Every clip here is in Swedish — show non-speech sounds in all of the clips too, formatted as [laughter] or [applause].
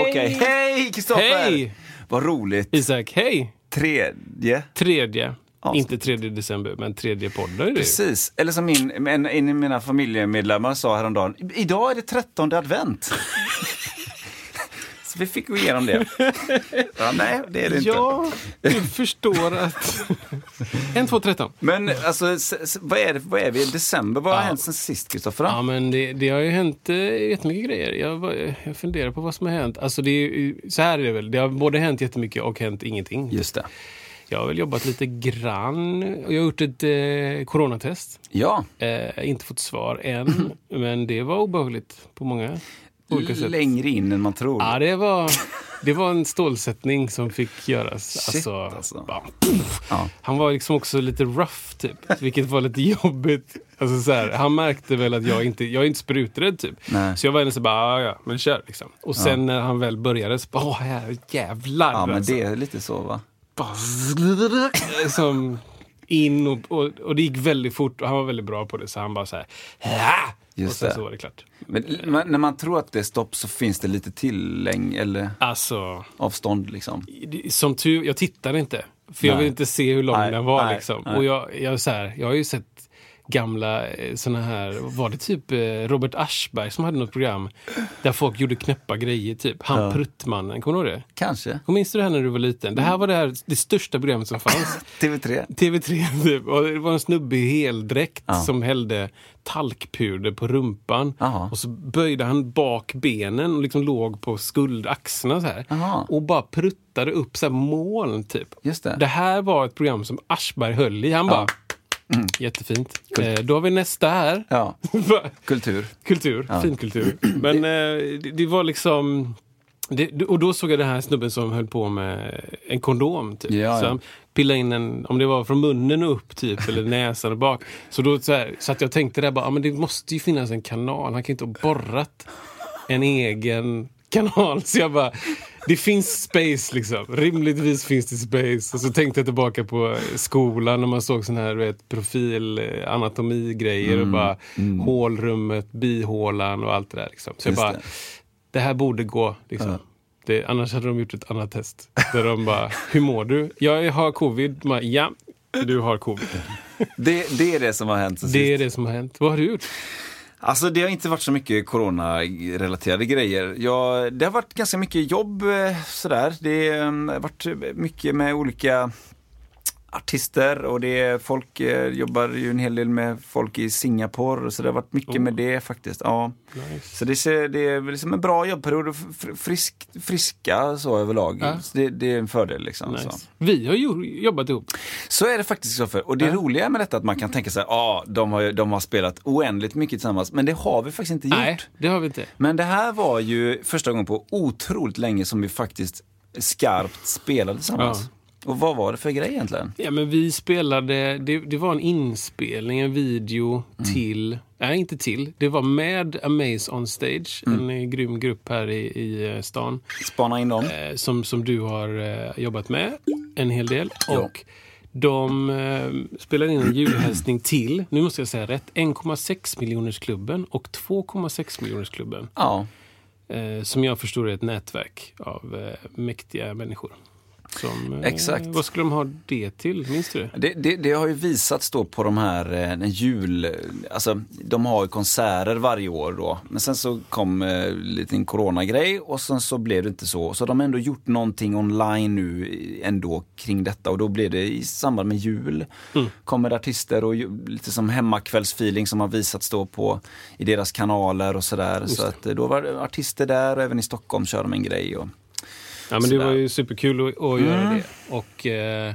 Okej, hej Kristoffer! Hej! Vad roligt. Isak, hej! Tredje. Tredje. Avsnitt. Inte tredje december, men tredje podden är det. Precis. Eller som min, en, en av mina familjemedlemmar sa häromdagen. Idag är det trettonde advent. [laughs] Vi fick gå igenom det. Ja, nej, det är det inte. Ja, du förstår att... en, två, tretton. Men alltså, vad är, det, vad är vi i december? Vad har Ja. hänt sen sist, Kristoffer? Ja, men det, det har ju hänt eh, jättemycket grejer. Jag, jag funderar på vad som har hänt. Alltså det är, så här är det väl. Det har både hänt jättemycket och hänt ingenting. Just det. Jag har väl jobbat lite grann. Jag har gjort ett eh, coronatest. Ja, Eh, inte fått svar än, [clears throat] men det var obehagligt på många olika sätt. längre in än man tror. Ja, det var, det var en stålsättning som fick göras. Shit, alltså, alltså. bara. Ja. Han var liksom också lite rough, typ. Vilket var lite jobbigt. Alltså, så här, han märkte väl att jag inte jag är inte spruträdd, typ. Nej. Så jag var så bara, ja, ja, men kör liksom. Och sen när han väl började, så bara, åh, här, jävlar. Ja, men alltså. det är lite så va? Bara, [laughs] som in och, och, och det gick väldigt fort och han var väldigt bra på det. Så han bara så här, "Ah!" Just och sen så var det klart. Men men när man tror att det är stopp så finns det lite tillägg eller Alltså, avstånd liksom. Som tur, jag tittade inte. För jag Nej. vill inte se hur lång Nej, den var. nej, liksom. Och jag, jag, så här, jag har ju sett gamla eh, såna här, var det typ eh, Robert Aschberg som hade något program där folk gjorde knäppa grejer typ. Han Ja. Pruttmannen, kommer du ihåg det? Kanske. Och minns du det här när du var liten? Det här var det, här, det största programmet som fanns. [laughs] TV3. TV3 typ. Och det var en snubbe i heldräkt Ja. som hällde talkpuder på rumpan. Jaha. Och så böjde han bak benen och liksom låg på skuldaxlarna så här. Jaha. Och bara pruttade upp så här moln typ. Just det. Det här var ett program som Aschberg höll i. Han bara, jättefint. Eh, då har vi nästa här. Ja, [laughs] kultur. Kultur, Ja. finkultur. Men eh, det, det var liksom... Det, och då såg jag den här snubben som höll på med en kondom. Typ. Ja, Så han pillade in en, om det var från munnen och upp typ, eller näsan och bak. Så då så, här, så att jag tänkte där bara, ah, men det måste ju finnas en kanal. Han kan inte ha borrat en egen kanal. Så jag bara, det finns space liksom. Rimligtvis finns det space. Och så tänkte jag tillbaka på skolan när man såg sån här vet, profil, eh, anatomigrejer Mm. och bara hålrummet, bihålan och allt det där. Liksom. Så jag Just bara, det. det. här borde gå. Liksom. Ja. Det, annars hade de gjort ett annat test. Där de bara, hur mår du? Jag har covid. Bara, ja, du har covid. Det, det är det som har hänt Det är sist. det som har hänt. Vad har du gjort? Alltså det har inte varit så mycket coronarelaterade grejer. Jag, det har varit ganska mycket jobb eh, sådär. Det har varit mycket med olika artister och det är, folk eh, jobbar ju en hel del med folk i Singapore så det har varit mycket Oh. med det faktiskt. Ja. Nice. Så det, ser, det är liksom en bra jobbperiod och fr- frisk, friska så överlag. Ja. Så det, det är en fördel liksom. Nice. Vi har ju jobbat ihop. Så är det faktiskt Kristoffer. Och det Ja. roliga med detta är att man kan tänka sig, ja, ah, de, har, de har spelat oändligt mycket tillsammans. Men det har vi faktiskt inte gjort. Nej, det har vi inte. Men det här var ju första gången på otroligt länge som vi faktiskt skarpt spelade tillsammans. Och vad var det för grej egentligen? Ja, men vi spelade, det, det var en inspelning, en video Mm. till, nej inte till, det var med Amaze on Stage, Mm. en eh, grym grupp här i, i eh, stan. Spana in dem? eh, som, som du har eh, jobbat med en hel del. Ja. Och de eh, spelade in en julhälsning till, nu måste jag säga rätt, 1,6 miljoners klubben och 2,6 miljoners klubben. Ja. Eh, som jag förstår är ett nätverk av eh, mäktiga människor. Som, eh, Exakt. Vad skulle de ha det till? Minns du det? Det, det, det har ju visats då på de här eh, en jul, alltså de har ju konserter varje år då. Men sen så kom eh, lite coronagrej och sen så blev det inte så. Så de har ändå gjort någonting online nu ändå kring detta och då blir det i samband med jul. Kommer det artister och lite som hemmakvällsfeeling som har visats då på i deras kanaler och sådär. Så att eh, då var det artister där och även i Stockholm kör de en grej. Och, Ja, men det var ju superkul att, att göra Mm. det. Och eh,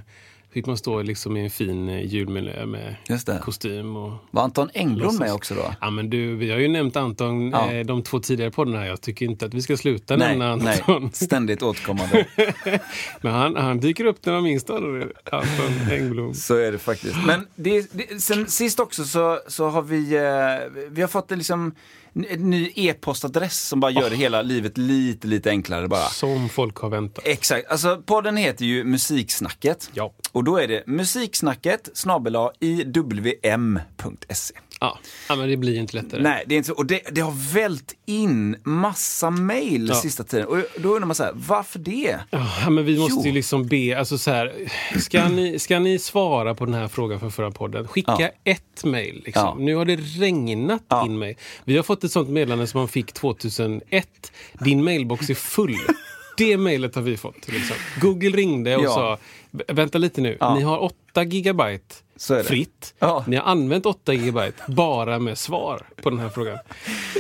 fick man stå liksom i en fin eh, julmiljö med det. kostym och Var Anton Englund med också då? Ja men du, vi har ju nämnt Anton Ja. eh, de två tidigare poddarna. Jag tycker inte att vi ska sluta nämna Nej, Anton. nej, ständigt återkommande. [laughs] Men han, han dyker upp när man minst anar det. Anton Engblom. Så är det faktiskt. Men det, det, sen sist också så, så har vi, eh, vi har fått en, liksom, ny e-postadress som bara gör det hela livet lite, lite enklare bara. Som folk har väntat. Exakt, alltså podden heter ju Musiksnacket. Ja. Och då är det musiksnacket snabel iwm.se. Ja. ja, men det blir inte lättare. Nej, det är inte så. Och det, det har vält in massa mail Ja. sista tiden. Och då undrar man så här, varför det? Ja, men vi måste Jo. ju liksom be, alltså så här, ska ni, ska ni svara på den här frågan från förra podden? Skicka Ja. ett mejl. Liksom. Nu har det regnat in mejl. Vi har fått ett sånt meddelande som man fick 2001. Din mailbox är full. [laughs] Det mejlet har vi fått. Liksom. Google ringde och sa, "Vä- vänta lite nu, ni har 8 gigabyte. Fritt. Ja. Ni har använt 8 gigabyte bara med svar på den här frågan.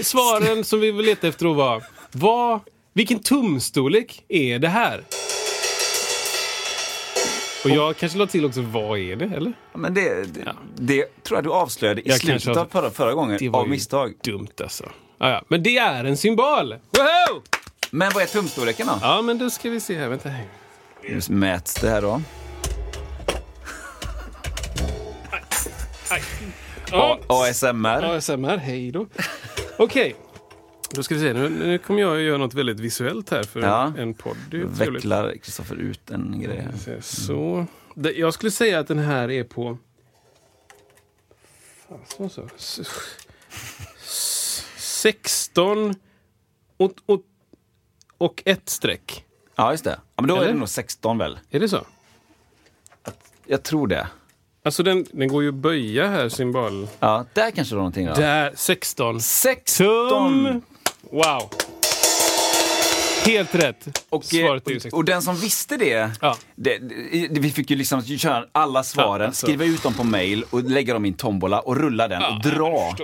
Svaren som vi vill leta efter då var, vad, vilken tumstorlek är det här? Och jag kanske la till också, vad är det? Eller? Men det, det, Ja. det tror jag du avslöjade i Jag slutet av förra, förra gången Det var av misstag. dumt alltså. Ja, ja. Men det är en symbol! Woho! Men vad är tumstorleken då? Ja, men då ska vi se här. Vänta. Nu mäts det här då. Ja, ASMR. ASMR, hej då. Okej, då ska vi se. Nu, nu kommer jag göra något väldigt visuellt här för Ja. en podd. Är. Vecklar Kristoffer ut en grej här. Så. Jag skulle säga att den här är på... Fan, så, så. S- s- 16 och, och, och ett streck. Ja, just det. Ja, men då är Eller? det nog 16 väl? Är det så? Jag tror det. Alltså den, den går ju att böja här, symbol. Ja, där kanske det var någonting då. Där, 16. 16! Tum! Wow. Helt rätt. Och, Svaret är ju eh, 16. och den som visste det, Ja. det, det vi fick ju liksom köra alla svaren, Ja, alltså. skriva ut dem på mail och lägga dem i en tombola och rulla den och jag dra.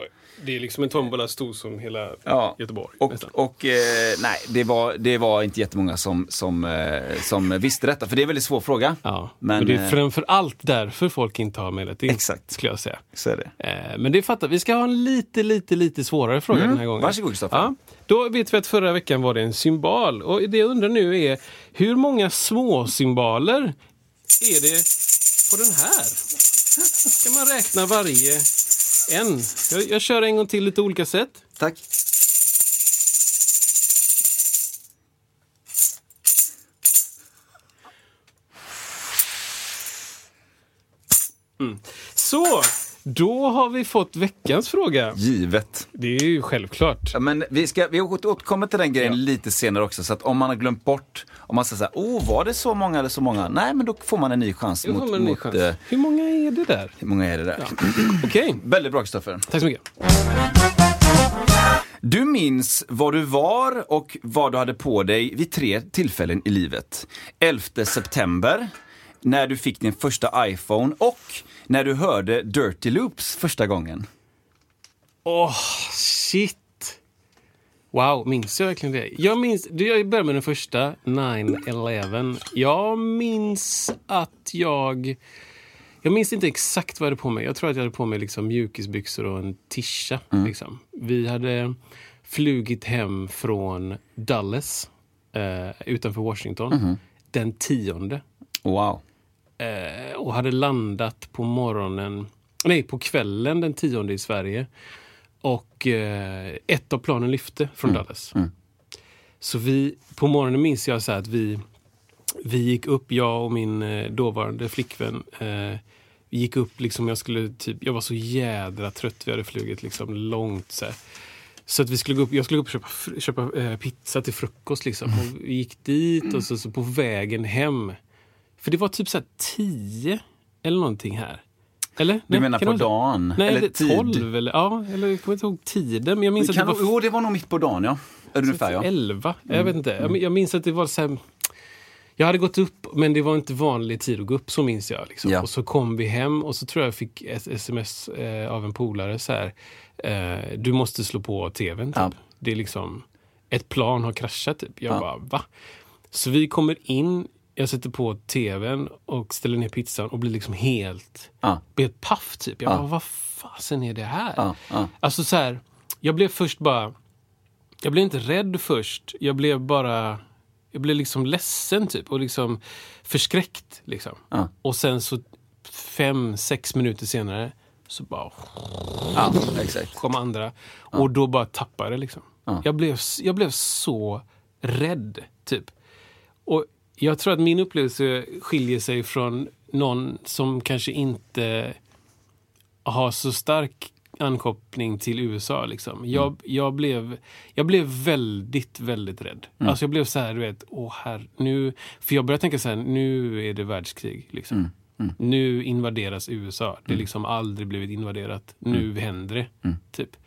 Det är liksom en tombola stor som hela Ja. Göteborg. Och, nästan. och eh, nej, det var, det var inte jättemånga som, som, eh, som visste detta, för det är en väldigt svår fråga. Ja, Men, men det är eh, framför allt därför folk inte har mejlat in. Exakt. Skulle jag säga. Så är det. Eh, men det fattar vi. ska ha en lite, lite, lite svårare fråga den här gången. Mm. Varsågod, Kristoffer. Ja, då vet vi att förra veckan var det en symbol. Och det jag undrar nu är, hur många små symboler är det på den här? Ska man räkna varje en? Jag, jag kör en gång till lite olika sätt. Tack. Så, då har vi fått veckans fråga. Givet. Det är ju självklart. Ja, men vi, ska, vi återkommer till den grejen Ja. lite senare också, så att om man har glömt bort, om man säger så här, oh, var det så många eller så många? Nej, men då får man en ny chans. Mot, en ny mot, chans. eh, Hur många är det där? hur många är det där? [clears throat] Okej, Väldigt bra, Kristoffer. tack så mycket. Du minns vad du var och vad du hade på dig vid tre tillfällen i livet. 11 september, när du fick din första iPhone och när du hörde Dirty Loops första gången. Åh, shit! Wow, minns jag verkligen det? Jag minns, du, jag börjar med den första, 9-11. Jag minns att jag... Jag minns inte exakt vad jag hade på mig. Jag tror att jag hade på mig liksom mjukisbyxor och en tisha. Liksom. Vi hade flugit hem från Dallas eh, utanför Washington den tionde. Wow. Eh, och hade landat på morgonen, nej på kvällen den tionde i Sverige. Och eh, ett av planen lyfte från Dallas. Så vi, på morgonen minns jag så här att vi, vi gick upp, jag och min eh, dåvarande flickvän. Eh, vi gick upp, liksom, jag, skulle typ, jag var så jädra trött, vi hade flugit liksom långt. Så, här. så att vi skulle gå upp, jag skulle gå upp och köpa, köpa eh, pizza till frukost. Liksom. Och vi gick dit och så, så på vägen hem För det var typ så här 10 eller någonting här. Eller? Du menar kan på dagen? Nej, Eller tid? 12 eller ja, eller jag kommer inte ihåg tiden. Men jag minns Det att det var jo, det var nog mitt på dagen, ja. Ungefär, ja. 11. Jag vet inte. Jag, jag minns att det var så här... Jag hade gått upp, men det var inte vanlig tid att gå upp, så minns jag. Liksom. Ja. Och så kom vi hem och så tror jag jag fick ett sms eh, av en polare så här. Eh, du måste slå på tvn, typ. Ja. Det är liksom... Ett plan har kraschat, typ. Jag Ja. bara, va? Så vi kommer in, jag sätter på tvn och ställer ner pizzan och blir liksom helt... Blir helt paff, typ. Jag Ja. bara, vad fasen är det här? Ja, ja. Alltså så här, jag blev först bara... Jag blev inte rädd först. Jag blev bara... Jag blev liksom ledsen typ och liksom förskräckt. Liksom. Ja. Och sen så fem, sex minuter senare så bara Ja, exakt. kom andra. Och då bara tappade det liksom. Jag, blev, jag blev så rädd, typ. Och jag tror att min upplevelse skiljer sig från någon som kanske inte har så stark ankoppling till USA. Liksom. Jag, jag, blev, jag blev väldigt, väldigt rädd. Alltså jag blev så här, du vet, åh här, nu... För jag började tänka så här, nu är det världskrig. Liksom. Nu invaderas USA. Det har liksom aldrig blivit invaderat. Nu händer det, typ.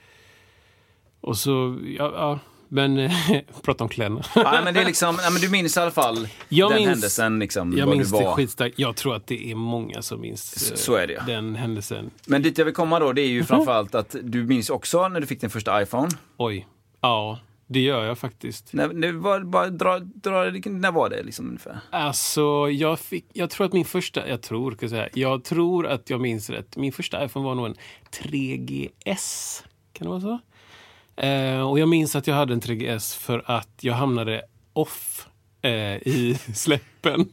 Och så, ja, ja men [laughs] prata om kläderna. Ja, men det är liksom, ja, men du minns i alla fall Jag den minns- händelsen, liksom, Jag minns du det skitstarkt. Jag tror att det är många som minns eh, så det, ja. den händelsen. Men dit jag vill komma då, det är ju framförallt att du minns också när du fick din första iPhone. Oj. Ja, det gör jag faktiskt. När, när, var, bara dra, dra, när var det liksom ungefär? Alltså, jag, fick, jag tror att min första... Jag tror, ska jag säga. Jag tror att jag minns rätt. Min första iPhone var nog en 3GS. Kan det vara så? Eh, och jag minns att jag hade en 3GS för att jag hamnade off eh, i [laughs] släppen. [laughs]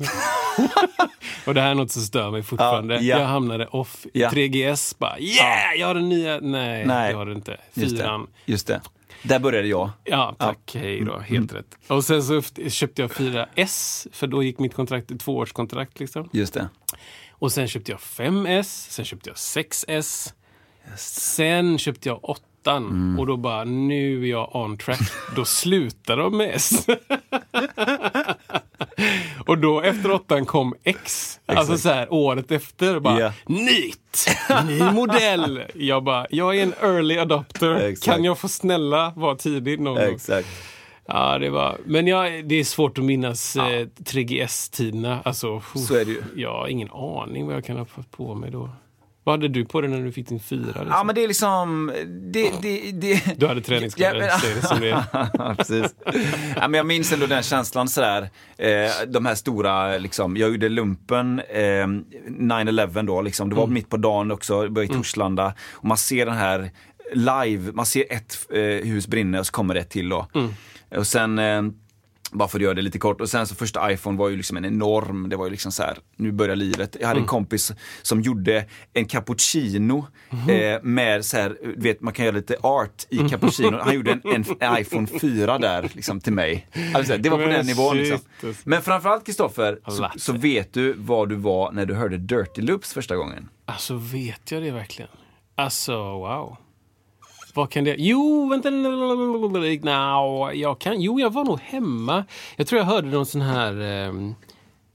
och det här är något som stör mig fortfarande. Ja, ja. Jag hamnade off i Ja. 3GS. Bara, yeah, jag har den nya. Nej, Nej. det har du inte. Just Fyran. det. Just det. Där började jag. Ja, tack. Hej då. Helt rätt. Och sen så köpte jag 4S, för då gick mitt kontrakt, tvåårskontrakt. Liksom. Just det. Och sen köpte jag 5S, sen köpte jag 6S. Sen köpte jag 8 och då bara, nu är jag on track. Då slutar de med S. [laughs] och då efter 8 kom X. Alltså så här året efter. Bara, Ja. Nytt! Ny modell! Jag bara, jag är en early adopter. Exakt. Kan jag få snälla vara tidig någon gång? Exakt. Ja, det var... Men jag, det är svårt att minnas eh, 3GS-tiderna. Alltså, Så är det ju. Jag har ingen aning vad jag kan ha fått på mig då. Vad hade du på dig när du fick din fyra? Liksom? Ja, men det är liksom... Det, det, det... Du hade träningskläder, Ja, men- det som det är. [laughs] Precis. Ja, men jag minns ändå den känslan sådär. Eh, de här stora, liksom, jag gjorde lumpen eh, 9-11 då, liksom. det var mitt på dagen också, det var i Torslanda. Och man ser den här live, man ser ett eh, hus brinna och så kommer det ett till då. Och sen eh, bara för att göra det lite kort. Och sen så första iPhone var ju liksom en enorm, det var ju liksom så här, nu börjar livet. Jag hade en kompis som gjorde en cappuccino eh, med så här, vet man kan göra lite art i cappuccino. Han gjorde en, en, en [laughs] iPhone 4 där liksom till mig. Alltså, det var på Men den nivån liksom. alltså. Men framförallt Kristoffer, så, så vet du vad du var när du hörde Dirty Loops första gången. Alltså, vet jag det verkligen? Alltså, wow. Vad kan det... Jo, vänta. No, jag kan... Jo, jag var nog hemma. Jag tror jag hörde någon sån här...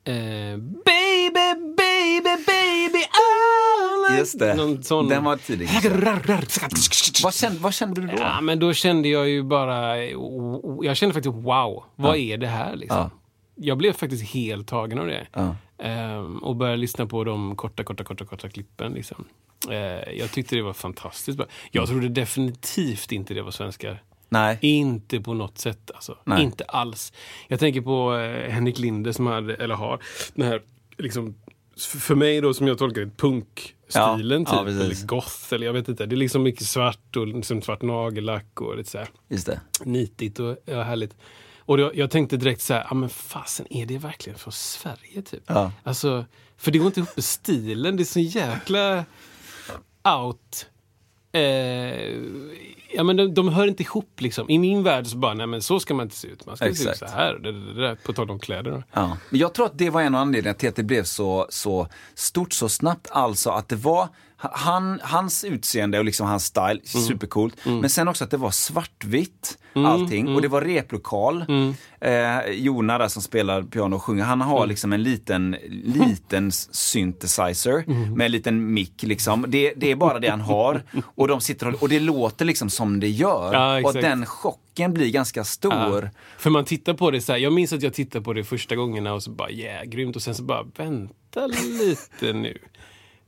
eh, baby, baby, baby, oh, Just det, Någon sån... den var tidig. Vad kände, vad kände du då? Ja, men då kände jag ju bara... Jag kände faktiskt wow, vad är det här liksom? Ja. Jag blev faktiskt helt tagen av det. Ja. Ehm, och började lyssna på de korta, korta, korta, korta klippen. Liksom. Eh, jag tyckte det var fantastiskt bra. Jag trodde definitivt inte det var svenskar. Nej. Inte på något sätt. Alltså. Nej. Inte alls. Jag tänker på eh, Henrik Linde som hade, eller har, den här, liksom, för mig då som jag tolkar det, punkstilen Ja, ja, typ. precis. eller goth, eller jag vet inte. Det är liksom mycket svart och liksom svart nagellack och lite så här Just det. nitigt och ja, härligt. Och då, jag tänkte direkt så här, ja men fasen, är det verkligen från Sverige typ? Ja. Alltså, för det går inte ihop med stilen, det är så jäkla out. Eh, ja men de, de hör inte ihop liksom. I min värld så bara, nej men så ska man inte se ut. Man ska se ut Exakt. så här. Det, det, det, där, på tal om kläder. Ja. Men jag tror att det var en av anledningarna till att det blev så, så stort så snabbt. Alltså att det var Han, hans utseende och liksom hans style, Mm. supercoolt. Men sen också att det var svartvitt Mm, allting och det var replokal. Eh, Jona där som spelar piano och sjunger, han har Mm. liksom en liten, liten synthesizer Mm. med en liten mick liksom. Det, det är bara det han har. [laughs] Och, de sitter och, och det låter liksom som det gör. Ja, och den chocken blir ganska stor. Ja. För man tittar på det så här, jag minns att jag tittade på det första gångerna och så bara yeah, grymt och sen så bara vänta lite nu.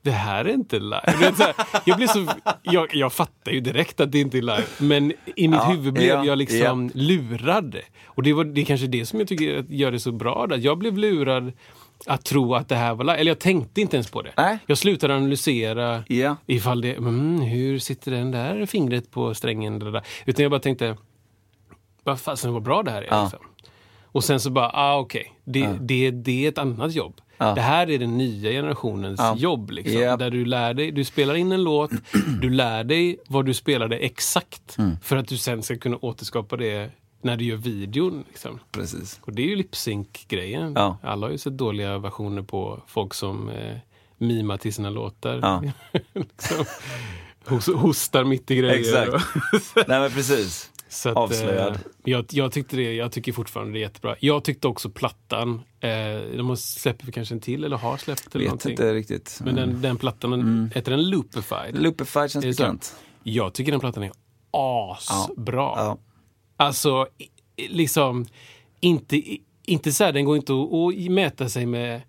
Det här är inte live. Här, jag, blir så, jag, jag fattar ju direkt att det inte är live, men i mitt Ja, huvud blev ja, jag liksom lurad. Och det, var, det är kanske det som jag tycker gör det så bra. Där. Jag blev lurad att tro att det här var live. Eller jag tänkte inte ens på det. Nej. Jag slutade analysera Ja. ifall det, mm, hur sitter den där fingret på strängen? Det där. Utan jag bara tänkte, vad fasen vad bra det här är. Ja. Liksom. Och sen så bara, ah okej, det, det, det är ett annat jobb. Ja. Det här är den nya generationens Ja. jobb. Liksom, Japp. Där du lär dig, du spelar in en låt, [clears throat] du lär dig vad du spelade exakt. Mm. För att du sen ska kunna återskapa det när du gör videon. Liksom. Precis. Och det är ju lip-sync-grejen. Ja. Alla har ju sett dåliga versioner på folk som eh, mimar till sina låtar. Ja. [laughs] liksom, hos, hostar mitt i grejer. Exakt. [laughs] Nej men precis. Så att, Avslöjad. Eh, jag, jag, tyckte det, jag tycker fortfarande det är jättebra. Jag tyckte också plattan, eh, de har släppt kanske en till eller har släppt eller Vet någonting. inte riktigt. Men den, den plattan, Mm. heter den Loopified? Loopify känns bekant. Jag tycker den plattan är asbra. Ja. Alltså, i- i- liksom, inte, inte så här, den går inte att, att mäta sig med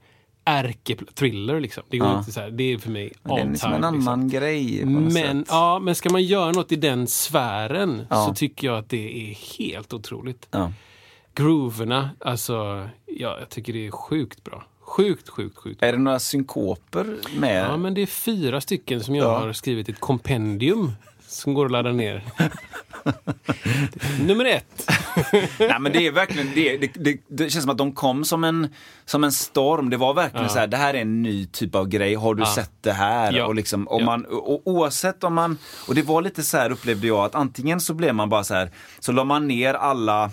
ärke-thriller liksom. Det går Ja. inte så här, det är för mig Men det är all liksom en annan Liksom. grej Men, sätt. ja, men ska man göra något i den sfären Ja. så tycker jag att det är helt otroligt. Ja. Grooverna, alltså, ja, jag tycker det är sjukt bra. Sjukt, sjukt, sjukt. Är det några synkoper med? Ja, men det är fyra stycken som jag Ja. har skrivit ett kompendium som går att ladda ner. [laughs] Nummer ett. [laughs] Nej men det är verkligen, det, det, det, det känns som att de kom som en, som en storm. Det var verkligen Ja. så här, det här är en ny typ av grej, har du Ja. sett det här? Ja. Och, liksom, och man, och, oavsett om man, och det var lite så här upplevde jag, att antingen så blev man bara så här, så la man ner alla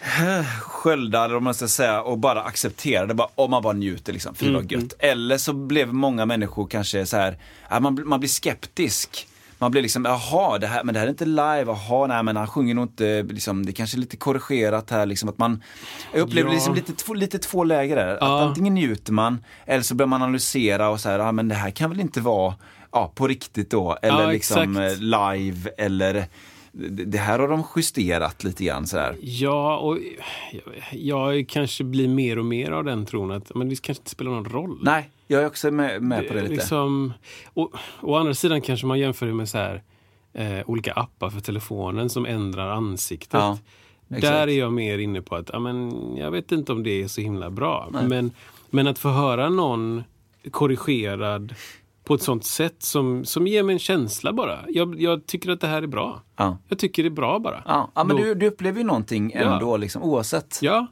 eh, sköldar, eller man ska säga, och bara accepterade, bara, och man bara njuter liksom, fy Mm, vad gött. Eller så blev många människor kanske så här, man, man blir skeptisk. Man blir liksom, jaha, det här, men det här är inte live, jaha, nej men han sjunger nog inte, liksom, det kanske är lite korrigerat här liksom att man, jag upplever Ja. liksom lite, två, lite två läger där. Ja. Att antingen njuter man, eller så börjar man analysera och så här, ja men det här kan väl inte vara, ja på riktigt då, eller Ja, liksom exakt. eh, live, eller det det här har de justerat lite grann sådär. Ja, och jag, jag kanske blir mer och mer av den tron att men det kanske inte spelar någon roll. Nej, jag är också med, med på det lite. Liksom, och, å andra sidan kanske man jämför det med så här, eh, olika appar för telefonen som ändrar ansiktet. Ja. Där är jag mer inne på att ja, men, jag vet inte om det är så himla bra. Men, men att få höra någon korrigerad på ett sånt sätt som, som ger mig en känsla bara. Jag, jag tycker att det här är bra. Ja. Jag tycker det är bra bara. Ja, ja men Då- du, du upplever ju någonting Ja. ändå, liksom, oavsett. Ja,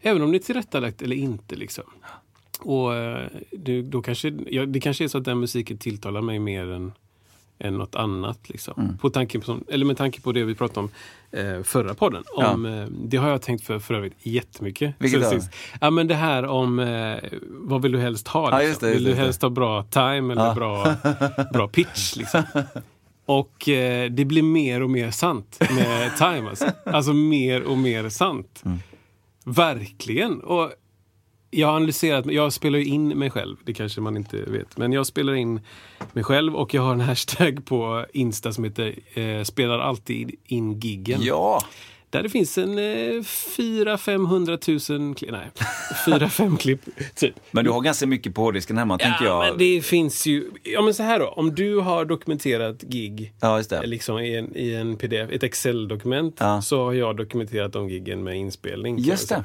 även om det är tillrättalagt eller inte. Liksom. Och eh, det, då kanske, ja, det kanske är så att den musiken tilltalar mig mer än, än något annat. Liksom. Mm. På tanke på, eller med tanke på det vi pratade om eh, förra podden. Om, eh, det har jag tänkt för, för övrigt jättemycket. Vilket då? Ja, men det här om eh, vad vill du helst ha? Ja, Liksom? just det, just vill du helst ha bra time eller bra, bra pitch? Liksom? [laughs] Och eh, det blir mer och mer sant med time. Alltså, alltså mer och mer sant. Mm. Verkligen. Och jag har analyserat, jag spelar ju in mig själv, det kanske man inte vet. Men jag spelar in mig själv och jag har en [laughs] hashtag på Insta som heter eh, spelar alltid in giggen. Ja, Där det finns en eh, 400 500 klipp, nej, 4-5 [laughs] klipp typ. men du har ganska mycket på hårddisken hemma, tänker jag. men det finns ju, ja men så här då, om du har dokumenterat gig Ja, just det. liksom i en, i en pdf, ett Excel-dokument, Ja. så har jag dokumenterat de giggen med inspelning. kan Just jag det.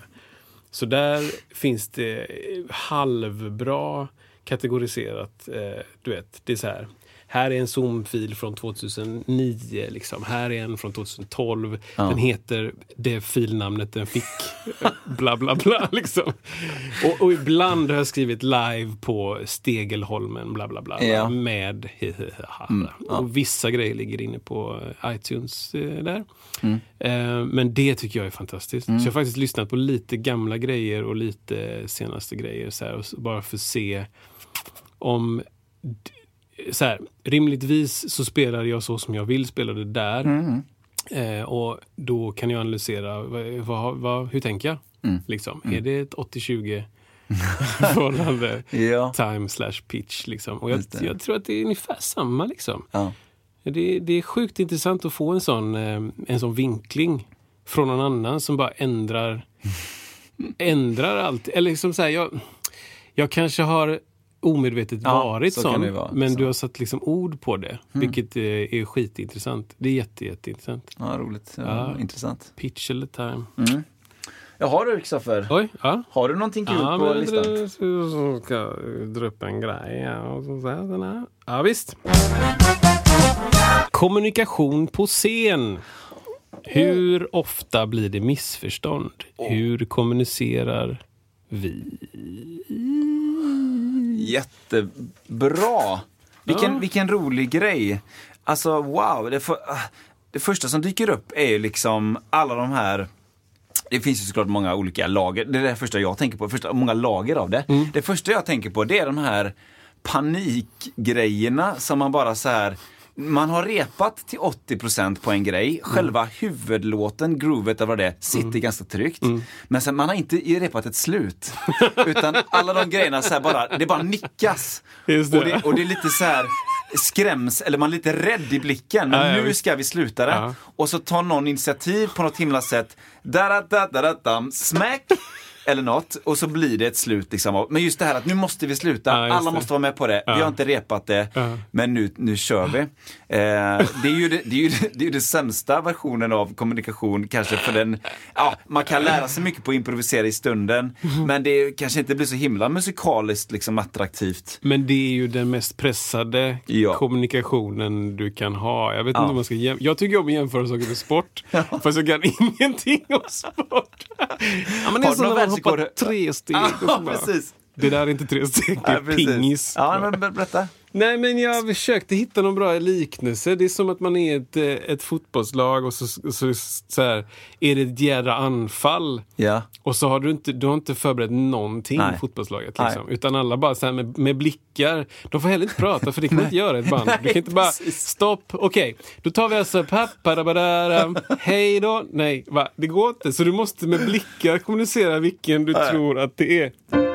Så där finns det halvbra kategoriserat. Eh, du vet, det är så här. Här är en Zoom-fil från 2009. Liksom. Här är en från 2012. Den heter det filnamnet den fick. [laughs] bla, bla, bla. Liksom. Och, och ibland har jag skrivit live på Stegelholmen. Bla, bla, bla. Ja. Med Och vissa grejer ligger inne på iTunes eh, där. Eh, men det tycker jag är fantastiskt. Så jag har faktiskt lyssnat på lite gamla grejer och lite senaste grejer. Så här, bara för att se om... så här, rimligtvis så spelar jag så som jag vill spela det där. Mm. Eh, och då kan jag analysera, vad, vad, hur tänker jag? Mm. Liksom. Är det ett 80-20 [laughs] förhållande? Ja. Time slash pitch. Liksom. Och jag, jag tror att det är ungefär samma. Liksom. Ja. Det, det är sjukt intressant att få en sån, eh, en sån vinkling från någon annan som bara ändrar, [laughs] ändrar allt. Eller liksom så här, jag, jag kanske har omedvetet Ja, varit så sån, vara. men Så. Mm. du har satt liksom ord på det, vilket eh, är skitintressant. Det är jätte, jätteintressant. ja, roligt. Ja, Ja. Intressant. Pitch eller time. Jaha du Kristoffer. Ja. Har du någonting kul Ja, på listan? så, så ska jag dra upp en grej. Ja, och så, här. ja visst. Kommunikation på scen. Hur ofta blir det missförstånd? Hur kommunicerar vi? Jättebra! Vilken, Ja. vilken rolig grej. Alltså wow, det, för, ah, det första som dyker upp är ju liksom alla de här det finns ju såklart många olika lager. Det är det första jag tänker på. Första, många lager av det. Mm. Det första jag tänker på det är de här panikgrejerna som man bara så här man har repat till 80% på en grej. Själva huvudlåten, groovet eller vad det sitter Mm. ganska tryggt. Men sen, man har inte repat ett slut. [laughs] Utan alla de grejerna så bara, det bara nickas. Det. Och, det, och det är lite så här skräms, eller man är lite rädd i blicken. Men Ja, nu ska vi sluta det. Ja. Och så tar någon initiativ på något himla sätt. Da-da-da-da-da-dam, smack! Eller något. Och så blir det ett slut. Liksom. Men just det här att nu måste vi sluta. Ja, Alla det. måste vara med på det. Vi Ja. har inte repat det. Ja. Men nu, nu kör vi. Eh, det, är ju det, det, är ju det, det är ju det sämsta versionen av kommunikation kanske för den. Ja, man kan lära sig mycket på att improvisera i stunden. Men det kanske inte blir så himla musikaliskt liksom attraktivt. Men det är ju den mest pressade kommunikationen du kan ha. Jag vet inte om man ska jäm- Jag tycker om att jämföra saker med sport. Fast jag kan [laughs] ingenting om sport. Ja, men det är Har du som någon världsrekord? tre steg. bara, precis. Det där är inte tre steg, det är pingis. Ja, men ber- berätta. Nej, men jag försökte hitta någon bra liknelse. Det är som att man är ett, eh, ett fotbollslag och så, så, så här, är det ett jädra anfall. Ja. Och så har du inte, du har inte förberett någonting Nej. i fotbollslaget. Nej. Liksom. Utan alla bara så här med, med blickar. De får heller inte prata för det kan man inte göra ett band. [laughs] du kan inte bara, stopp, okej. Då tar vi alltså papparabadara, hej då. Nej, va? det går inte. Så du måste med blickar kommunicera vilken du tror att det är.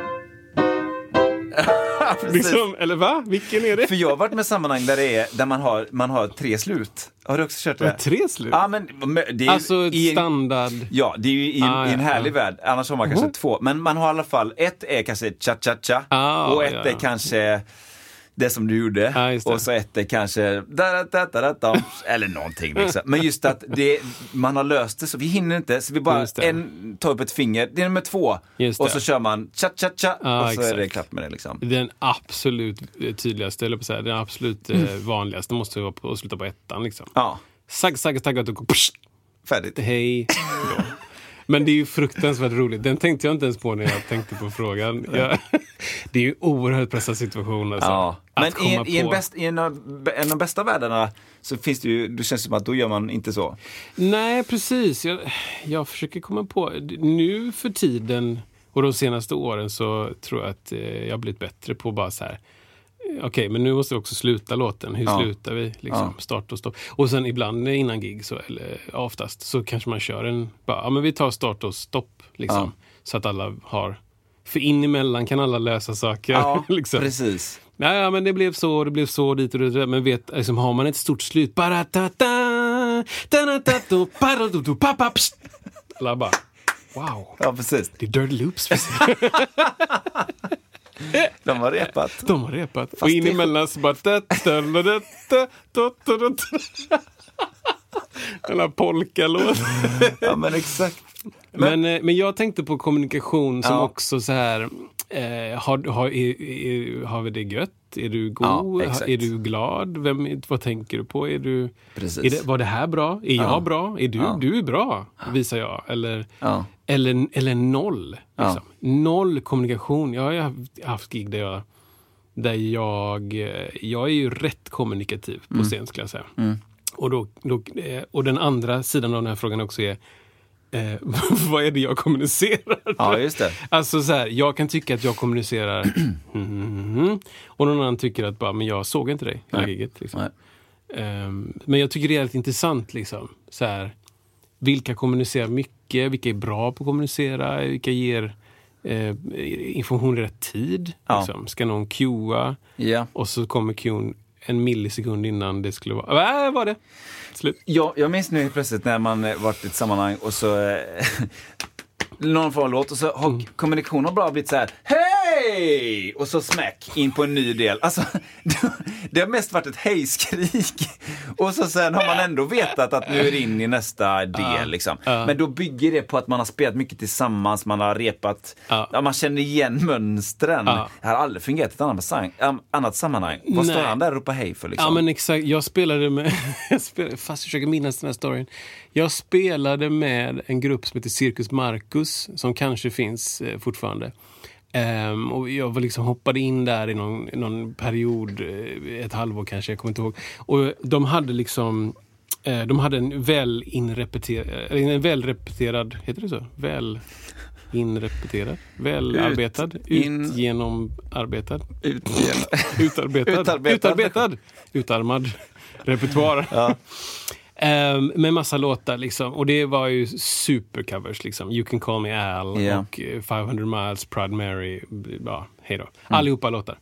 [laughs] Liksom, eller va? Vilken är det? För jag har varit med sammanhang där, det är, där man, har, man har tre slut. Har du också kört det? Med tre slut? Ja, men, det är Alltså ett i en- standard... Ja, det är ju i en, Ah, i en härlig ja. värld. Annars har man kanske två. Men man har i alla fall, ett är kanske cha-cha-cha Ah, och ett ja. är kanske det som du gjorde. Ja, och så ett är kanske da, da, da, da, eller någonting. Liksom. Men just att det, man har löst det så vi hinner inte. Så vi bara en, tar upp ett finger, det är nummer två. Och så kör man cha-cha-cha Ja, och så är det exakt. klart med det. Liksom. Den absolut eh, tydligaste, eller på säga, den absolut eh, vanligaste måste vara på, att sluta på ettan. Liksom. Ja, Sagg, sagg, sagg, och psh, färdigt. hej då. [laughs] Men det är ju fruktansvärt roligt. Den tänkte jag inte ens på när jag tänkte på frågan. Jag, det är ju oerhört pressad situation. Alltså, Ja. Men i, en- i, en bäst, i en, av, en av de bästa världarna så finns det ju, det känns som att då gör man inte så. Nej, precis. Jag, jag försöker komma på... Nu för tiden och de senaste åren så tror jag att eh, jag har blivit bättre på bara så här... eh, Okej, men nu måste vi också sluta låten. Hur Ja. slutar vi? Liksom, Ja. Start och stopp. Och sen ibland innan gig, så, eller oftast, så kanske man kör en... Bara, ja, men vi tar start och stopp. Liksom, Så att alla har... För in emellan kan alla lösa saker. Ja, [laughs] liksom. precis. Ja, ja, men det blev så, det blev så, dit och dit. Men vet, liksom, har man ett stort slut... Alla bara... Wow. Ja, precis. Det är Dirty Loops. [laughs] De har repat. De har repat. och Fast in det- emellan så bara... Den här polkalåten. Ja, men exakt. Men, eh, men jag tänkte på kommunikation som Ja. också så här... Eh, har, har, är, är, har vi det gött? Är du god? Ja, är du glad? Vem, vad tänker du på? Är du, är det, var det här bra? Är jag Ja. bra? Är du, du är bra, visar jag. Eller, eller, eller noll. Liksom. Noll kommunikation. Jag har haft- haft gig där jag, där jag, eh, jag är ju rätt kommunikativ på scen skulle jag säga. Och, då, då, eh, och den andra sidan av den här frågan också är eh, [laughs] vad är det jag kommunicerar? Ja, just det. Alltså så här, jag kan tycka att jag kommunicerar [clears throat] mhm, och någon annan tycker att bara, men jag såg inte dig hela giget. Liksom. Ehm, men jag tycker det är helt intressant. Liksom. Så här, vilka kommunicerar mycket? Vilka är bra på att kommunicera? Vilka ger eh, information i rätt tid? Ja. Liksom. Ska någon cuea Ja. och så kommer cuen en millisekund innan det skulle vara... Äh, var det? Slut. Jag, jag minns nu helt plötsligt när man eh, varit i ett sammanhang och så eh, [laughs] någon får en låt och så har Mm. kommunikationen bara blivit så här Hej! Och så smack in på en ny del. Alltså, [laughs] det har mest varit ett hejskrik. Och så sen har man ändå vetat att nu är det in i nästa del. Liksom. Men då bygger det på att man har spelat mycket tillsammans, man har repat, Ja. man känner igen mönstren. Ja. Det har aldrig fungerat i ett annat annat sammanhang. Vad står han där och ropar hej för? Liksom? Ja men exakt, jag spelade med, [laughs] jag spelade, fast jag försöker minnas den här storyn. Jag spelade med en grupp som heter Cirkus Marcus, som kanske finns eh, fortfarande. Ehm, och jag var liksom hoppade in där i någon, någon period, eh, ett halvår kanske, jag kommer inte ihåg. Och de hade liksom eh, de hade en väl inrepeterad, eller en välrepeterad, heter det så? Väl inrepeterad? Välarbetad? in- Ut, genomarbetad? Ut. [laughs] Utarbetad. Utarbetad. Utarmad repertoar. [laughs] Ehm, med massa låtar liksom. Och det var ju supercovers liksom. You can call me Al Ja. och eh, 500 miles, Proud Mary. Ja, hej Mm. då. Allihopa låtar.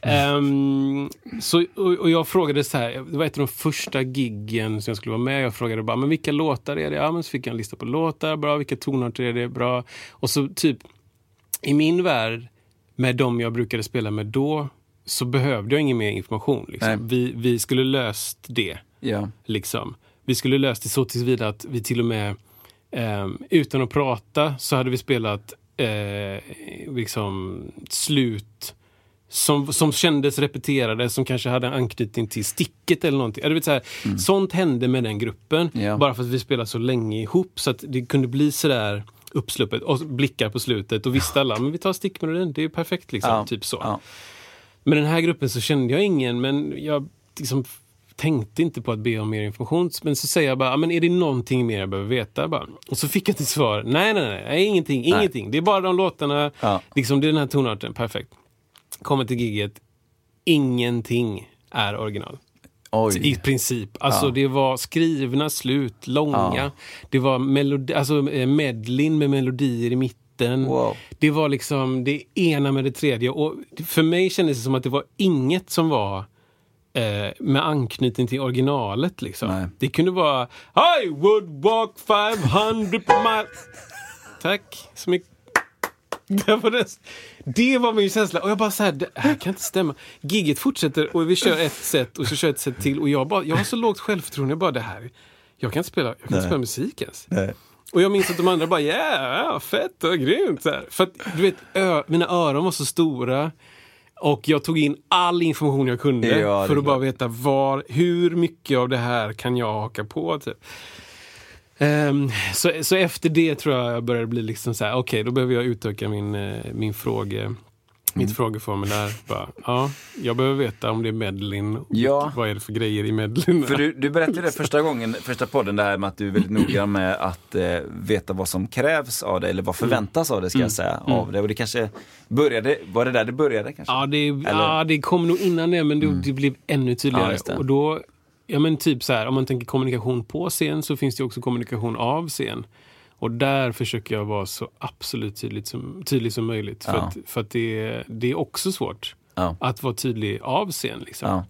Ehm, så, och, och jag frågade så här, det var ett av de första giggen som jag skulle vara med. Jag frågade bara, men vilka låtar är det? Ja, men så fick jag en lista på låtar, bra. Vilka tonarter är det? Bra. Och så typ, i min värld, med de jag brukade spela med då, så behövde jag ingen mer information. Liksom. Vi, vi skulle löst det. Ja. Liksom. Vi skulle löst det så tillvida att vi till och med, ehm, utan att prata, så hade vi spelat eh, liksom slut som, som kändes repeterade, som kanske hade anknytning till sticket eller någonting. Eller vet, så här, Sånt hände med den gruppen, Ja. bara för att vi spelade så länge ihop. Så att det kunde bli sådär uppsluppet och blickar på slutet och visste alla, men vi tar stickmelodin, det är perfekt liksom. Ja. Typ så. Ja. Med den här gruppen så kände jag ingen, men jag liksom tänkte inte på att be om mer information. Men så säger jag bara, "Ja, men är det någonting mer jag behöver veta? Bara. Och så fick jag till svar, nej, nej, nej, nej ingenting, ingenting. Det är bara de låtarna, Ja. liksom, det är den här tonarten, perfekt. Kommer till giget, ingenting är original. Oj. I princip. Alltså Ja. det var skrivna slut, långa. Ja. Det var melodi, alltså, eh, medlin med melodier i mitten. Wow. Det var liksom det ena med det tredje. Och för mig kändes det som att det var inget som var eh, med anknytning till originalet. Liksom. Nej. Det kunde vara I would walk 500 miles. Tack så mycket. Det var, det. det var min känsla. Och jag bara så här, det här kan inte stämma. Gigget fortsätter och vi kör ett set och så kör ett set till. Och jag, bara, jag har så lågt självförtroende. Jag bara, det här, jag kan inte spela, jag kan inte spela musik ens. Nej. Och jag minns att de andra bara, yeah, fett och grymt. Så här. För att, du vet, ö, mina öron var så stora. Och jag tog in all information jag kunde Ja, för att bara veta var, hur mycket av det här kan jag haka på. Typ. Ehm, så, så efter det tror jag jag började bli liksom så här, okej då behöver jag utöka min, eh, min fråge, mitt Mm. frågeformulär. Bara, ja, jag behöver veta om det är medlin. och Ja. Vad är det för grejer i medlin? För du, du berättade det första gången, första podden, det här med att du är väldigt noggrann med att eh, veta vad som krävs av dig, eller vad förväntas av dig ska jag säga, av dig. Och det kanske började, var det där det började kanske? Ja, det, ja, det kom nog innan det, men det, det blev ännu tydligare. Mm. Ja, och då, ja men typ så här, om man tänker kommunikation på scen så finns det också kommunikation av scen. Och där försöker jag vara så absolut tydligt som, tydlig som möjligt. För Ja. att, för att det, det är också svårt Ja. att vara tydlig av scen. Liksom. Ja.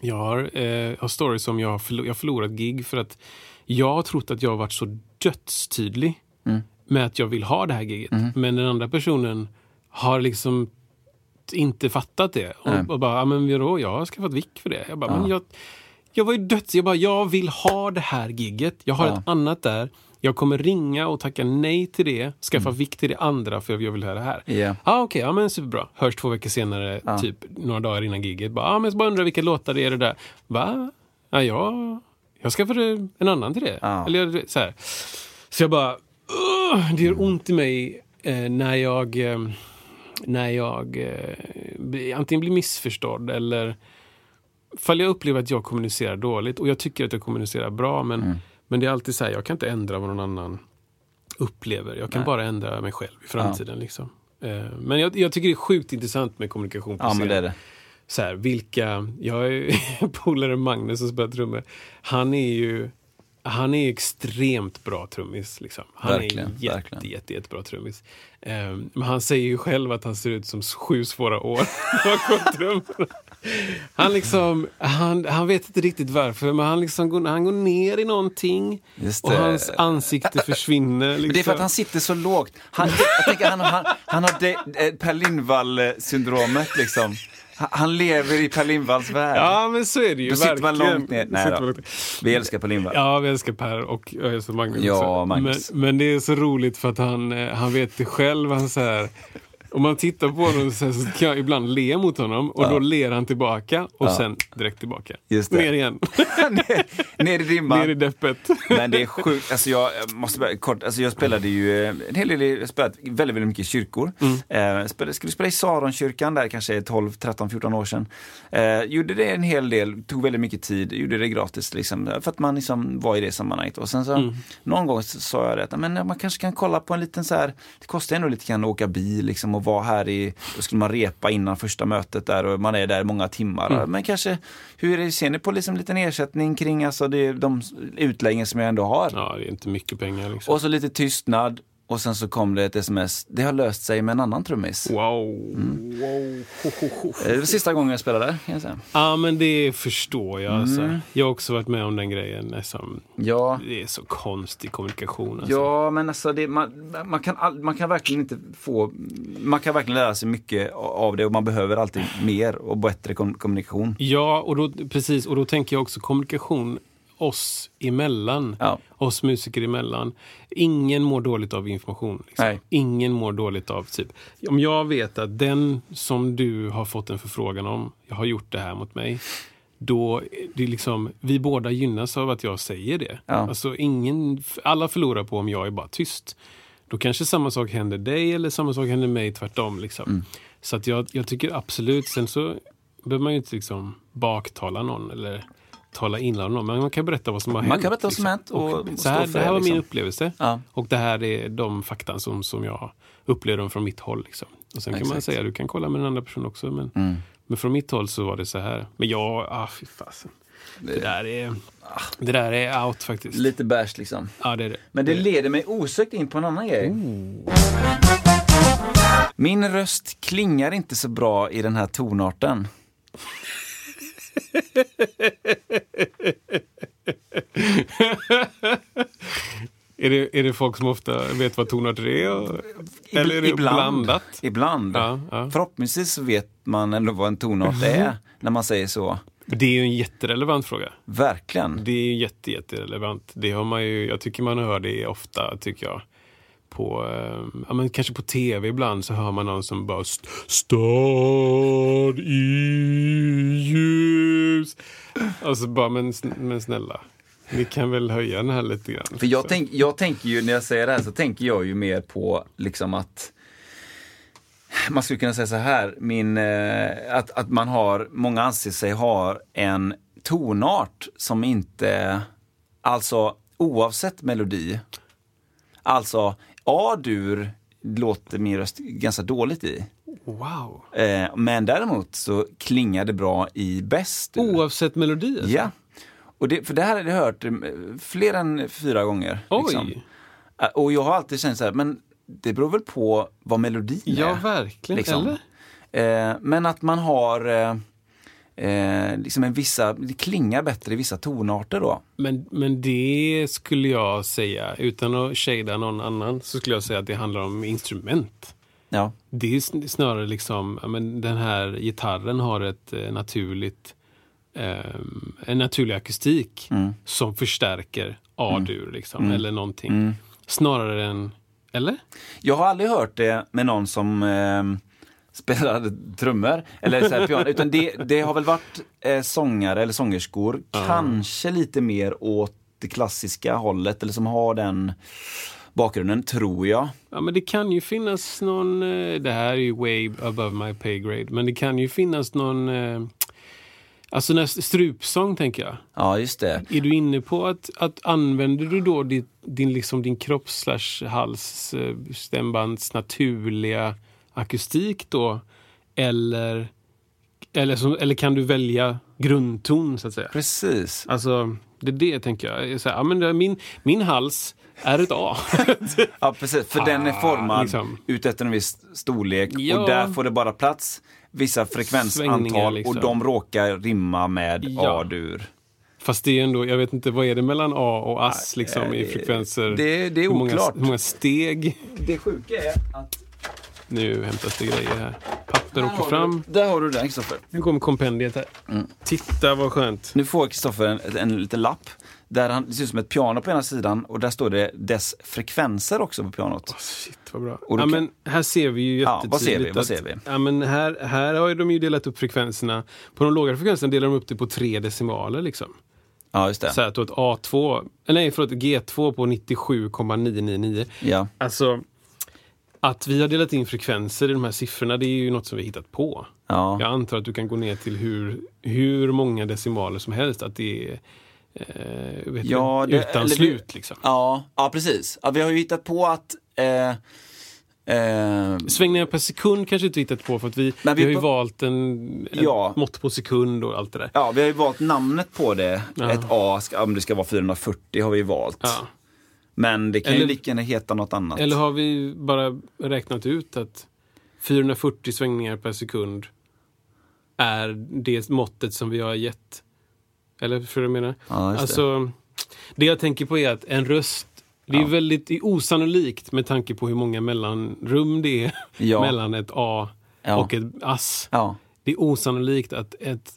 Jag har, eh, har stories om jag har, förlo- jag har förlorat gig för att jag har trott att jag har varit så dödstydlig Mm. med att jag vill ha det här giget. Men den andra personen har liksom inte fattat det. Och, och bara, men vadå, jag har skaffat vick för det. Jag bara, men jag, jag var ju döds... Jag bara, jag vill ha det här gigget. Jag har ett annat där. Jag kommer ringa och tacka nej till det, skaffa vick till det andra för jag vill ha det här. Mm. Ja. Ah, Okej, ja, men superbra. Hörs två veckor senare, Ja. typ några dagar innan giget. Bara, ah, men jag bara undrar vilka låtar det är det där. Va? Ja, jag, jag skaffade en annan till det. Ja. Eller så här. Så jag bara, "Ugh, det gör ont i mig eh, när jag, eh, när jag eh, antingen blir missförstådd eller fall jag upplever att jag kommunicerar dåligt. Och jag tycker att jag kommunicerar bra, men, men det är alltid så här, jag kan inte ändra vad någon annan upplever. Jag kan bara ändra mig själv i framtiden. Liksom. Eh, Men jag, jag tycker det är sjukt intressant med kommunikation på Ja, scen. det är det. Så här, vilka... Jag är [laughs] polare Magnus som spelar trummor. Han är ju han är extremt bra trummis. Liksom. Han Verkligen, är jätte, verkligen. jätte, jättebra trummis. Ehm, men han säger ju själv att han ser ut som sju svåra år. [laughs] Han, liksom, han, han vet inte riktigt varför, men han, liksom går, han går ner i någonting och hans ansikte försvinner. Liksom. Men det är för att han sitter så lågt. Han, jag tänker, han, han, han har de, eh, Per Lindvall-syndromet liksom. Han, lever i Per Lindvalls värld. Ja, men så är det ju Då sitter man långt ner. Nej då. Vi älskar Per Lindvall. Ja, vi älskar Per och jag älskar Magnus Ja. Magnus. Men, men det är så roligt för att han, eh, han vet det själv. Han så här, om man tittar på honom så, kan jag ibland le mot honom och då ler han tillbaka och Ja. sen direkt tillbaka. Just det. Ner igen. [laughs] ner, ner i dimman. Ner i deppet. Men det är sjukt, alltså jag måste bara, kort, alltså jag spelade ju eh, en hel del, jag spelat väldigt, väldigt mycket i kyrkor. Eh, spelade, skulle spela i Saronkyrkan där kanske 12, 13, 14 år sedan. Eh, gjorde det en hel del, tog väldigt mycket tid, gjorde det gratis liksom, för att man liksom var i det sammanhanget. Och sen så någon gång sa jag det att men, man kanske kan kolla på en liten så här, det kostar ändå lite grann att åka bil liksom och vara här i, då skulle man repa innan första mötet där och man är där många timmar. Men kanske, hur är det, ser ni på liksom liten ersättning kring alltså det, de utläggen som jag ändå har? Ja, det är inte mycket pengar liksom. Och så lite tystnad och sen så kom det ett sms. Det har löst sig med en annan trummis. Wow. Mm. wow. Ho, ho, ho. Det var sista gången jag spelade kan jag säga. Ja, men det förstår jag. Alltså. Mm. Jag har också varit med om den grejen. Liksom. Ja, Det är så konstig kommunikation. Alltså. ja men alltså det, man, man, kan all, man kan verkligen inte få, man kan verkligen lära sig mycket av det och man behöver alltid mer och bättre kom, kommunikation. Ja, och då, precis. Och då tänker jag också kommunikation oss emellan. Ja. Oss musiker emellan. Ingen mår dåligt av information. Liksom. Ingen mår dåligt av typ. Om jag vet att den som du har fått en förfrågan om, jag har gjort det här mot mig. Då, är det liksom, vi båda gynnas av att jag säger det. Ja. Alltså ingen, alla förlorar på om jag är bara tyst. Då kanske samma sak händer dig eller samma sak händer mig tvärtom. Liksom. Mm. Så att jag, jag tycker absolut, sen så behöver man ju inte liksom baktala någon eller tala illa om. Men man kan berätta vad som har Man hänt. kan berätta vad som liksom. hänt och och så här, Det här det, var liksom. min upplevelse. Ja. Och det här är de fakta som, som jag upplever dem från mitt håll. Liksom. Och sen kan man Exakt. säga, du kan kolla med en annan person också. Men, Mm. men från mitt håll så var det så här. Men jag, ah fy fasen. Det där är, det där är out faktiskt. Lite bärs liksom. Ja, det är det. Men det leder mig osökt in på en annan grej. Min röst klingar inte så bra i den här tonarten. [laughs] Är det, är det folk som ofta vet vad tonarter är? och- Eller är det blandat? Ibland. Ja, ja. Förhoppningsvis så vet man ändå vad en tonart är när man säger så. Det är ju en jätterelevant fråga. Verkligen. Det är ju jätte, jätterelevant. Det har man ju, jag tycker man hör det ofta, tycker jag. På, eh, ja, men kanske på tv ibland så hör man någon som bara st- Stad i ljus. Och så bara, men, men snälla. Ni kan väl höja den här lite grann. För jag, tänk, jag tänker ju, när jag säger det här så tänker jag ju mer på liksom att man skulle kunna säga så här, min, eh, att, att man har, många anser sig ha en tonart som inte, alltså oavsett melodi, alltså A-dur låter min röst ganska dåligt i. Wow. Eh, men däremot så klingar det bra i bäst. Oavsett melodi alltså. Ja. Och det, för det här har jag hört eh, fler än fyra gånger. Oj. liksom. Eh, Och jag har alltid känt så här, men det beror väl på vad melodin är. Ja, verkligen. liksom. Eller? Eh, men att man har eh, eh, liksom en vissa, det klingar bättre i vissa tonarter då. Men, men det skulle jag säga, utan att shada någon annan, så skulle jag säga att det handlar om instrument. Ja. Det är sn- snarare liksom, men den här gitarren har ett eh, naturligt, ehm, en naturlig akustik Mm. som förstärker A-dur liksom, eller någonting. Snarare än, eller? Jag har aldrig hört det med någon som eh, spelade trummor eller så här, piano, utan det, det har väl varit eh, sångare eller sångerskor, kanske lite mer åt det klassiska hållet eller som har den bakgrunden, tror jag. Ja, men det kan ju finnas någon, eh, det här är ju way above my pay grade, men det kan ju finnas någon, eh, Alltså när strupsång tänker jag. Ja, just det. Är du inne på att, att använder du då din, din, liksom din kropps slash hals eh, stämbands naturliga akustik då? Eller, eller, som, eller kan du välja grundton så att säga? Precis. Alltså, det är det tänker jag. Så här, ja, men min, min hals är ett A. [laughs] Ja, precis. För den är Ah, formad liksom. ut efter en viss storlek Ja. och där får det bara plats vissa frekvensantal liksom. och de råkar rimma med Ja. A-dur. Fast det är ändå, jag vet inte, vad är det mellan A och AS liksom, i det- frekvenser? det- det är Hur många, oklart. hur många steg? Det sjuka är att... Nu hämtas det grejer här. Papper åker fram. Där har du den Kristoffer. Nu kommer kompendiet här. Mm. Titta vad skönt. Nu får Kristoffer en, en liten lapp där han, det ser ut som ett piano på ena sidan och där står det dess frekvenser också på pianot. Shit vad bra. Ja, kan- men här ser vi ju Ja, vad ser vi? jättetydligt Vad att- ser vi? Ja, men här, här har de ju delat upp frekvenserna. På de lågare frekvenserna delar de upp det på tre decimaler. Liksom. Ja, just det. Så att du har ett A2, eller nej förlåt, G2 på 97,999. Ja. Alltså, att vi har delat in frekvenser i de här siffrorna, det är ju något som vi har hittat på. Ja. Jag antar att du kan gå ner till hur, hur många decimaler som helst, att det är eh, Ja, det- utan slut. Liksom. Ja, ja precis. Ja, vi har ju hittat på att eh, eh, Svängningar per sekund kanske inte hittat på för att vi, vi, vi har ju valt en, ett Ja. mått på sekund och allt det där. Ja, vi har ju valt namnet på det. Ja. Ett A, ska, om det ska vara 440 har vi valt. Ja. Men det kan ju Eller- lika gärna heta något annat. Eller har vi bara räknat ut att 440 svängningar per sekund är det måttet som vi har gett? Eller för jag menar? Ja, det. alltså, det jag tänker på är att en röst det är väldigt osannolikt med tanke på hur många mellanrum det är [laughs] Ja. mellan ett A Ja. och ett ass. Det är osannolikt att, ett,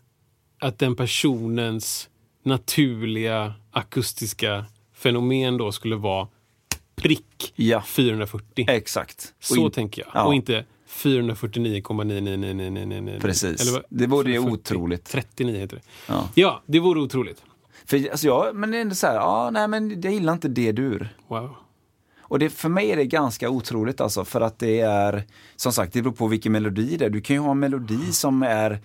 att den personens naturliga akustiska fenomen då skulle vara prick Ja. 440. Exakt. Så tänker jag. Ja. Och inte 449,99999. Precis. Eller vad- Det vore ju 440. otroligt. 39 heter det. Ja. Ja, det vore otroligt. För, alltså, ja, men det är ändå så här, ja, nej men jag gillar inte D-dur. Wow. Och det, för mig är det ganska otroligt alltså, för att det är, som sagt, det beror på vilken melodi det är. Du kan ju ha en melodi som är,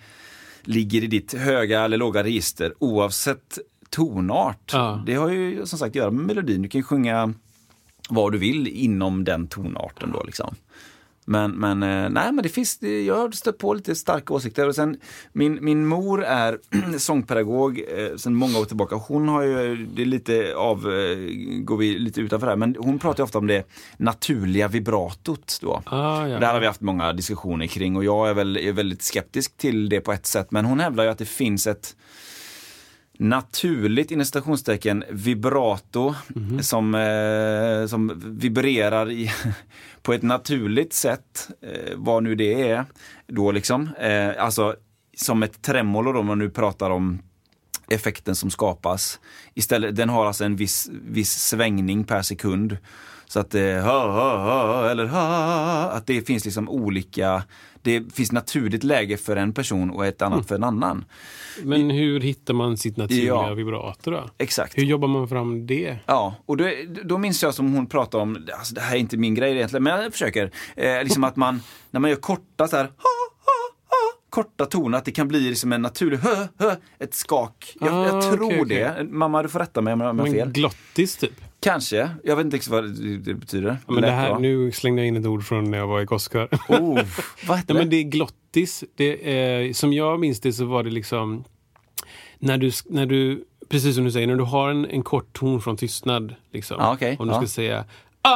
ligger i ditt höga eller låga register oavsett tonart. Ja. Det har ju som sagt att göra med melodin. Du kan ju sjunga vad du vill inom den tonarten då liksom. Men, men eh, nej, men det finns, jag har stött på lite starka åsikter. Och sen, min, min mor är [clears throat] sångpedagog eh, sedan många år tillbaka. Hon har ju, det är lite av, eh, går vi lite utanför det här, men hon pratar ofta om det naturliga vibratot då. Ah, ja. Det här har vi haft många diskussioner kring och jag är, väl, är väldigt skeptisk till det på ett sätt. Men hon hävdar ju att det finns ett naturligt inom citationstecken vibrato som, eh, som vibrerar i, [laughs] på ett naturligt sätt, eh, vad nu det är. Då liksom, eh, alltså som ett tremolo då, om man nu pratar om effekten som skapas. Istället, den har alltså en viss, viss svängning per sekund. Så att det ha, eller ha, att det finns liksom olika, det finns naturligt läge för en person och ett annat för en annan. Men hur hittar man sitt naturliga Ja. vibrato då? Exakt. Hur jobbar man fram det? Ja, och då, då minns jag som hon pratade om, alltså det här är inte min grej egentligen, men jag försöker. Eh, liksom att man, [laughs] när man gör korta så här, korta toner, att det kan bli liksom en naturlig hö, hö, ett skak. Jag, Ah, jag tror okej, okej. det. Mamma, du får rätta mig om jag har fel. glottis typ? Kanske. Jag vet inte exakt vad det, betyder. Men det här, nu slängde jag in ett ord från när jag var i Goskör. Oh, vad hette [laughs] Nej, det? men det är glottis. Det är, som jag minns det så var det liksom när du, när du precis som du säger, när du har en, en kort ton från tystnad. Liksom, Ja, okej. Om du Ja. ska säga ah,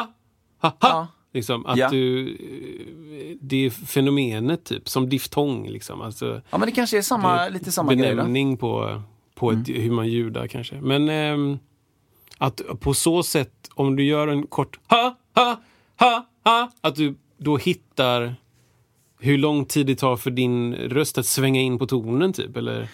ha, ha. Ja. Liksom, att Ja. du, eh, det är fenomenet typ, som diftong. Liksom, alltså, Ja, men det kanske är samma, lite samma grej då. benämning på, på ett, Mm. hur man ljudar kanske. Men ehm, att på så sätt, om du gör en kort ha, ha, ha, ha, att du då hittar hur lång tid det tar för din röst att svänga in på tonen typ, eller?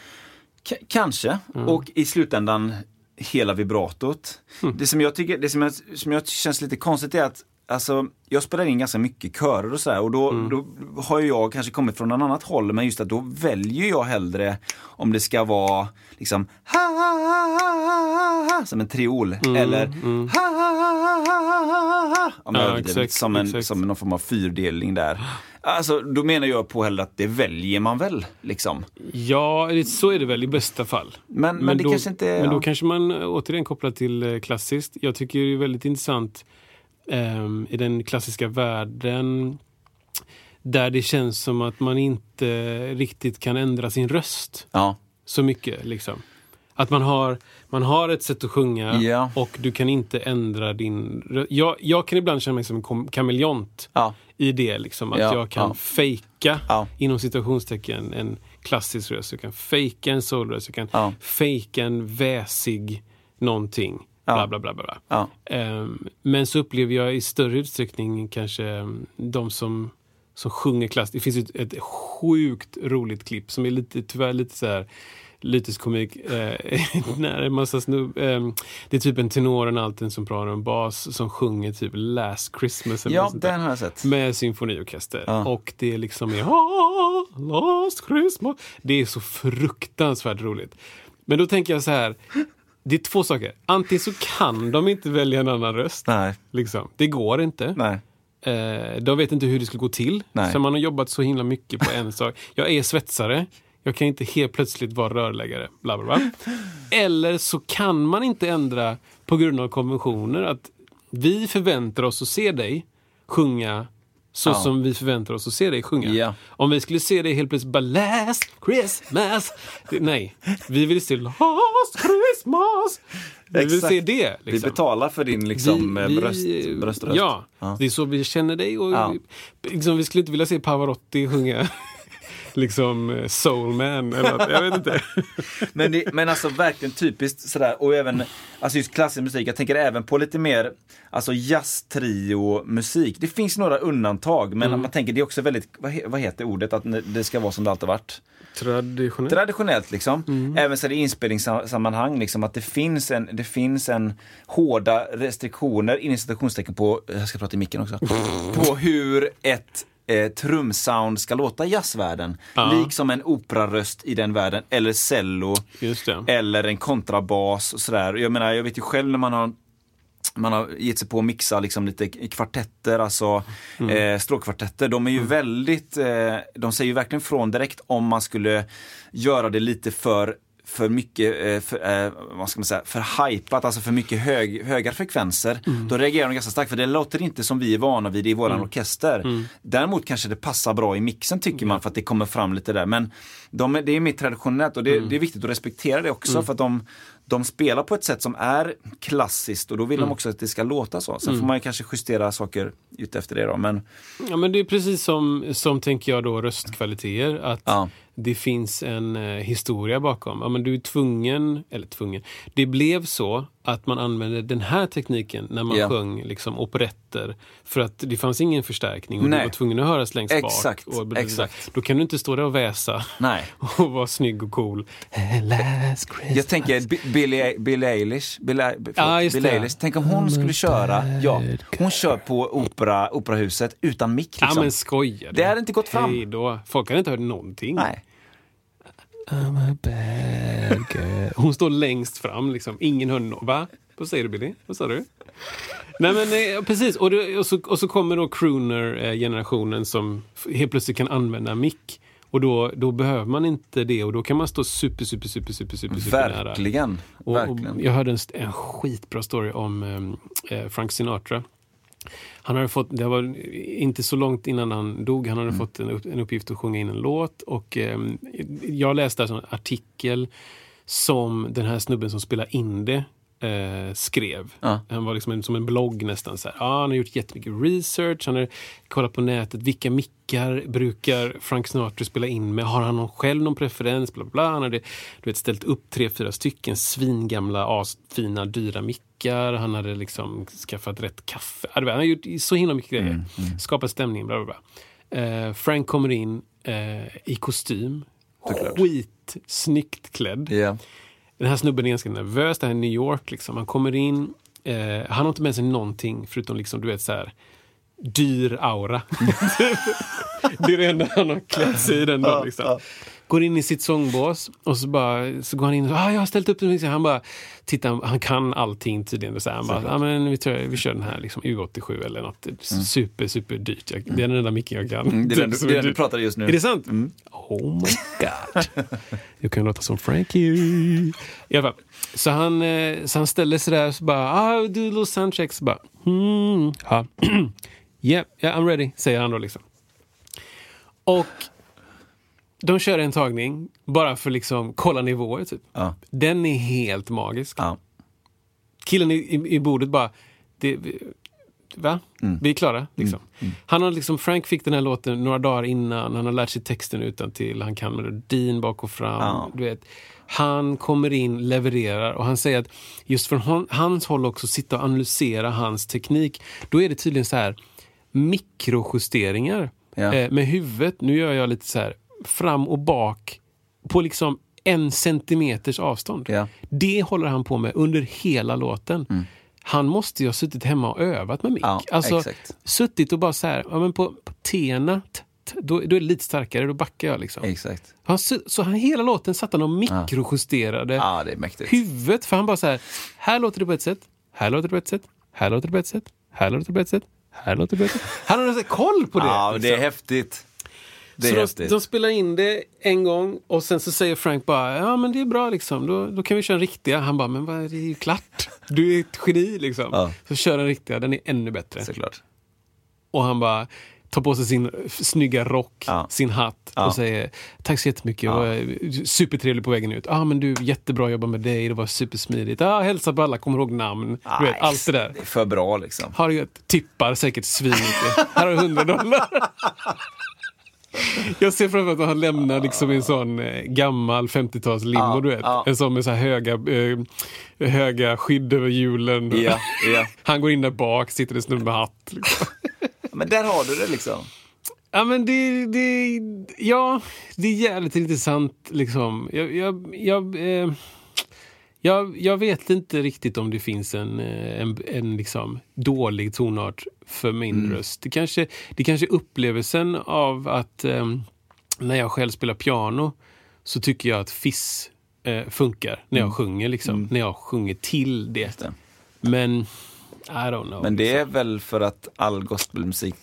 K- kanske. Mm. Och i slutändan hela vibratot. Hm. Det som jag tycker, det som jag, som jag känns lite konstigt är att Alltså, jag spelar in ganska mycket körer och så här, och då, Mm. då har jag kanske kommit från en annat håll men just att då väljer jag hellre om det ska vara liksom ha, ha, ha, ha, ha, som en triol Mm, eller ha, ha, ha, ha, ha, ha, ah! Ja, överdriver, exakt, som, en, exakt. som någon form av fyrdelning där. Alltså, då menar jag på hellre att det väljer man väl, liksom. Ja, så är det väl i bästa fall. Men, men, det då, kanske inte men då ja. kanske man eh, återigen kopplar till eh, klassiskt. Jag tycker det är väldigt intressant ehm, i den klassiska världen där det känns som att man inte riktigt kan ändra sin röst Ja, så mycket. Liksom. Att man har, man har ett sätt att sjunga Ja. och du kan inte ändra din jag, jag kan ibland känna mig som en kameleont ja, i det. Liksom, att Ja, jag kan ja. fejka, Ja. inom citationstecken, en klassisk röst. Jag kan fejka en soulröst. Jag kan Ja. fejka en väsig någonting. Ja. Bla, bla, bla, bla. ja. Ehm, men så upplever jag i större utsträckning kanske um, de som, som sjunger klass. Det finns ett, ett sjukt roligt klipp som är lite, tyvärr lite så här lyteskomik. Eh, [laughs] när en massa snubb, ehm, det är typ en tenor och en alten som pratar om bas som sjunger typ Last Christmas. Eller ja den har jag sett. Med symfoniorkester. Ja. Och det är liksom är, "Ah, Last Christmas. Det är så fruktansvärt roligt. Men då tänker jag så här. Det är två saker. Antingen så kan de inte välja en annan röst. Nej, Liksom. Det går inte. nej. Eh, de vet inte hur det skulle gå till. Nej. Så man har jobbat så himla mycket på en sak. Jag är svetsare. Jag kan inte helt plötsligt vara rörläggare. Bla, bla, bla. Eller så kan man inte ändra på grund av konventioner. Att vi förväntar oss att se dig sjunga så Ja. som vi förväntar oss att se dig sjunga. Ja. Om vi skulle se dig helt plötsligt bara last Christmas. Det, nej, vi vill se last Christmas. Vi vill Exakt. se det. Vi Liksom. betalar för din liksom, Vi- eh, vi- bröst, bröströst. Ja, Ja. det är så vi känner dig. Och liksom, vi skulle inte vilja se Pavarotti sjunga liksom eh, Soulman eller något. Jag vet inte. [laughs] Men, det, men alltså verkligen typiskt sådär och även alltså just klassisk musik. Jag tänker även på lite mer alltså jazz trio musik. Det finns några undantag men Mm. man tänker det är också väldigt, vad, vad heter ordet, att det ska vara som det alltid varit. Traditionellt. Traditionellt liksom. Mm. Även så är det i inspelningssammanhang liksom att det finns en, det finns en hårda restriktioner, inom citationstecken på, jag ska prata i micken också, [laughs] på hur ett eh, trumsound ska låta i jazzvärlden. Ja. Liksom en operaröst i den världen, eller cello, eller en kontrabas och sådär. Jag menar, jag vet ju själv när man har man har gett sig på att mixa liksom lite kvartetter, alltså Mm. eh, stråkkvartetter. De är ju väldigt, eh, de säger ju verkligen från direkt om man skulle göra det lite för för mycket, eh, för, eh, vad ska man säga, för hypat, alltså för mycket hög, höga frekvenser. Mm. Då reagerar de ganska starkt, för det låter inte som vi är vana vid i våran orkester. Mm. Däremot kanske det passar bra i mixen tycker man, för att det kommer fram lite där. Men de, det är mer traditionellt och det, Mm. det är viktigt att respektera det också, för att de, de spelar på ett sätt som är klassiskt och då vill Mm. de också att det ska låta så. Sen får man kanske justera saker ut efter det då. Men Ja, men det är precis som, som tänker jag då röstkvaliteter. Att Ja. Det finns en eh, historia bakom. Ja, men du är tvungen, eller tvungen. Det blev så att man använde den här tekniken när man Ja. sjöng liksom, operetter. För att det fanns ingen förstärkning och Nej. du var tvungen att höras längst Exakt, bak. Och, exakt. Då kan du inte stå där och väsa nej. [laughs] och vara snygg och cool. Jag tänker Billie, Billie Eilish, Billie, Ja, just Billie. Eilish. Tänk om hon skulle köra, ja, hon kör på opera, operahuset utan mick Ja liksom. men skojar? Det hade inte gått fram. Hej då. Folk hade inte hört någonting. Nej. I'm a bad girl. Hon står längst fram, liksom. ingen hör Va? Vad säger du Billy? Vad sa du? Nej men eh, precis, och, det, och, så, och så kommer då crooner-generationen som helt plötsligt kan använda mick. Och då, då behöver man inte det och då kan man stå super, super, super, super, super, super nära. Verkligen. Och, och Verkligen. jag hörde en, en skitbra story om eh, Frank Sinatra. Han hade fått, det var inte så långt innan han dog, han hade fått en, en uppgift att sjunga in en låt. Och eh, jag läste alltså en artikel som den här snubben som spelar in det eh, skrev. Ja. Han var liksom en, som en blogg nästan. Så här. Ja, han har gjort jättemycket research, han har kollat på nätet. Vilka mickar brukar Frank Sinatra spela in med? Har han någon, själv någon preferens? Bla, bla, bla. Han hade du vet, ställt upp tre, fyra stycken svingamla, asfina, dyra mickar. Han hade liksom skaffat rätt kaffe. Han har gjort så himla mycket grejer. Skapat stämning, bla, bla, bla. Eh, Frank kommer in eh, i kostym. Skitsnyggt klädd. Ja. Den här snubben är ganska nervös. Det här är New York. Liksom. Han kommer in. Eh, han har inte med sig någonting förutom liksom, du vet, så här, dyr aura. [laughs] det är det enda han har klätt sig i den dagen. Liksom. Går in i sitt sångbås och så, bara, så går han in och ah, jag har ställt upp den. Han bara tittar, han kan allting tydligen. Så han bara, ah, men vi, tror, vi kör den här liksom, U87 eller något super, super dyrt. Jag, det är den enda micken jag kan. Mm, det är den, som det är du pratar just nu. Är det sant? Oh my god. [laughs] Jag kan låta som Frankie. I. Så han, eh, så han ställer sig där och så bara, ah, a little soundcheck. Så bara, hmm, ja. [clears throat] yeah, yeah, I'm ready, säger han då liksom. Och de kör en tagning bara för liksom kolla nivåer typ. Ja. Den är helt magisk. Ja. Killen i, i, i bordet bara, det, va? Mm. Vi är klara. Liksom. Han har liksom, Frank fick den här låten några dagar innan, han har lärt sig texten utan till han kan melodin bak och fram. Ja. Du vet. Han kommer in, levererar och han säger att just från hon, hans håll också sitta och analysera hans teknik. Då är det tydligen så här mikrojusteringar Ja. eh, med huvudet. Nu gör jag lite så här fram och bak på liksom en centimeters avstånd. Ja. Det håller han på med under hela låten. Han måste ju ha suttit hemma och övat med mick. Ja, alltså, exakt. suttit och bara så här, ja, men på, på tena, t- t- då, då är det lite starkare, då backar jag liksom. Exakt. Han, så han hela låten satt han och mikrojusterade Ja, det är mäktigt. huvudet. För han bara så här, här låter det på ett sätt, här låter det på ett sätt, här låter det på ett sätt, här låter det på ett sätt, här låter det på ett sätt. Han har koll på det. Ja, men det är liksom. häftigt. Det är Så de, de spelar in det en gång och sen så säger Frank bara ja men det är bra liksom, då, då kan vi köra riktiga. Han bara men vad, det är ju klart, du är ett geni liksom. Ja. Så kör den riktiga, den är ännu bättre. Såklart. Och han bara tar på sig sin snygga rock, Ja. sin hatt Ja. och säger tack så jättemycket, Ja. supertrevlig på vägen ut. Ah, men du, jättebra jobbat med dig, det var supersmidigt. Ah, hälsa på alla, kommer ihåg namn. Du vet, allt det där. Det är för bra liksom. Har du ett tippar säkert svinmycket. Här har du 100 dollar. [laughs] Jag ser framför mig att han lämnar liksom en sån eh, gammal 50-tals limo, Ja, du vet. ja. En sån med så höga, eh, höga skydd över hjulen. Ja. [laughs] Han går in där bak, sitter en snubbe med hatt. Liksom. Men där har du det liksom. Ja, men det, det, ja, det är jävligt intressant. Liksom. Jag, jag, jag, eh, jag, jag vet inte riktigt om det finns en, eh, en, en liksom dålig tonart för min röst. Det kanske, det kanske är upplevelsen av att eh, när jag själv spelar piano så tycker jag att fiss eh, funkar när jag sjunger. Liksom, När jag sjunger till det. det. Men I don't know. Men det är väl för att all gospelmusik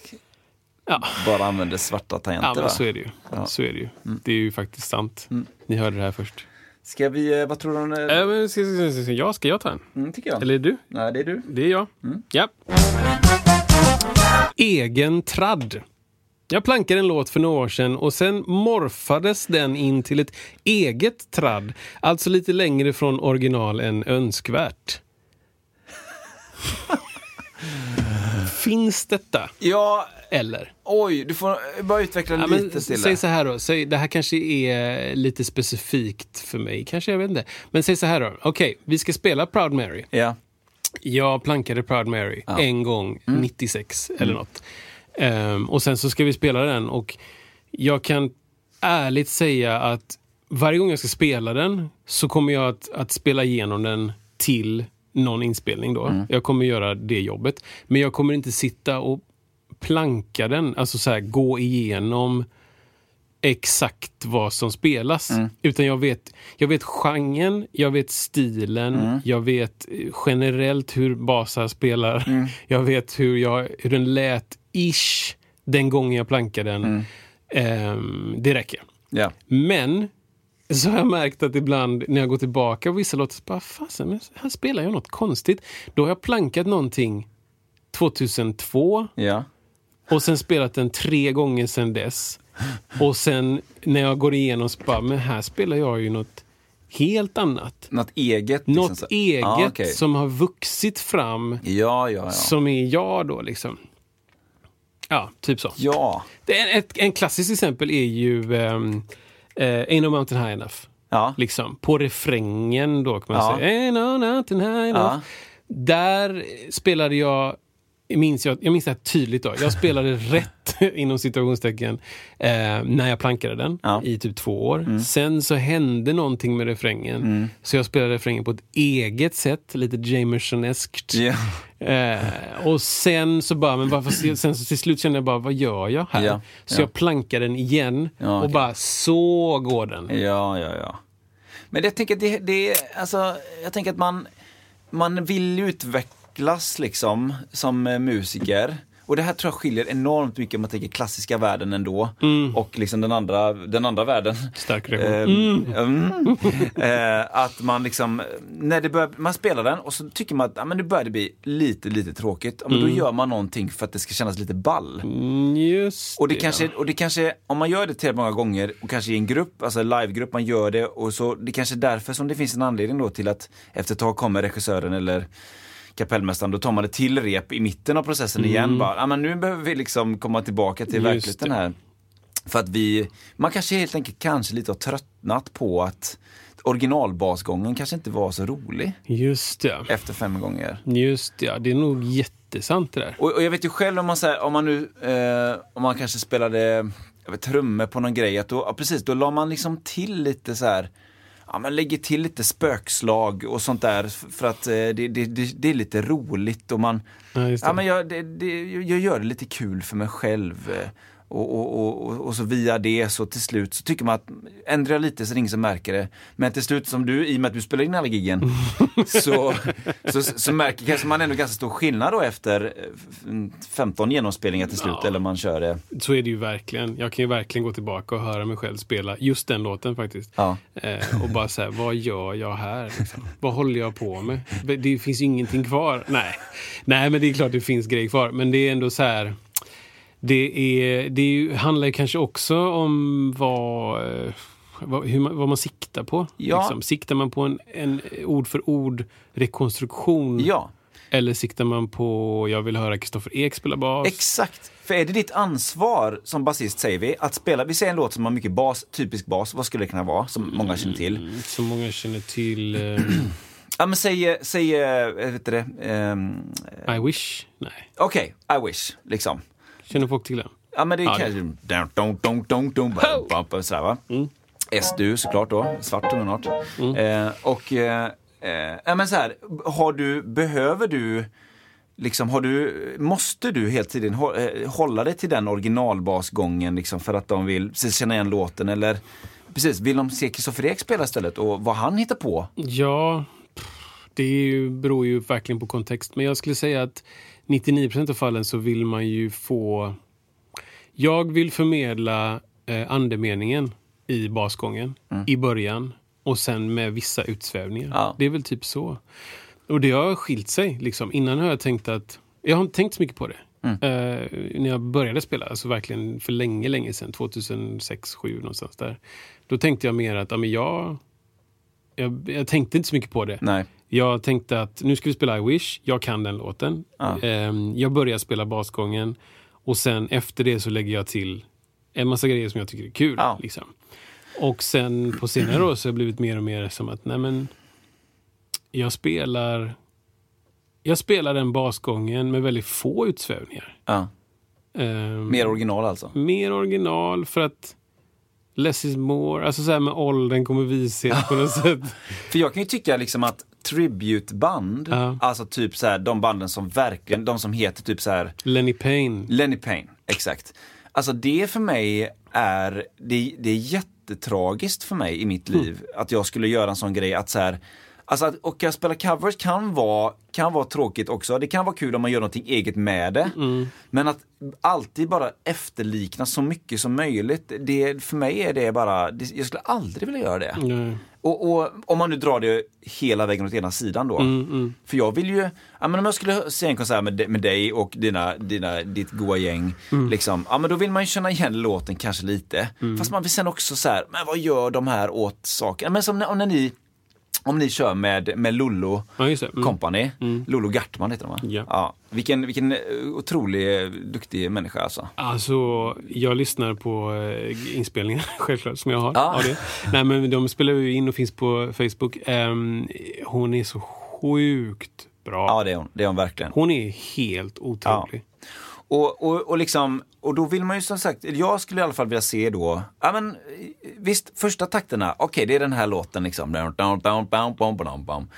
Ja. bara använder svarta Ja, tangenter men va? så är det ju. Så är det ju. Det är ju faktiskt sant. Ni hörde det här först. Ska vi, eh, vad tror du om det? Äh, men ska, ska, ska, ska, jag, ska jag ta en? Mm, tycker jag. Eller är det du? Nej, det är du. Det är jag. Ja. Egen tradd. Jag plankade en låt för några år sedan och sen morfades den in till ett eget tradd. Alltså lite längre från original än önskvärt. [laughs] Finns detta? Ja, Eller? oj, du får bara utveckla Ja, lite till säg så här då, säg, det här kanske är lite specifikt för mig, kanske jag vet inte. Men säg så här då, okej, vi ska spela Proud Mary. Ja, Jag plankade Proud Mary en gång, Mm. 96 eller något. Ehm, och sen så ska vi spela den och jag kan ärligt säga att varje gång jag ska spela den så kommer jag att, att spela igenom den till någon inspelning då. Mm. Jag kommer göra det jobbet. Men jag kommer inte sitta och planka den, alltså så här, gå igenom exakt vad som spelas. Mm. Utan jag vet, jag vet genren, jag vet stilen, Mm. jag vet eh, generellt hur basar spelar. Mm. [laughs] Jag vet hur, jag, hur den lät ish den gången jag plankade den. Ehm, det räcker. ja. Men så har jag märkt att ibland när jag går tillbaka och vissa låtar, så bara fasen, men här spelar jag något konstigt. Då har jag plankat någonting 2002 ja. Och sen spelat den tre gånger sedan dess. Och sen när jag går igenom så bara, men här spelar jag ju något helt annat. Något eget. liksom Något eget Ja, okej. som har vuxit fram, Ja, ja, ja. som är jag då liksom. Ja, typ så. Ja. Det är ett, en klassisk exempel är ju um, Ain't no mountain high enough. Ja. Liksom, på refrängen då kan man Ja. säga. Ain't no mountain high enough. Ja. Där spelade jag, minns jag, jag minns det här tydligt då. Jag spelade [laughs] rätt inom situationstecken eh, när jag plankade den Ja. Mm. i typ två år. Sen så hände någonting med refrängen. Så jag spelade refrängen på ett eget sätt, lite Jamersoneskt. Ja. Eh, och sen så bara, men varför, sen så till slut kände jag bara, vad gör jag här? Ja, Så ja. jag plankar den igen Ja, och bara, så går den. Ja, ja, ja. Men jag tänker att det, det alltså, jag tänker att man, man vill utvecklas liksom som eh, musiker. Och det här tror jag skiljer enormt mycket om man tänker klassiska världen ändå. Och liksom den andra, den andra världen. Stark reaktion. Eh, mm. [laughs] Eh, att man liksom, när det börjar, man spelar den och så tycker man att ja, men nu börjar det bli lite, lite tråkigt. Ja, men Då gör man någonting för att det ska kännas lite ball. Mm, Just Och det, kanske, och det kanske, om man gör det tillräckligt många gånger och kanske i en grupp, alltså en livegrupp, man gör det och så, det kanske är därför som det finns en anledning då till att efter ett tag kommer regissören eller kapellmästaren, då tar man ett till rep i mitten av processen igen. Bara, ah, men nu behöver vi liksom komma tillbaka till verkligheten här. För att vi, man kanske helt enkelt kanske lite har tröttnat på att originalbasgången kanske inte var så rolig Just det. efter fem gånger. Just det, det är nog jättesant det där. Och, och jag vet ju själv om man, så här, om man nu, eh, om man kanske spelade vet, trummor på någon grej, att då, ja, precis, då la man liksom till lite så här, ja man lägger till lite spökslag och sånt där för att eh, det, det, det, är lite roligt och man, Ja, ja men jag, det, det, jag gör det lite kul för mig själv. Eh, Och, och, och, och, så via det så till slut så tycker man att ändrar jag lite så är det ingen som märker det. Men till slut som du, i och med att du spelar in alla giggen, [laughs] så, så, så märker kanske man ändå ganska stor skillnad då efter eh, f- 15 genomspelningar till slut. Ja. Eller man kör det. Så är det ju verkligen. Jag kan ju verkligen gå tillbaka och höra mig själv spela just den låten faktiskt. Ja. Eh, och bara säga, vad gör jag här? Liksom? Vad håller jag på med? Det finns ingenting kvar. Nej. Nej, men det är klart det finns grejer kvar. Men det är ändå så här. Det, är, det är, handlar ju kanske också om vad, eh, vad, hur man, vad man siktar på. Ja. Liksom. Siktar man på en, en ord för ord rekonstruktion? ja, Eller siktar man på, jag vill höra Kristoffer Ek spela bas? exakt. För är det ditt ansvar som basist, säger vi, att spela, vi säger en låt som har mycket bas, typisk bas, vad skulle det kunna vara, som många känner till? Som många känner till. Eh, [clears throat] Ja men säg, säg, eh, vet du det, ehm, I wish? Nej. okej, I wish, liksom. Känner folk till den? Ja men det Ja, kanske... Bum, bum, sådär va. SDU såklart då, svart tonart. Eh, och, eh, eh, men så här, har du, behöver du, liksom har du, måste du hela tiden eh, hålla dig till den originalbasgången liksom för att de vill känna igen låten eller Precis, vill de se Kristoffer Ek spela istället och vad han hittar på? Ja, det är beror ju verkligen på kontext. Men jag skulle säga att 99% av fallen så vill man ju få... Jag vill förmedla eh, andemeningen i basgången i början och sen med vissa utsvävningar. Ja. Det är väl typ så. Och det har skilt sig. Liksom. Innan har jag tänkt att... Jag har inte tänkt så mycket på det. Eh, när jag började spela, alltså verkligen för länge, länge sedan, 2006, 2007 någonstans där. Då tänkte jag mer att ja, men jag, jag, jag tänkte inte så mycket på det. Nej. Jag tänkte att nu ska vi spela I wish, jag kan den låten. Ehm, jag börjar spela basgången och sen efter det så lägger jag till en massa grejer som jag tycker är kul. Ja. Liksom. Och sen på senare år så har det blivit mer och mer som att nej men jag spelar jag spelar den basgången med väldigt få utsvävningar. Ja. Ehm, Mer original alltså? mer original för att less is more. Alltså så här med åldern kommer vishet på något sätt. För jag kan ju tycka liksom att tributeband, Ja. alltså typ så här, de banden som verkligen, de som heter typ så här Lenny Payne. Lenny Payne, exakt. Alltså det för mig är, det, det är jättetragiskt för mig i mitt liv att jag skulle göra en sån grej att så här, Alltså att och att spela covers kan vara, kan vara tråkigt också. Det kan vara kul om man gör någonting eget med det. Men att alltid bara efterlikna så mycket som möjligt. Det, för mig är det bara, det, jag skulle aldrig vilja göra det. Nej. Och, och om man nu drar det hela vägen åt ena sidan då. För jag vill ju, ja, men om jag skulle se en konsert med, med dig och dina, dina, ditt goa gäng. Liksom, ja, men då vill man ju känna igen låten kanske lite. Fast man vill sen också så här, men vad gör de här åt saken? Men som när, när ni om ni kör med, med Lollo Ja. Mm. Company, Lollo Gartman heter de va? Ja. Vilken, vilken eh, otrolig eh, duktig människa alltså. Alltså, jag lyssnar på eh, inspelningar [laughs] självklart som jag har Ja. av det. Nej, men de spelar ju in och finns på Facebook. Ehm, hon är så sjukt bra. Ja det är hon, det är hon verkligen. Hon är helt otrolig. Och, och, och, liksom, och då vill man ju som sagt, jag skulle i alla fall vilja se då, ja men visst, första takterna, okej okay, det är den här låten liksom.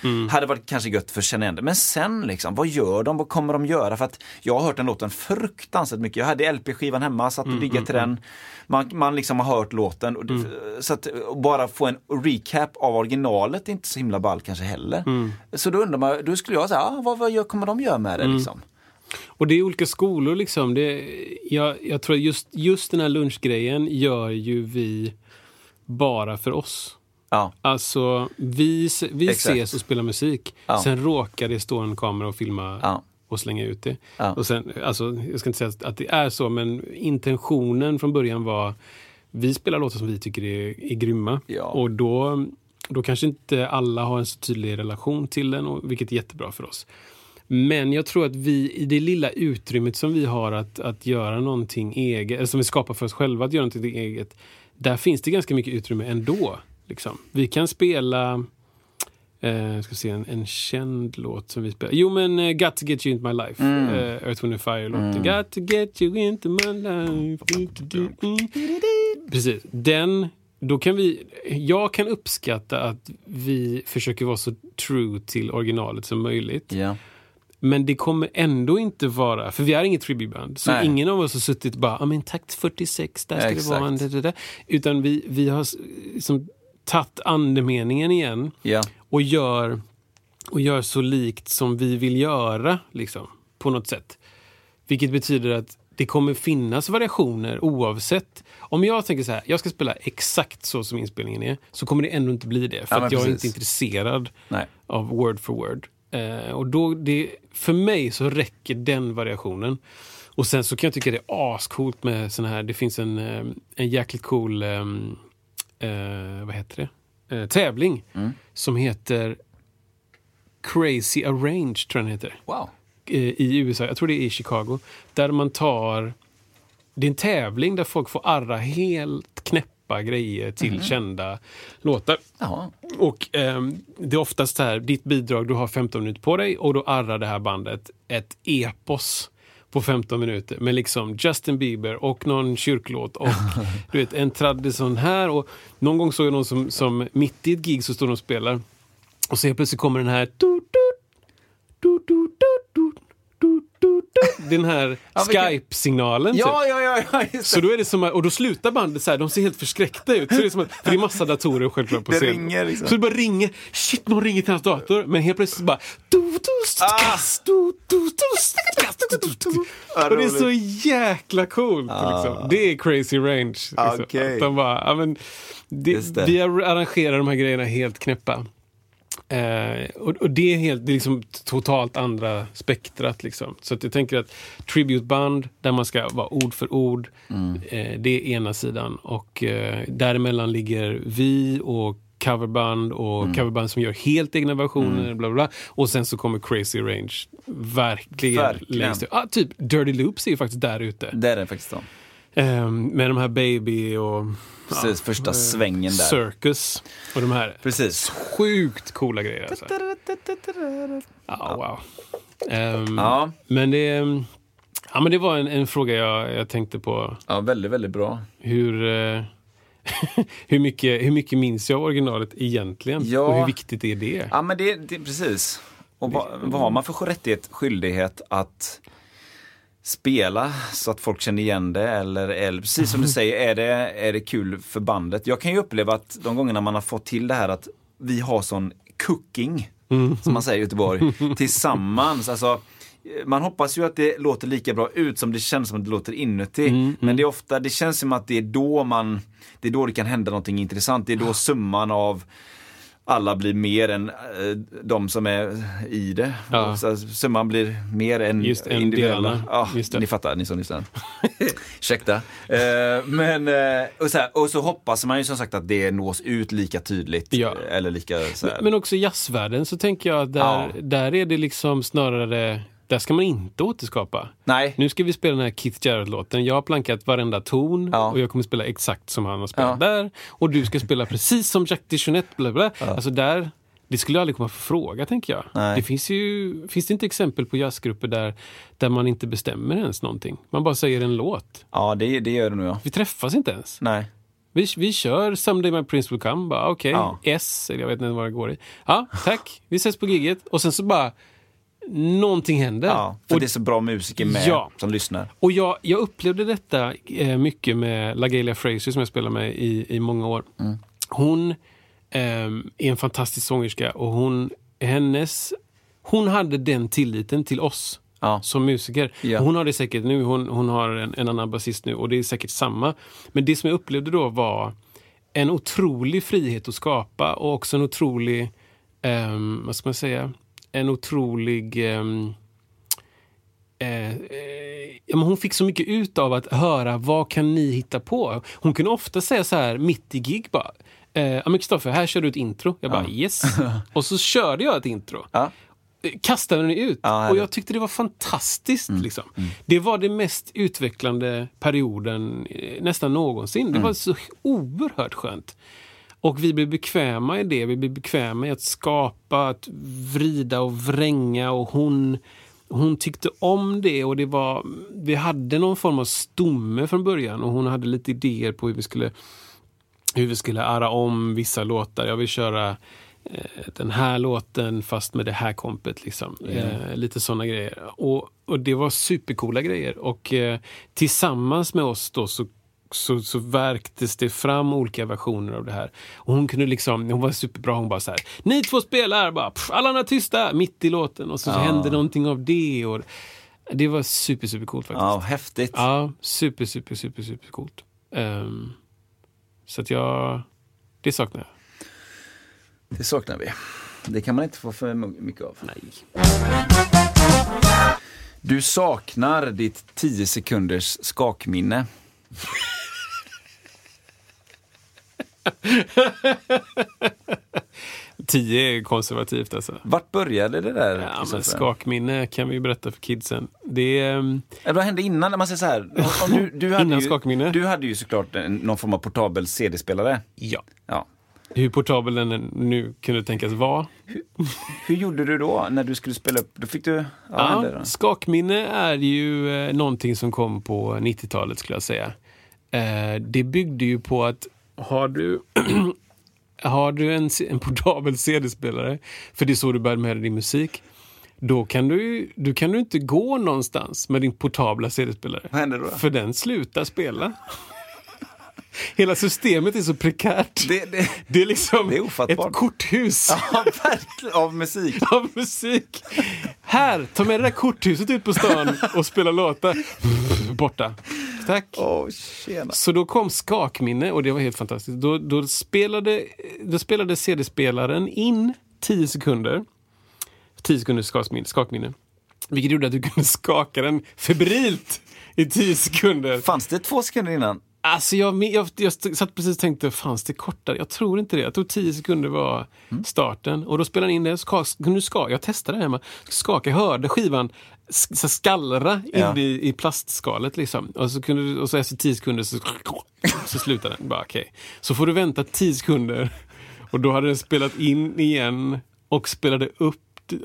Mm. Hade varit kanske gött för känna igen det. Men sen liksom, vad gör de? Vad kommer de göra? För att jag har hört den låten fruktansvärt mycket. Jag hade LP-skivan hemma, satt och mm, diggade till mm, den. Man, man liksom har hört låten. Mm. Så att bara få en recap av originalet är inte så himla ball kanske heller. Mm. Så då undrar man, då skulle jag säga, ah, vad, vad gör, kommer de göra med det liksom? Och det är olika skolor liksom. Det, jag, jag tror just, just den här lunchgrejen gör ju vi bara för oss. Ja. Alltså, vi, vi ses och spelar musik. Ja. Sen råkar det stå en kamera och filma ja. och slänga ut det. Ja. Och sen, alltså, jag ska inte säga att det är så, men intentionen från början var vi spelar låtar som vi tycker är, är grymma. Och då, då kanske inte alla har en så tydlig relation till den, och, vilket är jättebra för oss. Men jag tror att vi i det lilla utrymmet som vi har att, att göra någonting eget, eller som vi skapar för oss själva att göra någonting eget, där finns det ganska mycket utrymme ändå. Liksom. Vi kan spela eh, ska se, en, en känd låt som vi spelar. Jo men uh, Got to get you into my life. Mm. Uh, Earth, Wind Fire-låten. Mm. Got to get you into my life. Precis. Den, då kan vi, jag kan uppskatta att vi försöker vara så true till originalet som möjligt. Yeah. Men det kommer ändå inte vara, för vi är inget tribute så Nej. ingen av oss har suttit bara, ja men takt 46, där ska Exakt. det vara en... Det, det, Utan vi, vi har liksom tagit andemeningen igen ja. och, gör, och gör så likt som vi vill göra, liksom, på något sätt. Vilket betyder att det kommer finnas variationer oavsett. Om jag tänker så här, jag ska spela exakt så som inspelningen är, så kommer det ändå inte bli det. För ja, att jag precis. är inte intresserad Nej. av word for word. Eh, och då, det, för mig så räcker den variationen. Och sen så kan jag tycka det är ascoolt med såna här, det finns en, eh, en jäkligt cool, eh, eh, vad heter det, eh, tävling mm. som heter Crazy Arrange, tror jag den heter. Wow. Eh, I USA, jag tror det är i Chicago. Där man tar, det är en tävling där folk får arra helt knäpp klippa grejer till mm. kända låtar. Jaha. Och eh, det är oftast så här, ditt bidrag, du har 15 minuter på dig och då arrar det här bandet ett epos på 15 minuter med liksom Justin Bieber och någon kyrklåt och [laughs] du vet, en tradition här. Och någon gång såg jag någon som, som mitt i ett gig så står de och spelar och så plötsligt kommer den här du, du, du, den här [laughs] ja, Skype-signalen. Ja, typ. ja, ja, ja Så då är det som och då slutar bandet så här, de ser helt förskräckta ut. Så det är som att, för det är massa datorer självklart på scenen. Ringer, liksom. Så det bara ringer, shit någon ringer till hans dator. Men helt plötsligt bara Och det är så jäkla coolt. Liksom. Det är crazy range. Liksom. Okay. de bara, ja, men, det, det. Vi arrangerar de här grejerna helt knäppa. Eh, och, och, det är helt det är liksom totalt andra spektrat. Liksom. Så att jag tänker att tributeband där man ska vara ord för ord, mm. eh, det är ena sidan. Och eh, däremellan ligger vi och coverband och mm. coverband som gör helt egna versioner. Mm. Bla, bla, Och sen så kommer Crazy Range verkligen, verkligen. längst. Ah, typ Dirty Loops är ju faktiskt där ute. Det är det faktiskt. Då. Um, med de här Baby och... Precis, ja, första svängen där. Circus och de här Precis. sjukt coola grejer. Alltså. Ja, wow. Um, ja. Men det... Ja, men det var en, en fråga jag, jag tänkte på. Ja, väldigt, väldigt bra. Hur... Uh, [laughs] hur, mycket, hur mycket minns jag originalet egentligen? Ja. Och hur viktigt är det? Ja, men det, det precis. Och vad, vad har man för rättighet, skyldighet att spela så att folk känner igen det eller, eller precis som du [laughs] säger, är det, är det kul för bandet? Jag kan ju uppleva att de gångerna man har fått till det här att vi har sån cooking, mm. som man säger i Göteborg, tillsammans. Alltså, man hoppas ju att det låter lika bra ut som det känns som att det låter inuti. Mm, mm. Men det är ofta, det känns som att det är då man, det är då det kan hända någonting intressant. Det är då summan av alla blir mer än äh, de som är i det. Ja. Så, så man blir mer än Just individuella. Ja, ni fattar, ni som lyssnar. [laughs] Ursäkta. Uh, men, uh, och, så här, och så hoppas man ju som sagt att det nås ut lika tydligt. Ja. Eller lika, men, men, också i jazzvärlden så tänker jag att där, ja. där är det liksom snarare där ska man inte återskapa. Nej. Nu ska vi spela den här Keith Jarrett-låten. Jag har plankat varenda ton ja. och jag kommer spela exakt som han har spelat ja. där. Och du ska spela precis som Jack DeJohnette. Bla bla. Ja. Alltså där, Det skulle aldrig komma på fråga, tänker jag. Nej. Det finns ju finns det inte exempel på jazzgrupper där, där man inte bestämmer ens någonting? Man bara säger en låt. Ja, det, det gör det nog ja. Vi träffas inte ens. Nej. Vi, vi kör Someday My Prince Will Come. Bara, Okej, Ja. S, eller jag vet inte vad det går i. Ja, tack. Vi ses på gigget. Och sen så bara, någonting händer. Ja, för och, det är så bra musiker med Ja. som lyssnar. och jag, jag upplevde detta eh, mycket med LaGalia Fraser som jag spelar med i, i många år. Hon ehm, är en fantastisk sångerska och hon, hennes, hon hade den tilliten till oss Ja. som musiker. Ja. Hon har det säkert nu, hon, hon har en, en annan basist nu och det är säkert samma. Men det som jag upplevde då var en otrolig frihet att skapa och också en otrolig, ehm, vad ska man säga, en otrolig ehm, eh, eh, ja, men hon fick så mycket ut av att höra vad kan ni hitta på. Hon kunde ofta säga så här mitt i gig bara. Eh, ja men Kristoffer, här kör du ett intro. Jag bara yes. [laughs] Och så körde jag ett intro. Ja. Eh, Kastade den ut. Ja, och jag tyckte det var fantastiskt. Liksom. Det var den mest utvecklande perioden eh, nästan någonsin. Det var så oerhört skönt. Och vi blev bekväma i det. Vi blev bekväma i att skapa, att vrida och vränga och hon, hon tyckte om det och det var, vi hade någon form av stomme från början och hon hade lite idéer på hur vi skulle hur vi skulle arra om vissa låtar. Jag vill köra eh, den här låten fast med det här kompet. Liksom. Eh, lite sådana grejer. Och, och det var supercoola grejer. Och eh, tillsammans med oss då så så, så verktes det fram olika versioner av det här. Och hon kunde liksom, hon var superbra, hon bara så här, ni två spelar, bara, pff, alla andra tysta, mitt i låten. Och så, så hände någonting av det. Och det var super, super coolt faktiskt. Ja, häftigt. Ja, super, super, super, super coolt. Ehm, så att jag, det saknar jag. Det saknar vi. Det kan man inte få för mycket av. Nej. Du saknar ditt 10 sekunders skakminne. Tio är konservativt alltså. Vart började det där? Ja, men skakminne kan vi ju berätta för kidsen. Det ehm, Eller vad hände innan? När man säger så här, om du, du, hade Innan ju, skakminne? du hade ju såklart någon form av portabel CD-spelare. ja. Ja. Hur portabel den nu kunde tänkas vara. Hur gjorde du då när du skulle spela upp? Då fick du... Ja, hände då? skakminne är ju eh, någonting som kom på 90-talet skulle jag säga. Eh, det byggde ju på att har du, [clears throat] har du en, en portabel CD-spelare, för det är så du började med din musik, då kan du, du kan du inte gå någonstans med din portabla CD-spelare. Vad hände då? För den slutar spela. Hela systemet är så prekärt. Det, det, Det är liksom Det är ett korthus ja, verkligen. Av musik. [laughs] av musik. Här, ta med det där korthuset ut på stan och spela låtar. Borta. Tack. Tjena. Så då kom skakminne och det var helt fantastiskt. Då, då, spelade, då spelade CD-spelaren in 10 sekunder. 10 sekunders skakminne, skakminne. Vilket gjorde att du kunde skaka den febrilt i 10 sekunder. Fanns det två sekunder innan? Alltså jag, jag, jag satt precis och tänkte, fanns det kortare? Jag tror inte det. Jag tror 10 sekunder var starten. Och då spelade han in det. Ska, du ska, jag testade det hemma. Skaka, jag hörde skivan sk- så skallra in Ja. i, i plastskalet. Liksom. Och, så kunde, och så efter 10 sekunder så, så slutade den. Bara, okay. Så får du vänta 10 sekunder. Och då hade den spelat in igen och spelade upp.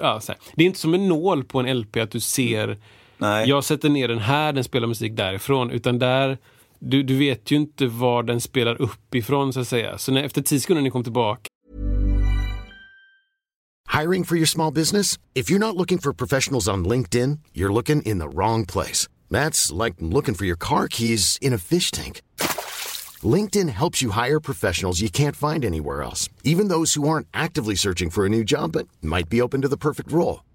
Ja. Det är inte som en nål på en LP att du ser Nej. jag sätter ner den här, den spelar musik därifrån. Utan där, du, du vet ju inte var den spelar uppifrån så att säga. Så när, efter 10 sekunder när ni kom tillbaka Hiring for your small business? If you're not looking for professionals on LinkedIn, you're looking in the wrong place. That's like looking for your car keys in a fish tank. LinkedIn helps you hire professionals you can't find anywhere else, even those who aren't actively searching for a new job but might be open to the perfect role.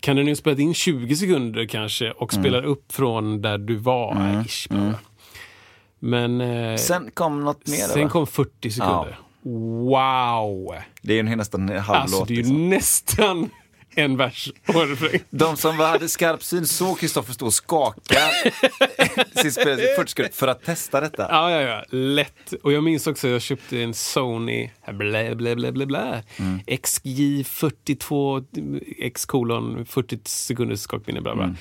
kan den ju spela in 20 sekunder kanske och Mm. spela upp från där du var. Ish, bara. Men eh, Sen kom något mer sen va? kom 40 sekunder. Wow! Det är ju nästan en halv Alltså låt. det är ju liksom. nästan en vers och en refräng. De som hade skarp syn såg Kristoffer stå och skaka [laughs] sitt spel i 40 sekunder för att testa detta. Ja, ja, ja. Lätt. Och jag minns också att jag köpte en Sony blä, blä, blä, blä, blä. XJ42 X kolon 40 sekunders skakminne. Bla, bla.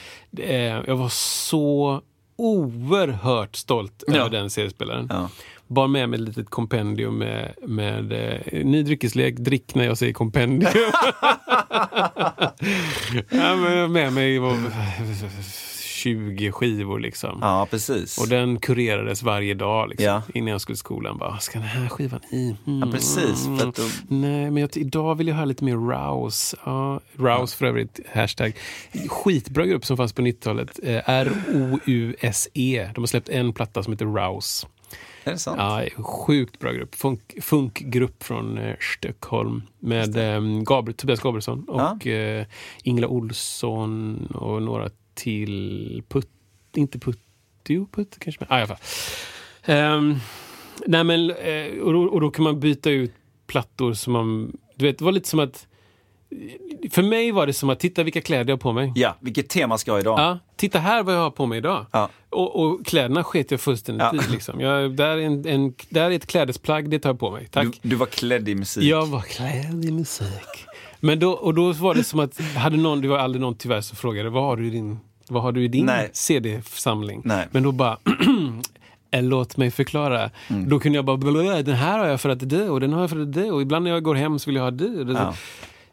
Eh, Jag var så oerhört stolt Ja. över den seriespelaren. Ja. Bar med mig ett litet kompendium med, med eh, ny dryckeslek. Drick när jag säger kompendium. [laughs] ja, men med mig var 20 skivor liksom. Ja, precis. Och den kurerades varje dag liksom, Ja. innan jag skulle till skolan. Bara, ska den här skivan i? Mm, Ja, precis. Då, Nej, men jag, idag vill jag ha lite mer Rouse. Ja, Rouse för övrigt, hashtag. Skitbra grupp som fanns på 90-talet. Eh, R-O-U-S-E. De har släppt en platta som heter Rouse. Är det sant? Ja, sjukt bra grupp. Funk, funkgrupp från eh, Stockholm med eh, Gabriel, Tobias Gabrielsson och eh, Ingela Olsson och några till. Putt, inte Puttio, Putt kanske? Ah, i alla fall. Ehm, nej, men, eh, och, då, och då kan man byta ut plattor som man... Du vet, det var lite som att... För mig var det som att titta vilka kläder jag har på mig. Ja, vilket tema ska jag ha idag? Ja, titta här vad jag har på mig idag. Ja. Och, och kläderna sket jag fullständigt Ja. i. Liksom. Jag, där, är en, en, där är ett klädesplagg, det tar jag på mig. Tack. Du, du var klädd i musik. Jag var klädd i musik. Men då, och då var det som att, hade någon, det var aldrig någon tyvärr som frågade, vad har du i din, vad har du i din. CD-samling? Nej. Men då bara, "Eh, låt mig förklara. Mm. Då kunde jag bara, "Blablabla, den här har jag för att det och den har jag för att det och ibland när jag går hem så vill jag ha det. Ja.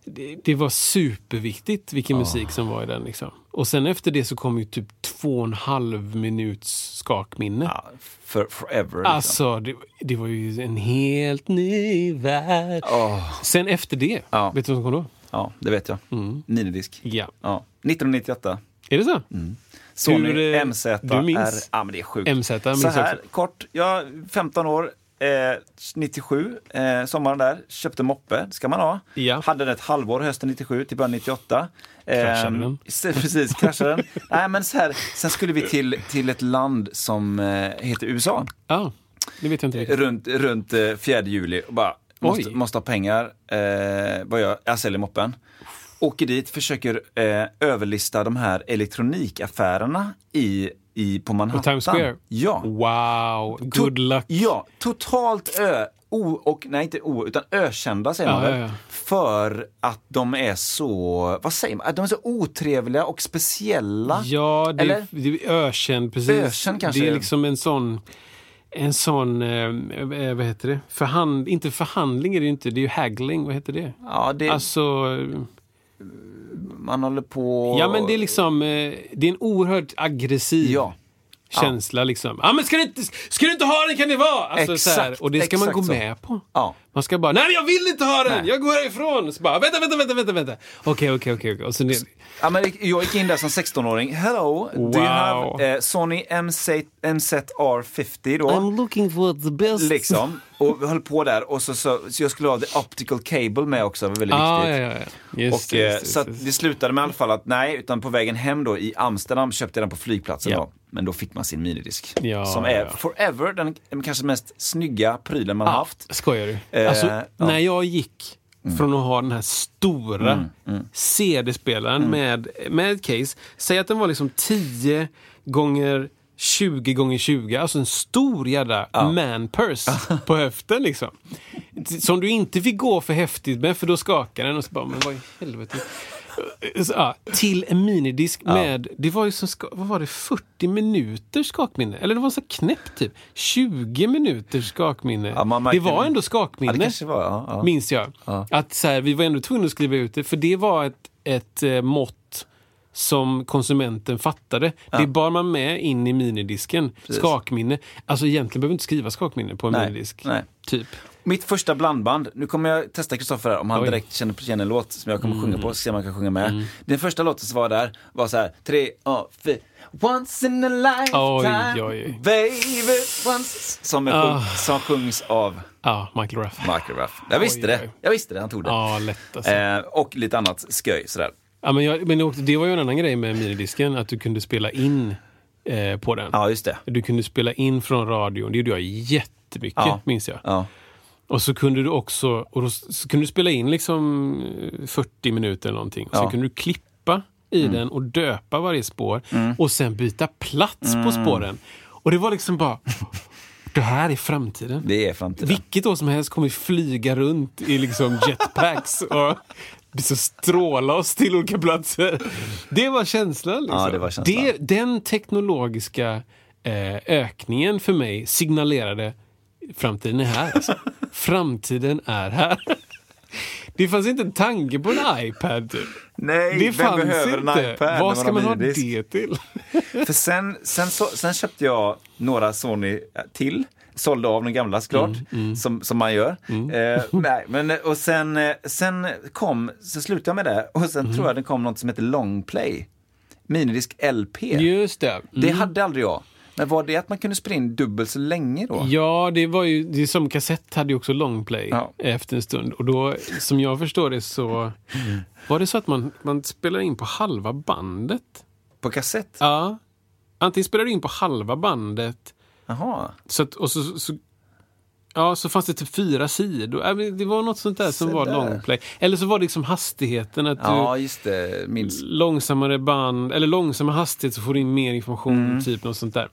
Det, det var superviktigt vilken musik som var i den. Liksom. Och sen efter det så kom ju typ två och en halv minuts skakminne. Ja, för forever. Liksom. Alltså, det, det var ju en helt ny värld. Åh. Sen efter det, Ja. vet du vad som kom då? Ja, det vet jag. Mm. Minidisk. Ja. Ja. 1998. Är det så? Sony Hur, eh, MZ du minns? R. Ja, men det är sjukt. MZ minns Så här, också. kort. Jag 15 år, eh, 97, eh, sommaren där. Köpte moppe, det ska man ha. Ja. Hade den ett halvår hösten 97 till början 98. Eh, Kraschade den? s- [laughs] Precis, kraschade den. [laughs] Nej, men så här, sen skulle vi till, till ett land som eh, heter USA. Ja, det vet jag inte riktigt. Runt, runt eh, 4 juli och bara måste, måste ha pengar. Eh, vad jag, jag säljer moppen. Åker dit, försöker eh, överlista de här elektronikaffärerna i, i, på Manhattan. Times Square? Ja. Wow, good To- luck. Ja, totalt ö, o, och, nej inte o, utan ökända säger man Ja, väl. ja, ja. För att de är så, vad säger man, att de är så otrevliga och speciella. Ja, det, Eller? det är ökänd precis. Ökänd kanske. Det är liksom en sån, en sån, eh, eh, vad heter det? Förhand, inte förhandling är det inte, det är ju haggling, vad heter det? Ja, det, Alltså, man håller på... ja men det är liksom, eh, det är en oerhört aggressiv Ja. Känsla liksom. Ja men ska du inte, ska du inte ha den kan det vara! Alltså, så här, Exakt, och det ska man exakt gå så. med på. Ja. Man ska bara, nej men jag vill inte ha den! Nej. Jag går härifrån! Så bara, vänta, vänta, vänta, vänta, vänta. Okej, okej, okej. okej. Och så ner- Ja, men jag gick in där som 16-åring. Hello, do you have Wow. eh, Sony MZ, MZ-R50 då? looking for the best. Liksom. Och vi höll på där och så, så, så jag skulle ha the optical cable med också, det var väldigt Ah, viktigt. ja, ja, ja. Just, och, det, eh, just, så just. det slutade med i alla fall att nej, utan på vägen hem då i Amsterdam köpte jag den på flygplatsen Ja. då. Men då fick man sin minidisk. Ja, som är ja. forever den kanske mest snygga prylen man har haft. Skojar du? Eh, alltså, ja. Mm. när jag gick från att ha den här stora CD-spelaren med, med ett case, säg att den var liksom 10 gånger 20 gånger 20, alltså en stor jävla man-purse [laughs] på höften liksom. Som du inte fick gå för häftigt med för då skakar den och så bara, men vad i helvete. Ja, till en minidisk med, det var ju som, vad var det, 40 minuters skakminne? Eller det var så knäppt typ. 20 minuters skakminne. Ja, man det märker- var ändå Ja, skakminne. var, ja. ja. Minns jag. Att så här, vi var ändå tvungna att skriva ut det, för det var ett, ett eh, mått som konsumenten fattade. Det bar man med in i minidisken. Skakminne. Alltså egentligen behöver du inte skriva skakminne på en Nej, minidisk. nej. Typ. Mitt första blandband, nu kommer jag testa Kristoffer om han Oj. direkt känner, känner en låt som jag kommer sjunga på, så se om han kan sjunga med. Den första låten som var där var så här, tre, ja, fyra. Once in a lifetime, Oj, oj, baby, once... Som, är Ah. sjung, som sjungs av Ja, Michael Ruff. Michael Ruff. Jag visste Oj, det, oj. jag visste det, han tog det. Ja, lätt alltså. Eh, och lite annat sköj sådär. Ja, men jag, men det, det var ju en annan grej med minidisken, att du kunde spela in eh, på den. Ja, just det. Du kunde spela in från radion, det gjorde jag jättemycket, Ja. minns jag. Ja. Och så kunde du också och då, kunde du spela in liksom eh, 40 minuter eller någonting. Sen Ja. Mm. kunde du klippa i den och döpa varje spår och sen byta plats Mm. på spåren. Och det var liksom bara, det här är framtiden. Det är framtiden. Vilket år som helst kommer vi flyga runt i liksom [laughs] jetpacks och så stråla oss till olika platser. Det var känslan. Liksom. Ja, det var känslan. Det, den teknologiska eh, ökningen för mig signalerade framtiden är här. Alltså. [laughs] framtiden är här. Det fanns inte en tanke på en iPad. Typ. Nej, Det vem behöver inte. en iPad Vad ska man ha det till? [laughs] För sen, sen, så, sen köpte jag några Sony till. Sålde av de gamla såklart, Mm, Som, som man gör. Eh, [laughs] nej, men, och sen, eh, sen kom, så slutade jag med det och sen Mm. tror jag det kom något som heter Longplay. Minidisk LP. Just det. Det hade aldrig jag. Men var det att man kunde spela in dubbelt så länge då? Ja, det var ju, det som kassett hade ju också longplay Ja. efter en stund. Och då, som jag förstår det så var det så att man, man spelade in på halva bandet. På kassett? Ja. Antingen spelade du in på halva bandet Jaha. så att, och så, så, ja, så fanns det typ fyra sidor. Det var något sånt där som Se var där. longplay. Eller så var det liksom hastigheten. Att du, Ja. Minst. långsammare band, eller långsamma hastighet så får du in mer information, Mm. typ något sånt där.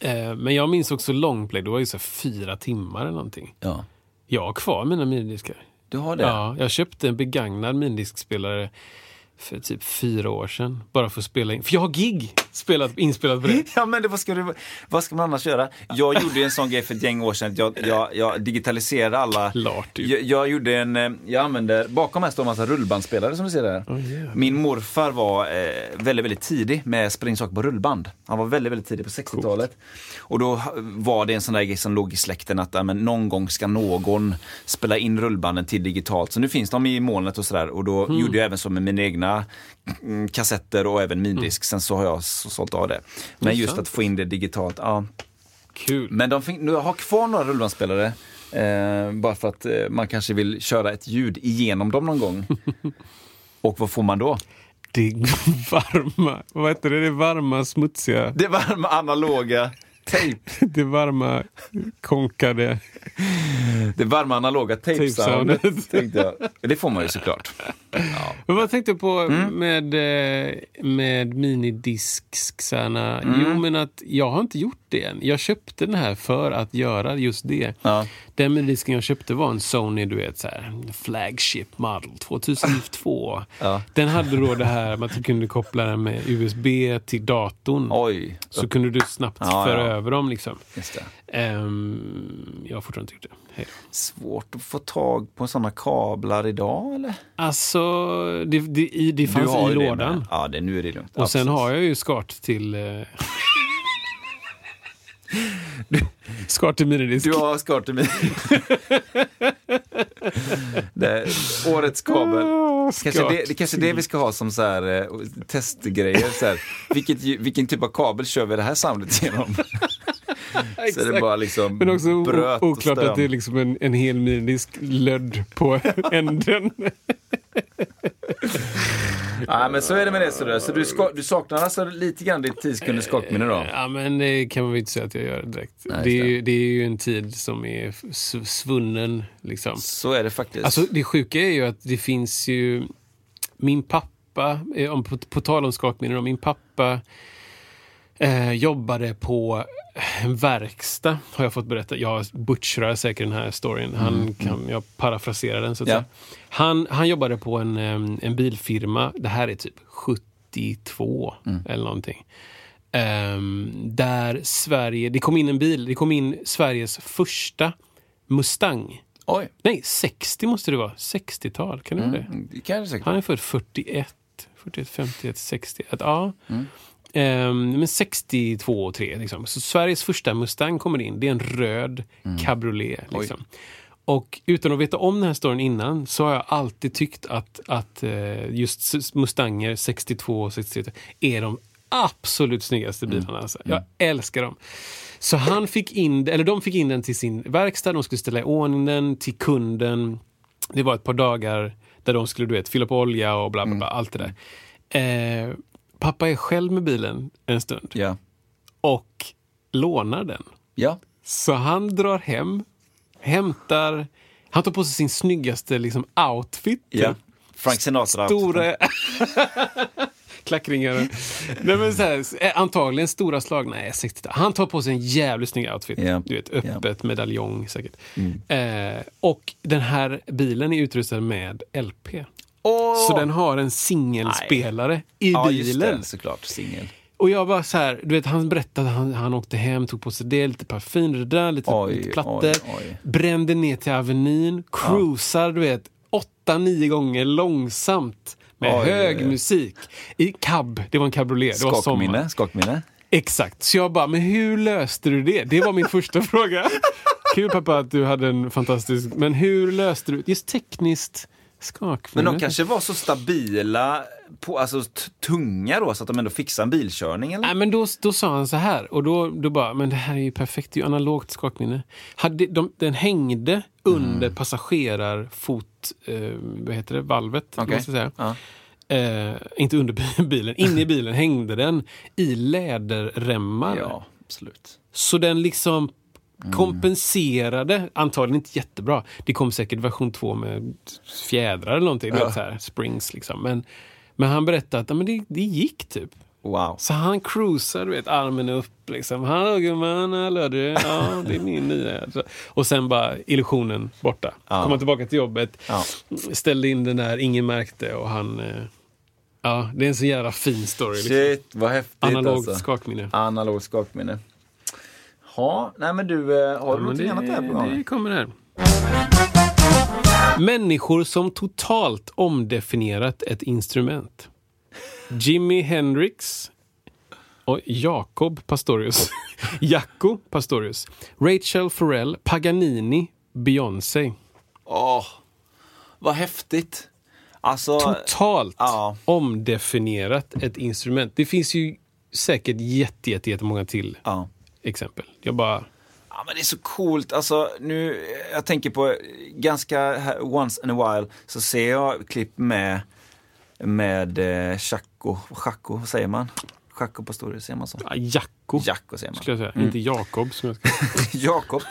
Eh, men jag minns också longplay, det var ju så fyra timmar eller någonting. Ja. Jag har kvar mina minidiskar. Du har det? Ja, jag köpte en begagnad minidiskspelare för typ fyra år sedan. Bara för att spela in. För jag har gig spelat, inspelat på det. [laughs] Ja men det, vad, ska du, vad ska man annars göra? Jag gjorde en sån grej för ett gäng år sedan. Jag, jag, jag digitaliserade alla. Klart ju. Jag, jag gjorde en, eh, jag använder, bakom här står en massa rullbandspelare som du ser där. jävlar. Min morfar var eh, väldigt, väldigt tidig med in saker på rullband. Han var väldigt, väldigt tidig på 60-talet. Och då var det en sån där grej som låg i släkten att men, någon gång ska någon spela in rullbanden till digitalt. Så nu finns de i molnet och sådär. Och då Mm. gjorde jag även så med mina egna mm, kassetter och även mindisk. Sen så har jag så, sålt av det. Men just att få in det digitalt, ja. Kul. Men de fick, nu har kvar några rullbandspelare. Eh, bara för att eh, man kanske vill köra ett ljud igenom dem någon gång. [laughs] Och vad får man då? Det [laughs] varma, vad heter det? Det varma, smutsiga, Det varma analoga tejp. [laughs] det varma, konkade. Det varma analoga tape-soundet. tänkte jag. Det får man ju såklart. [laughs] Men vad tänkte du på Mm. med, eh, med minidisksarna? Jo, men att jag har inte gjort det. Jag köpte den här för att göra just det. Ja. Den minidisken jag köpte var en Sony, du vet, så här, flagship model 2002. Ja. Den hade då det här att du kunde koppla den med USB till datorn. Oj. Så kunde du snabbt Ja, föra över dem. Liksom. Det. Ehm, jag har fortfarande inte gjort det. Hej. Svårt att få tag på sådana kablar idag eller? Alltså, det, det, det fanns i det lådan. med. Ja, det, nu är det lugnt. Och sen har jag ju skart till... Eh... skart till minidisk. Du har skart till mig. det är årets kabel. Ah, Kanske det, det kanske är det vi ska ha som så här, eh, testgrejer. Så här. Vilket, vilken typ av kabel kör vi det här soundet genom? [laughs] så det bara liksom Men också bröt och oklart att det är liksom en, en hel minidisk lödd på [laughs] änden. [laughs] Nej, men så är det med det. Så, där. så du, ska, du saknar alltså lite grann ditt 10 sekunders skakminne då? Ja, men det kan man väl inte säga att jag gör direkt. Nej, det, är ju, det är ju en tid som är svunnen. Liksom. Så är det faktiskt. Alltså det sjuka är ju att det finns ju... Min pappa, eh, om, på, på tal om skakminnen, min pappa eh, jobbade på en verkstad, har jag fått berätta. Jag butchrar säkert den här storyn. Han kan, jag parafraserar den så att Ja. säga. Han, han jobbade på en, en bilfirma, det här är typ 72 eller någonting. Ehm, där Sverige, det kom in en bil, det kom in Sveriges första Mustang. Oj, Nej, 60 måste det vara. 60-tal, kan det vara det? mm, det kan det säkert Han vara. är född 41. 41, 51, 61. Ja. Mm. Ehm, men 62 och 3 liksom. Så Sveriges första Mustang kommer in. Det är en röd Mm. cabriolet. Liksom. Och utan att veta om den här storyn innan så har jag alltid tyckt att, att eh, just Mustanger 62 och 63 är de absolut snyggaste Mm. bilarna. Alltså. Jag älskar dem. Så han fick in, eller de fick in den till sin verkstad, de skulle ställa i ordning den till kunden. Det var ett par dagar där de skulle du vet, fylla på olja och bla bla bla, allt det där. Eh, pappa är själv med bilen en stund Ja. och lånar den. Ja. Så han drar hem, hämtar, han tar på sig sin snyggaste liksom, outfit. ja. Frank Sinatra. Stora... [laughs] Klackringar. Nej, men så här, eh, antagligen stora slag. Nej, 60 Han tar på sig en jävligt snygg outfit. Ja. Du vet, öppet, medaljong säkert. Mm. Eh, och den här bilen är utrustad med LP. Åh! Så den har en singelspelare i ja, just bilen. det, såklart. Singel. Och jag var så här, du vet han berättade att han, han åkte hem, tog på sig det, lite parfym, det där, lite, Oj, lite plattor. oj, oj. Brände ner till Avenyn, cruisar, du vet, åtta, nio gånger långsamt. Med hög musik. I cab, det var en cabriolet, det var sommar. Skakminne. Skakminne. Exakt, så jag bara, men hur löste du det? Det var min [laughs] första fråga. Kul pappa att du hade en fantastisk, men hur löste du Just tekniskt skakminne. Men de kanske var så stabila, på, alltså tunga då, så att de ändå fixade en bilkörning eller? Nej, men då, då sa han så här och då, då bara, men det här är ju perfekt, det är ju analogt skakminne. Hade, de, den hängde under passagerarfot, eh, vad heter det, valvet, Okej. måste jag säga. Ja. Eh, inte under [laughs] bilen, inne i bilen hängde den i läderremmar. Ja, absolut. Så den liksom kompenserade, antagligen inte jättebra. Det kom säkert version 2 med fjädrar eller någonting, vet, så här, springs liksom. Men, men han berättade att ja, men det, det gick typ. Wow. Så han cruisar, du vet, armen upp liksom. Hallå gumman, hallå du. Ja, det är min nya. Och sen bara illusionen borta. Ja. Komma tillbaka till jobbet, Ja. ställde in den där, ingen märkte och han... eh, Ja, det är en så jävla fin story. Liksom. Shit, vad häftigt Analogt alltså. skakminne. Analogt skakminne. Ja, nej men du, eh, har du Ja, men någonting annat här på gång? det kommer här. Människor som totalt omdefinierat ett instrument. Jimi Hendrix och Jakob Pastorius. [laughs] Jacko Pastorius. Rachel Farrell, Paganini, Beyoncé. Åh, vad häftigt. Alltså, Totalt ja. omdefinierat ett instrument. Det finns ju säkert jätte, jätte, jättemånga till ja. Exempel. Jag bara... Ja, men det är så coolt. Alltså, nu, jag tänker på ganska once in a while så ser jag klipp med med eh, Chaco, Chaco, vad säger man? Chaco Pastorius, säger man så? Ja, Jacko, Jacko säger man. skulle jag säga. Inte Jakob. Som jag ska... [laughs] Jakob.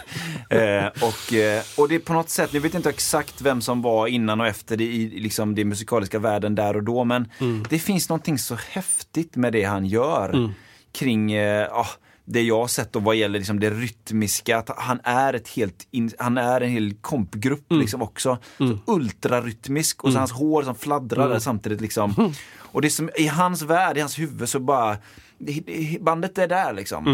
Eh, och, eh, och det är på något sätt, jag vet inte exakt vem som var innan och efter det i liksom, den musikaliska världen där och då, men det finns någonting så häftigt med det han gör kring eh, ah, det jag har sett och vad gäller liksom det rytmiska, att han är ett helt, in, han är en hel kompgrupp liksom också. Så ultrarytmisk och så hans hår som fladdrar där samtidigt liksom. Och det som, i hans värld, i hans huvud så bara det- det- Bandet är där liksom.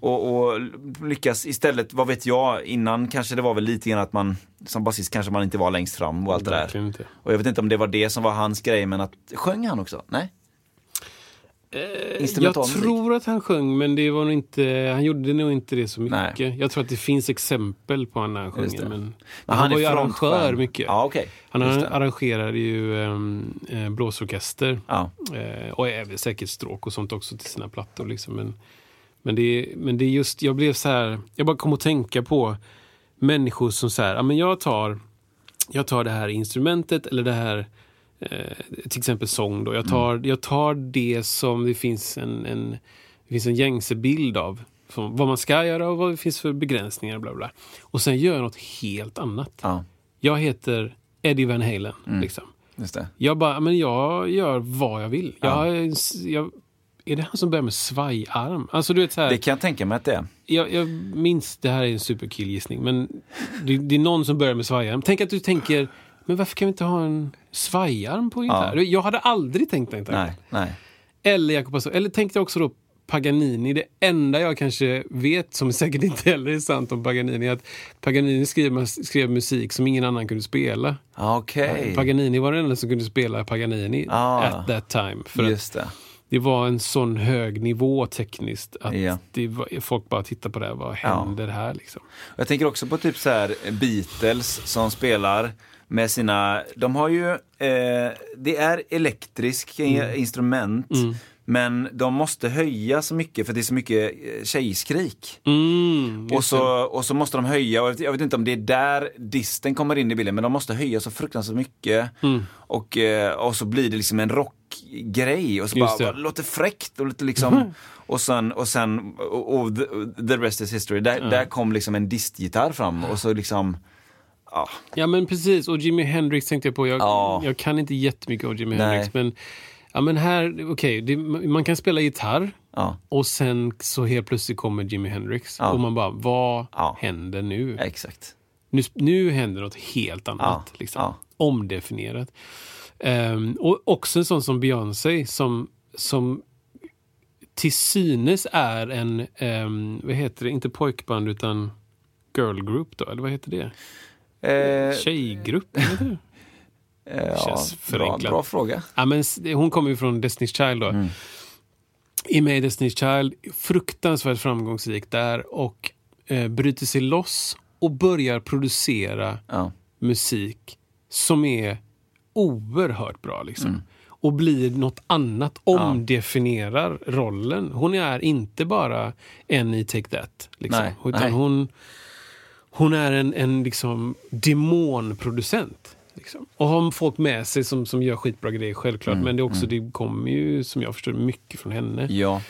Och, och lyckas istället, vad vet jag, innan kanske det var väl lite grann att man som basist kanske man inte var längst fram och allt det där. inte. Och jag vet inte om det var det som var hans grej, men att, sjöng han också? Nej? Jag Instrumental musik. tror att han sjöng, men det var nog inte, han gjorde nog inte det så mycket. Nej. Jag tror att det finns exempel på när han sjunger. Men, Men han, han var ju arrangör mycket. Ja, okej. Han arrangerade ju um, eh, blåsorkester Ja. eh, och även säkert stråk och sånt också till sina plattor. Liksom. Men, men, det, är- men det är just, jag blev så här, jag bara kom att tänka på människor som så här, ja, men jag tar, jag tar det här instrumentet eller det här eh, till exempel sång då. Jag tar, jag tar det som det finns en, en, det finns en gängse bild av. Vad man ska göra och vad det finns för begränsningar. Bla bla. Och sen gör jag något helt annat. Ja, Jag heter Eddie Van Halen. Liksom. just det. Jag bara, men jag gör vad jag vill. Jag, jag, är det han som börjar med svajarm? Alltså du vet så här, Det kan jag tänka mig att det är. jag, jag minns, det här är en superkillgissning, men det, det är någon som börjar med svajarm. Tänk att du tänker, men varför kan vi inte ha en svajarm på gitarr? Jag hade aldrig tänkt den tanken. Nej, nej. Eller Jakob Pastor, eller tänkte jag också då Paganini, det enda jag kanske vet, som säkert inte heller är sant om Paganini, är att Paganini skrev, skrev musik som ingen annan kunde spela. Ah, Okej. Paganini var den enda som kunde spela Paganini Ah. at that time. För Just det. det var en sån hög nivå tekniskt att Ja. det var, folk bara tittar på det här, vad händer här liksom? Jag tänker också på typ så här Beatles som spelar med sina, de har ju, eh, det är elektriska Mm. instrument men de måste höja så mycket för det är så mycket eh, tjejskrik. Mm, Och så, och så måste de höja, och jag vet, inte om det är där disten kommer in i bilden, men de måste höja så fruktansvärt mycket. Mm. Och, eh, och så blir det liksom en rockgrej och så Just bara, det. låter fräckt och lite liksom Och sen, och sen och, och the, the rest is history. Där, där kom liksom en distgitarr fram och så liksom ja, Ja men precis, och Jimi Hendrix tänkte jag på. Jag, Ja. jag kan inte jättemycket av Jimi Nej. Hendrix men, ja, men här, okej, det- man kan spela gitarr ja, och sen så helt plötsligt kommer Jimi Hendrix och man bara, vad händer nu? exakt. nu? Nu händer något helt annat. Liksom. Omdefinierat. Ehm, och också en sån som Beyoncé som, som till synes är en, um, vad heter det, inte pojkband utan girl group då, eller vad heter det? Eh, Tjejgrupp? Eller [laughs] ja, bra, bra fråga. Ja, men hon kommer ju från Destiny's Child då. Mm. I May Destiny's Child, fruktansvärt framgångsrik där och eh, bryter sig loss och börjar producera Ja. musik som är oerhört bra. Liksom. Mm. Och blir något annat, omdefinierar rollen. Hon är inte bara en i Take That. Liksom. Nej, Utan nej. Hon, hon är en, en liksom demonproducent. Liksom. Och har folk med sig som, som gör skitbra grejer, självklart. Men det, är också, det kommer ju, som jag förstår mycket från henne. Mm, Ja,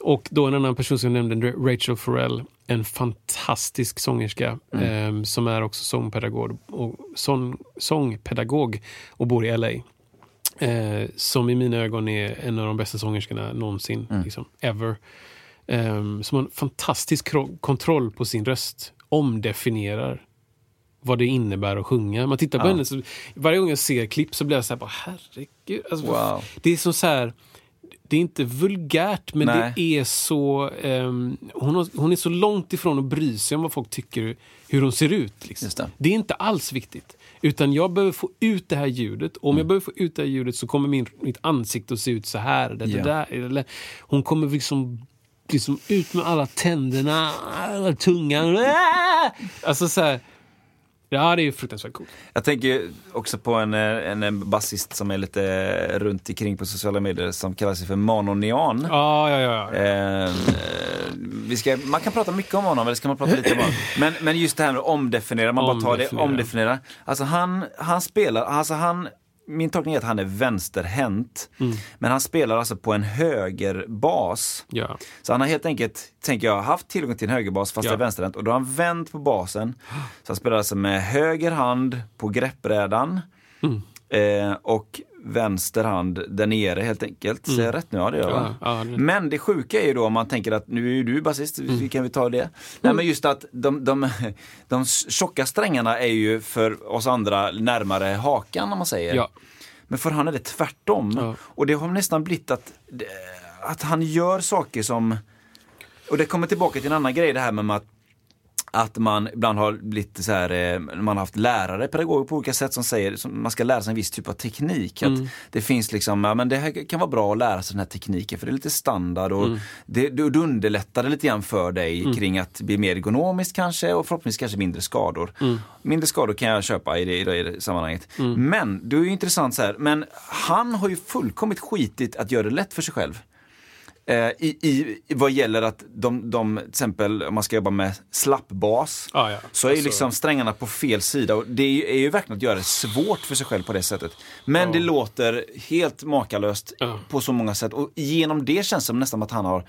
Och då en annan person som jag nämnde, Rachel Farrell, en fantastisk sångerska Mm. eh, som är också sångpedagog och, sång, sångpedagog och bor i LA. Eh, som i mina ögon är en av de bästa sångerskorna någonsin, Mm. liksom, ever. Eh, som har en fantastisk kontroll på sin röst, omdefinierar vad det innebär att sjunga. Man tittar på henne, så varje gång jag ser klipp så blir jag så här, bara, herregud. Alltså, Wow. Det är som så här, det är inte vulgärt, men Nej. det är så... ehm, hon, har, hon är så långt ifrån att bry sig om vad folk tycker, hur hon ser ut. Liksom. Det. det är inte alls viktigt. Utan jag behöver få ut det här ljudet. Och om Mm. jag behöver få ut det här ljudet så kommer min, mitt ansikte att se ut så här. Det, Ja. det där, eller, hon kommer liksom, liksom ut med alla tänderna, alla tungan. Alltså så här, Ja, det är fruktansvärt coolt. Jag tänker också på en, eh, en, en basist som är lite runt omkring på sociala medier som kallar sig för Manonian. Ja, ja, ja. Eh, eh, vi ska, man kan prata mycket om honom, eller ska man prata lite om honom? Men, men just det här med att omdefiniera, man bara tar det, omdefiniera. Alltså han, han spelar, alltså han, min tolkning är att han är vänsterhänt. Mm. Men han spelar alltså på en högerbas. ja. Så han har helt enkelt, tänker jag, haft tillgång till en högerbas fast Ja. är vänsterhänt. Och då har han vänt på basen. Så han spelar alltså med höger hand på greppbrädan. Mm. Eh, och vänster hand där nere helt enkelt. Säger jag rätt nu? Ja det gör jag. Mm. Ja, ja, det- Men det sjuka är ju då om man tänker att nu är ju du basist, Mm. kan vi ta det? Nej men just att de, de, [laughs] de tjocka strängarna är ju för oss andra närmare hakan om man säger. Ja. Men för han är det tvärtom. Ja. Och det har nästan blivit att, att han gör saker som... Och det kommer tillbaka till en annan grej det här med att att man ibland har blivit så här, eh, man har haft lärare, pedagoger på olika sätt som säger att man ska lära sig en viss typ av teknik. Att Mm. Det finns liksom, ja men det här kan vara bra att lära sig den här tekniken för det är lite standard och Mm. det, det, det underlättar det lite grann för dig kring att bli mer ergonomiskt kanske och förhoppningsvis kanske mindre skador. Mm. Mindre skador kan jag köpa i det, i det, i det sammanhanget. Men det är ju intressant så här, men han har ju fullkomligt skitit att göra det lätt för sig själv. Eh, i, i, vad gäller att de, de, till exempel om man ska jobba med slappbas, Ja, ja. så är ju Alltså- liksom strängarna på fel sida och det är ju, är ju verkligen att göra det svårt för sig själv på det sättet. Men det låter helt makalöst Ja. på så många sätt och genom det känns det som nästan att han har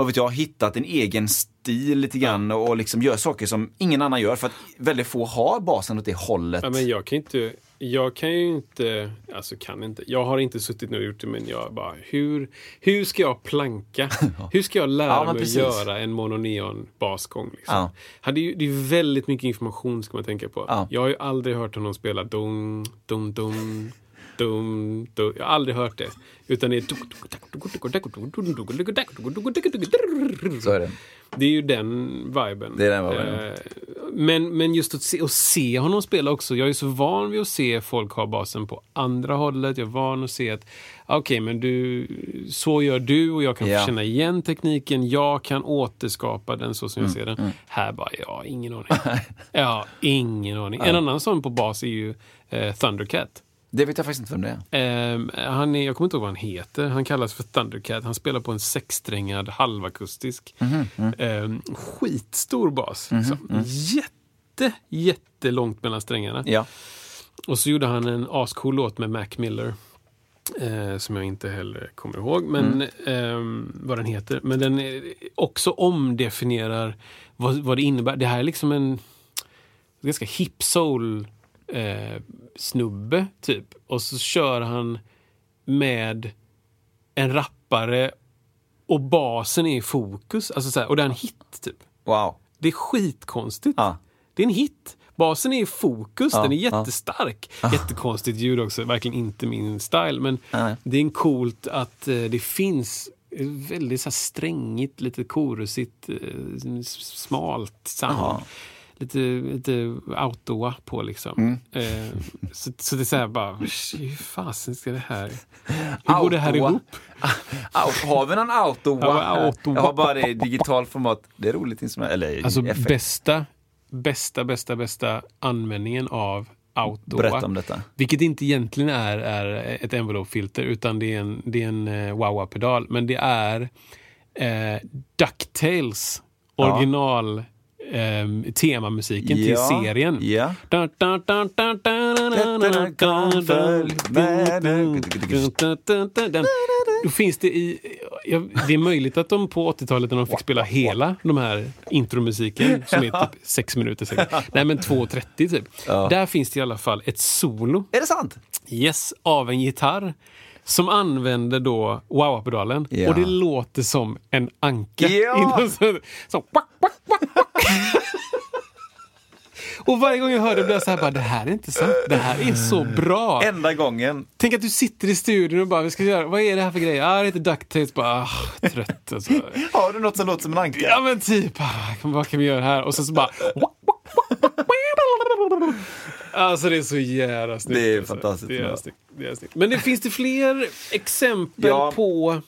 vad vet jag, hittat en egen stil lite grann och liksom gör saker som ingen annan gör för att väldigt få har basen åt det hållet. Ja, men jag kan inte, jag kan ju inte, alltså kan inte, jag har inte suttit nu och gjort det men jag bara, hur, hur ska jag planka? [laughs] Hur ska jag lära Ja, mig att göra en mononeon basgång? Liksom? Ja. Hade ju, det är väldigt mycket information ska man tänka på. Ja. Jag har ju aldrig hört honom spela dong, dong, dong, dum, dum. Jag har aldrig hört det. Utan det är... Så är det. Det är ju den viben. Det är den viben, Eh, Men, men just att se, att se honom spela också. Jag är så van vid att se folk ha basen på andra hållet. Jag är van att se att okej, men du, så gör du och jag kan Ja. känna igen tekniken. Jag kan återskapa den så som jag Mm, ser den. Här bara, ja, ingen aning. ja, ingen aning. En annan sån på bas är ju eh, Thundercat. Det vet jag faktiskt inte vem det är. Ehm, han är, jag kommer inte ihåg vad han heter. Han kallas för Thundercat. Han spelar på en sexsträngad halvakustisk. Ehm, skitstor bas. Så, Jätte, jättelångt mellan strängarna. Ja. Och så gjorde han en ascool låt med Mac Miller. Eh, som jag inte heller kommer ihåg men, ehm, vad den heter. Men den eh, också omdefinierar vad, vad det innebär. Det här är liksom en ganska hip soul eh, snubbe typ. Och så kör han med en rappare och basen är i fokus. Alltså så här, och det är en hit typ. Wow. Det är skitkonstigt. Ja. Det är en hit. Basen är i fokus, Ja, den är ja. jättestark. Jättekonstigt ljud också, verkligen inte min style. Men Nej. det är en coolt att eh, det finns väldigt så här strängigt, lite korusigt, eh, smalt sound. Jaha. Lite, lite auto på liksom. Mm. Eh, så, så det är så här bara, hur fasen ska det här... Hur går det här ihop? Har vi någon auto? Ja. Jag har bara det i digital format. Det är roligt instrument. Eller Alltså effekt. bästa, bästa, bästa, bästa användningen av auto. Berätta om detta. Vilket inte egentligen är, är ett envelope-filter utan det är en, det är en eh, wah-wah-pedal. Men det är eh, DuckTales original eh, temamusiken ja. till serien. Då finns det i... Ja, det är möjligt att de på 80-talet när de fick spela hela de här intromusiken [laughs] som är typ 6 minuter säkert. Nej men 2.30 typ. Ja. Där finns det i alla fall ett solo. Är det sant? Yes, av en gitarr som använder då wow-pedalen. Yeah. Och det låter som en anka. Ja! [laughs] Inom, som, [laughs] Och varje gång jag hör det blir jag så här, bara, det här är inte sant. Det här är så bra. Enda gången. Tänk att du sitter i studion och bara, vi ska göra, vad är det här för grej? Ah, det heter DuckTales. Bara, ah, trött alltså. [laughs] Har du något som låter som en anka? Ja men typ, ah, vad kan vi göra här? Och sen så bara... [laughs] Alltså det är så jävla snyggt. Det är alltså. fantastiskt Det är snyggt. Det är snyggt. Men det finns det fler exempel Ja. på,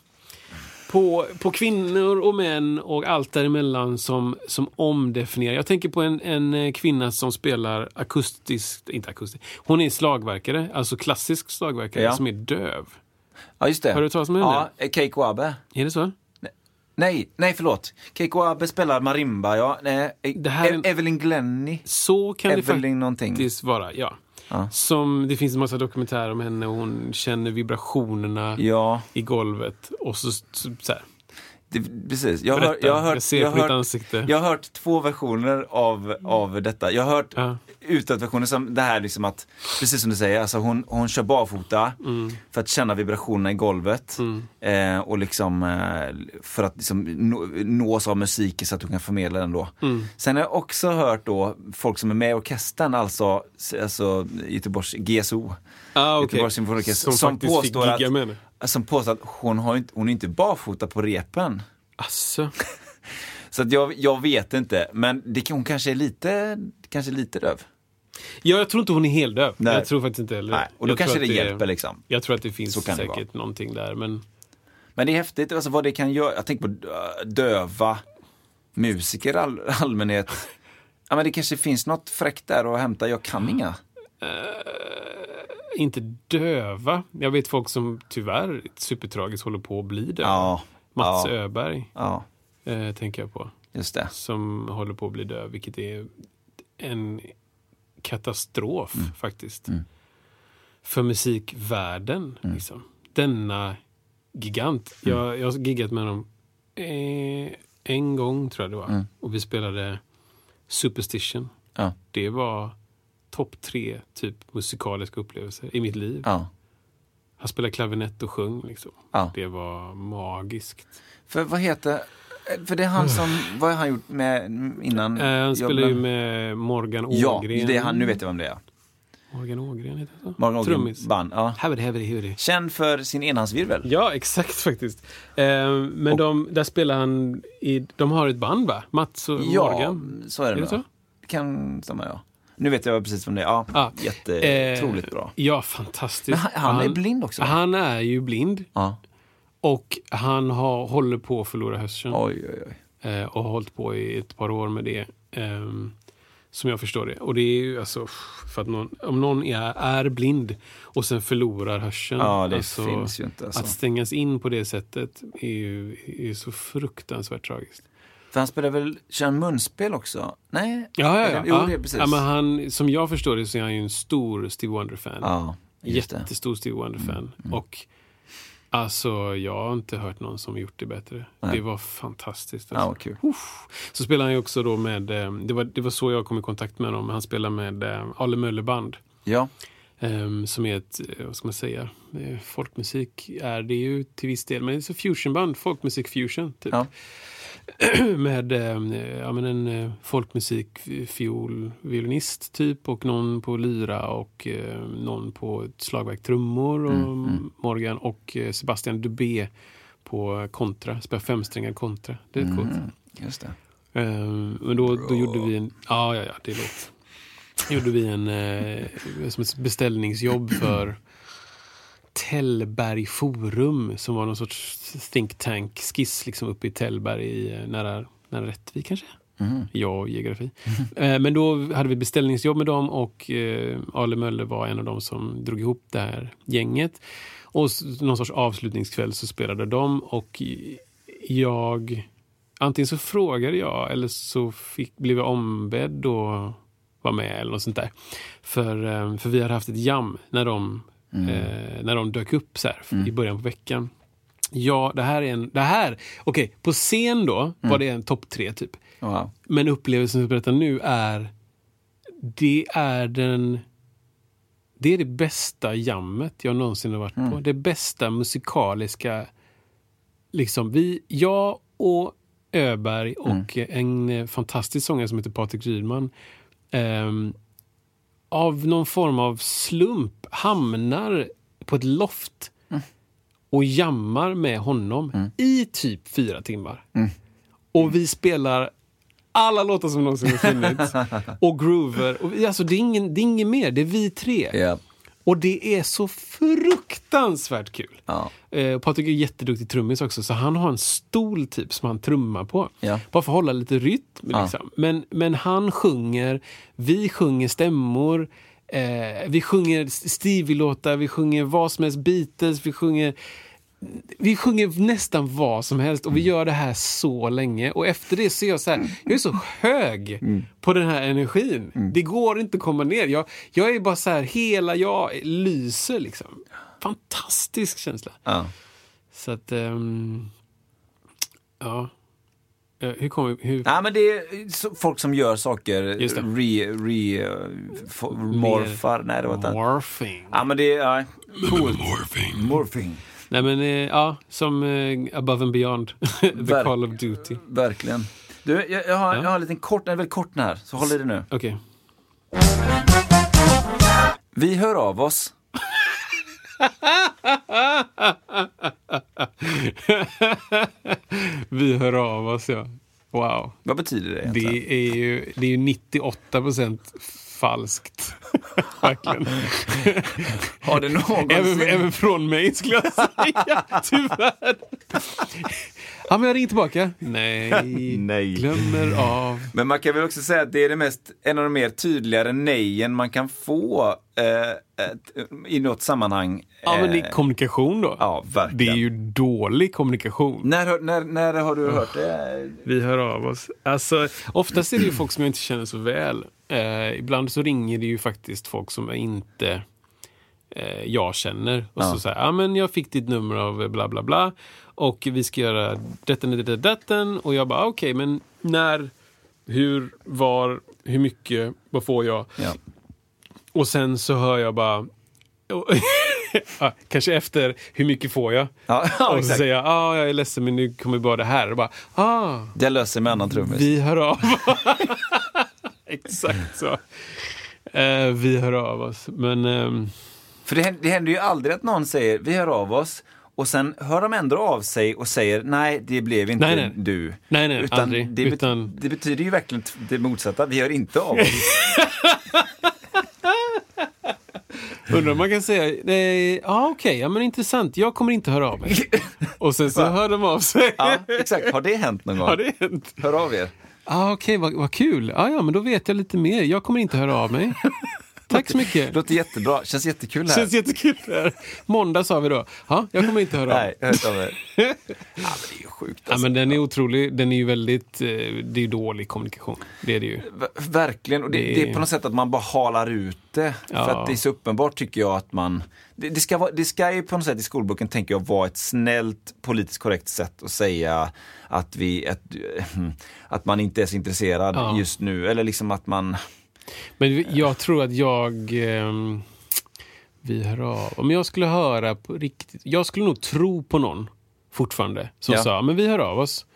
på, på kvinnor och män och allt däremellan som, som omdefinierar. Jag tänker på en, en eh, kvinna som spelar akustiskt, inte akustiskt, hon är slagverkare, alltså klassisk slagverkare Ja. som är döv. Ja, just det. Har du hört talas om henne? Ja, eh, Keiko Abe. Är det så? Nej, nej förlåt. Keiko Abe spelar marimba, ja. Nej, Det här E- Evelyn Glennie. Så kan Evelyn det någonting. faktiskt vara, ja. Ja. Som, det finns en massa dokumentärer om henne och hon känner vibrationerna Ja, i golvet. Och så, så, så här. Det, precis. Jag, har, Berätta, jag, har hört, jag jag, hört, jag har hört två versioner av, av detta. Jag har hört Ja. utåt-versionen som det här liksom att, precis som du säger, alltså hon, hon kör barfota Mm. för att känna vibrationerna i golvet. Eh, och liksom eh, för att liksom nå, nås av musiken så att hon kan förmedla den då. Mm. Sen har jag också hört då folk som är med i orkestern, alltså, alltså Göteborgs GSO. Ah, okej. Göteborgs symfoniorkester, Som, faktiskt fick påstår gigga att, med henne. Som påstår att hon, har inte, hon är inte barfota på repen. Asså. [laughs] Så att jag, jag vet inte, men det, hon kanske är lite, kanske lite döv. Ja, jag tror inte hon är heldöv. Nej. Jag tror faktiskt inte heller Nej, och då jag kanske det att hjälper liksom. Jag tror att det finns kan det säkert någonting där. Men Men det är häftigt alltså, vad det kan göra. Jag tänker på dö- döva musiker i all, [laughs] allmänhet. Ja, men det kanske finns något fräckt där att hämta. Jag kan inga. Inte döva. Jag vet folk som tyvärr supertragiskt håller på att bli döva. Ja, Mats ja. Öberg Ja, eh, tänker jag på. just det. Som håller på att bli döv, vilket är en katastrof faktiskt. För musikvärlden. Liksom. Denna gigant. Jag, jag har giggat med honom eh, en gång tror jag det var. Och vi spelade Superstition. Ja, Det var topp tre typ musikaliska upplevelser i mitt liv. ja. Han spelade klavinett och sjöng. Liksom. Ja. Det var magiskt. För vad heter, för det är han som, vad har han gjort med innan? Eh, han spelar ju med Morgan Ja, Ågren. det är han, nu vet jag vem det är. Morgan Ågren heter han så? Morgan Ågren Trummis. band. Ja. Haveri, haveri, haveri. Känd för sin enhandsvirvel. Ja, exakt faktiskt. Eh, men de, där spelar han i, de har ett band va? Mats och Ja, Morgan? så är det, Är det så? Det kan stämma, ja. Nu vet jag precis vem det är. Ja, Ja. jättetroligt Eh, bra. Ja, fantastiskt. Men han, han är blind också. Han är ju blind Ja. och han har, håller på att förlora hörseln. Oj, oj, oj. eh, och har hållit på i ett par år med det. ehm, som jag förstår det. Och det är ju alltså, för att någon, om någon är, är blind och sen förlorar hörseln. Ja, det alltså, finns ju inte. Alltså. Att stängas in på det sättet är ju är så fruktansvärt tragiskt. För han spelar väl, kör han munspel också? Nej? Ja, ja, ja. Jo, ja. det precis. ja men han, som jag förstår det så är han ju en stor Steve Wonder-fan. Ja. Mm, Jättestor Steve Wonder-fan. Och alltså, jag har inte hört någon som gjort det bättre. Nej. Det var fantastiskt. Ja, Alltså. vad kul. Så spelar han ju också då med, eh, det var, det var så jag kom i kontakt med honom. Han spelar med eh, Ale Möller Band. Ja, ehm, som är ett, eh, vad ska man säga, folkmusik är det ju till viss del. Men det är så fusionband, folkmusik fusion. Typ. Ja. [clears throat] med eh, ja, men en eh, folkmusik, fiol, violinist typ och någon på lyra och eh, någon på slagverk trummor och Mm, Morgan och eh, Sebastian Dubé på kontra, spelar femsträngad kontra. Det är mm. coolt. just det. Ehm, men då, då gjorde vi en... Ja, ja, ja, det låter. gjorde vi en som ett beställningsjobb för Tällberg Forum som var någon sorts think tank skiss liksom uppe i Tällberg i, eh, nära, nära Rättvik kanske. Ja, och geografi. Eh, men då hade vi beställningsjobb med dem och eh, Ale Möller var en av dem som drog ihop det här gänget. Och någon sorts avslutningskväll så spelade de och jag antingen så frågade jag eller så fick, blev jag ombedd att vara med eller något sånt där. För, för vi hade haft ett jam när de, eh, när de dök upp så här, i början på veckan. Ja, det här är en... Det här, okej, på scen då var det en topp tre typ. Wow. Men upplevelsen som jag berättar nu är... Det är den... Det är det bästa jammet jag någonsin har varit på. Det bästa musikaliska... Liksom, vi, jag och Öberg och en eh, fantastisk sångare som heter Patrik Rydman ehm, av någon form av slump hamnar på ett loft och jammar med honom i typ fyra timmar. Och vi spelar alla låtar som någonsin har funnits. [laughs] och groover. Och alltså, det, är ingen, det är inget mer, det är vi tre. Ja. Och det är så fruktansvärt kul. Ja. Eh, Patrik är jätteduktig trummis också, så han har en stol typ som han trummar på. Ja. Bara för att hålla lite rytm. Ja. Liksom. Men, men han sjunger, vi sjunger stämmor, eh, vi sjunger Stevie-låtar, vi sjunger vad som helst, Beatles, vi sjunger vi sjunger nästan vad som helst och vi gör det här så länge. Och efter det så är jag så här, jag är så hög på den här energin. Det går inte att komma ner. Jag, jag är bara så här, hela jag lyser liksom. Fantastisk känsla. Ja. Så att, ehm, ja. Eh, Hur kommer hur, Nej, men det är folk som gör saker, re, re, morfar. Nej, det var inte. Morphing. Ja, men det är ja. Morphing. Morphing. Nej men, eh, ja, som eh, Above and Beyond. [laughs] The Ver- Call of Duty. Verkligen. Du, jag, jag, har, Ja. jag har en liten kort, en väldigt kort den här, så håll i det nu. Okej. Vi hör av oss. [laughs] Vi hör av oss, ja. Wow. Vad betyder det egentligen? Det är ju, det är ju 98 procent falskt. [laughs] Verkligen. [laughs] Har det någonsin... även, även från mig skulle jag säga. [laughs] Tyvärr. Ja, men jag ringer tillbaka. Nej. Nej. Glömmer av. Men man kan väl också säga att det är det mest, en av de mer tydligare nejen man kan få eh, ett, i något sammanhang. Ja, men det Eh, är kommunikation då. Ja, verkligen. Det är ju dålig kommunikation. När, när, när har du hört det? Vi hör av oss. Alltså, oftast är det ju folk som jag inte känner så väl. Eh, ibland så ringer det ju faktiskt folk som jag inte eh, jag känner. Och så säger ja men jag fick ditt nummer av bla bla bla. Och vi ska göra detta, detta, detta. Och jag bara okej, men när, hur, var, hur mycket, vad får jag? Ja. Och sen så hör jag bara ja, [laughs] Kanske efter, hur mycket får jag? Ja, ja, [laughs] och så exakt. säger jag, ah, jag är ledsen men nu kommer bara det här. Och bara, ah, Det löser med annan trummis. vi hör av [laughs] Exakt så. Eh, vi hör av oss. Men ehm, För det, händer- det händer ju aldrig att någon säger vi hör av oss och sen hör de ändå av sig och säger nej, det blev inte Nej, nej. du. Nej, nej, Utan aldrig. Det, bet- Utan- det betyder ju verkligen det motsatta, vi hör inte av oss. [laughs] undrar om man kan säga, nej, ja okej, ja men intressant, jag kommer inte höra av mig. [laughs] Och sen så hör de av sig. ja, exakt. Har det hänt någon gång? Har det hänt? Hör av er. Ja okej, vad, vad kul. Ja, ja, men då vet jag lite mer. Jag kommer inte höra av mig. [laughs] Tack så mycket. [laughs] Låter jättebra, känns jättekul här. Känns jättekul. det här. Måndag sa vi då. Ja, jag kommer inte höra mig. Nej, jag har hört av er. ja, men det är ju sjukt Ja, alltså. men den är otrolig. Den är ju väldigt, eh, det är ju dålig kommunikation. Det är det ju. Ver- Verkligen, och det, Det- det är på något sätt att man bara halar ut det. Ja. För att det är så uppenbart tycker jag att man... Det, det, ska vara, det ska ju på något sätt i skolboken, tänker jag, vara ett snällt politiskt korrekt sätt att säga att, vi, att, att man inte är så intresserad Ja. just nu. Eller liksom att man... Men jag tror att jag... ehm, vi hör av. Om jag skulle höra på riktigt... Jag skulle nog tro på någon fortfarande som Ja. sa men vi hör av oss.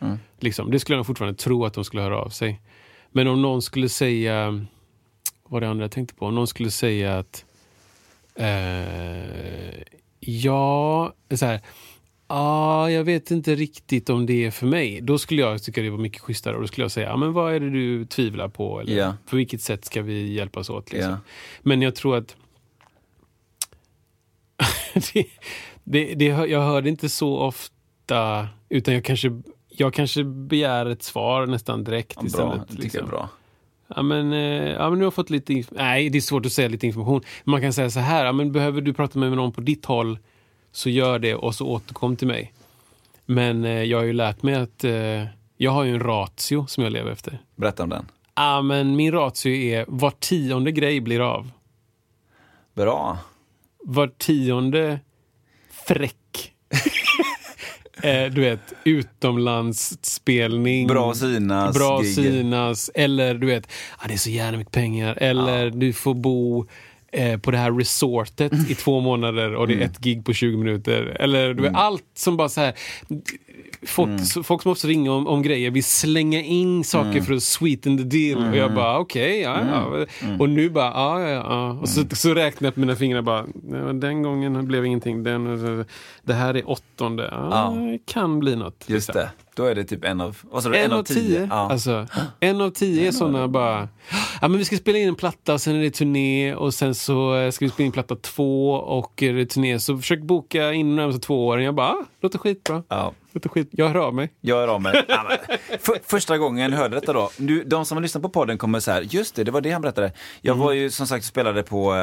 Liksom, det skulle jag fortfarande tro att de skulle höra av sig. Men om någon skulle säga... Vad var det andra jag tänkte på? Om någon skulle säga att... Eh, ja, så här. Ja, jag vet inte riktigt om det är för mig. Då skulle jag tycka det var mycket schysstare. Och då skulle jag säga, men vad är det du tvivlar på? Eller Ja. på vilket sätt ska vi hjälpas åt? Liksom. Ja. Men jag tror att... [laughs] det, det, det, jag hör det inte så ofta, utan jag kanske, jag kanske begär ett svar nästan direkt Ja, bra, istället. det liksom. bra. Ja, men, eh, ja, men nu har jag fått lite inf- Nej, det är svårt att säga lite information. Man kan säga så här, ja, men behöver du prata med någon på ditt håll så gör det och så återkom till mig. Men eh, jag har ju lärt mig att eh, jag har ju en ratio som jag lever efter. Berätta om den. Ja, men min ratio är var tionde grej blir av. Bra. Var tionde fräck. [laughs] eh, du vet, utomlandsspelning. Bra synas. Bra gig. synas. Eller du vet, ah, det är så jävla mycket pengar. Eller du får bo eh, på det här resortet i två månader och det är ett gig på 20 minuter. Eller du vet, allt som bara så här. Folk, så- folk som också ringer om, om grejer vill slänga in saker för att sweeten the deal. Och jag bara okej, ja, ja. Och nu bara ja, ja, ja. Och så, så räknar jag på mina fingrar bara, "Ja, den gången blev ingenting. Den, det här är åttonde. Ja, Ja. kan bli något. Just liksom. det. Då är det typ en av, vad sa du, En, av tio. Ja. Alltså, en av tio är sådana bara... Ja, men vi ska spela in en platta, sen är det turné och sen så eh, ska vi spela in platta två och är det turné. Så försök boka in de närmaste två åren. Jag bara, ah, låter skitbra. Ja. Skit. Jag hör av mig. Jag är av mig. Ja, för, första gången jag hörde detta då, nu, de som har lyssnat på podden kommer så här, just det, det var det han berättade. Jag Mm. var ju som sagt och spelade på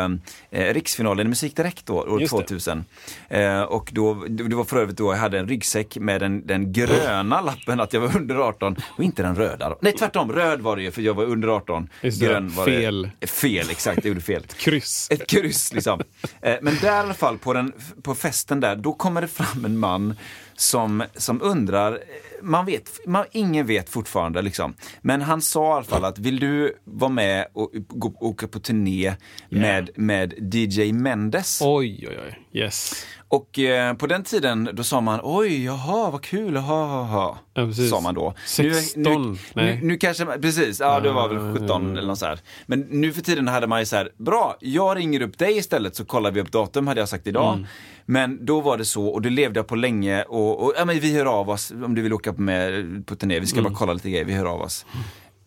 eh, Riksfinalen i Musik Direkt då, år Just det. 2000. Eh, och då, det var för övrigt då jag hade en ryggsäck med den, den gröna lappen att jag var under 18 och inte den röda. Då. Nej tvärtom, röd var det ju för jag var under 18. Just det, Grön var fel. det. Fel, exakt, jag gjorde fel. [laughs] Kryss. Ett kryss liksom. Eh, Men där i alla fall på, den, på festen där, då kommer det fram en man som, som undrar, man vet, man, ingen vet fortfarande liksom. Men han sa i alla fall att vill du vara med och gå, åka på turné med, med DJ Mendes? Oj, oj, oj. Yes. Och eh, på den tiden då sa man oj, jaha, vad kul, jaha, jaha. Ja, precis. sa man då. 16, Nu, nu, nej. nu, nu kanske, precis, ja det var väl 17 eller något så här. Men nu för tiden hade man ju så här, bra, jag ringer upp dig istället så kollar vi upp datum hade jag sagt idag. Mm. Men då var det så och det levde jag på länge och, och ja, men vi hör av oss om du vill åka med på turné, vi ska Mm. bara kolla lite grejer, vi hör av oss.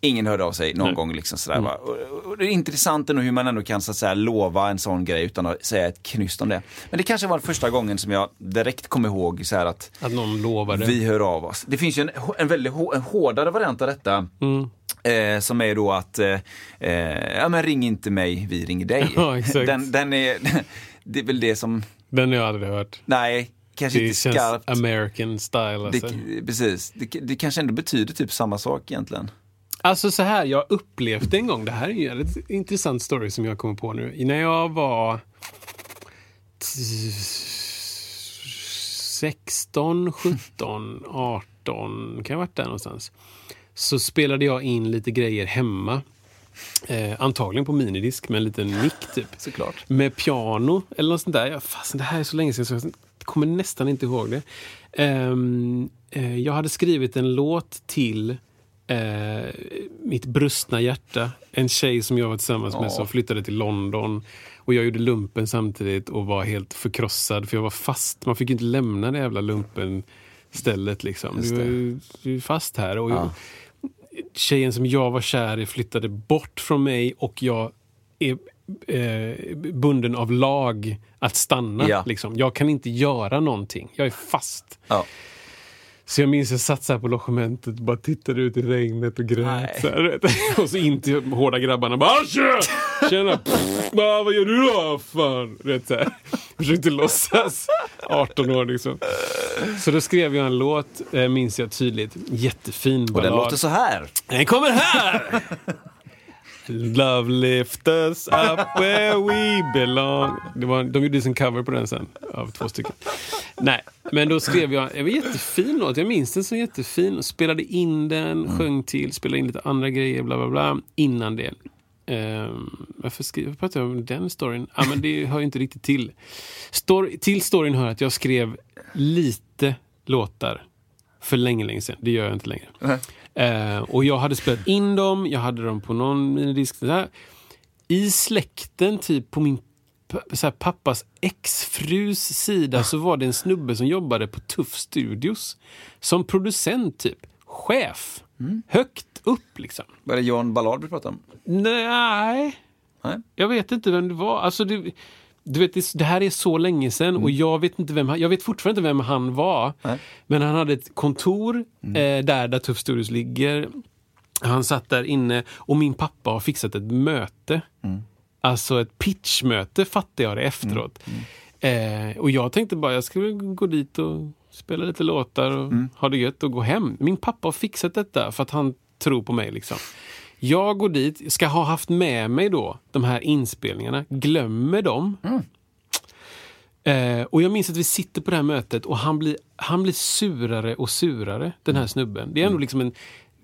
Ingen hörde av sig någon gång. Liksom sådär, va? och, och det är intressant ändå hur man ändå kan så att säga, lova en sån grej utan att säga ett knyst om det. Men det kanske var första gången som jag direkt kom ihåg så att Att någon lovade. vi hör av oss. Det finns ju en, en väldigt en hårdare variant av detta. Mm. Eh, som är då att, eh, eh, ja men ring inte mig, vi ringer dig. [laughs] Ja. Den, den är, [laughs] det är väl det som, Den har jag aldrig hört. nej, kanske Det inte skarpt. American style. Alltså. Det, precis, det, det kanske ändå betyder typ samma sak egentligen. Alltså så här, jag upplevde en gång, det här är en intressant story som jag kommer på nu. När jag var t- 16, 17, 18, kan jag ha varit där någonstans. Så spelade jag in lite grejer hemma. Eh, antagligen på minidisk med en liten mick typ. Såklart. Med piano eller något sånt där. Ja, fasen, det här är så länge sedan så jag kommer nästan inte ihåg det. Ehm, eh, jag hade skrivit en låt till eh, mitt brustna hjärta. En tjej som jag var tillsammans med Ja. som flyttade till London. Och jag gjorde lumpen samtidigt och var helt förkrossad för jag var fast. Man fick inte lämna det jävla lumpen stället liksom. Du är fast här. Och Ja. Tjejen som jag var kär i flyttade bort från mig och jag är eh, bunden av lag att stanna. Ja. Liksom. Jag kan inte göra någonting. Jag är fast. Ja. Så jag minns jag satt så här på logementet och bara tittade ut i regnet och grät. Så här, [laughs] och så in till hårda grabbarna. Bara, tja! Tjena! Pff, bara, vad gör du då? Fan. Vet, så här. Försökte låtsas. 18 år liksom. Så då skrev jag en låt, eh, minns jag tydligt. Jättefin Och ballad. den låter så här. Den kommer här! Love lift us up where we belong. Det var, de gjorde sin cover på den sen, av två stycken. Nej, men då skrev jag, det var en jättefin låt, jag minns den som jättefin. Spelade in den, sjöng till, spelade in lite andra grejer, bla bla bla, innan det. Um, varför skriver jag pratar jag om den storyn? Ah, men det hör ju inte riktigt till. Story, till storyn hör att jag skrev lite låtar för länge, länge sedan. Det gör jag inte längre. Eh, och jag hade spelat in dem, jag hade dem på någon minidisk. I släkten, typ på min så här, pappas exfrus sida så var det en snubbe som jobbade på Tuff Studios. Som producent, typ. Chef. Högt upp, liksom. Var det John Ballard vi pratade om? Nej, Nej. jag vet inte vem det var. Alltså det, du vet, det, här är så länge sedan och jag vet, inte vem, jag vet fortfarande inte vem han var. Nej. Men han hade ett kontor eh, där, där Tuff Studios ligger. Han satt där inne och min pappa har fixat ett möte. Alltså ett pitchmöte fattar jag det efteråt. Eh, och jag tänkte bara jag skulle gå dit och spela lite låtar och ha det gött och gå hem. Min pappa har fixat detta för att han tror på mig. liksom. Jag går dit, ska ha haft med mig då de här inspelningarna, glömmer dem. Eh, och jag minns att vi sitter på det här mötet och han blir, han blir surare och surare, den här snubben. Det är ändå liksom en,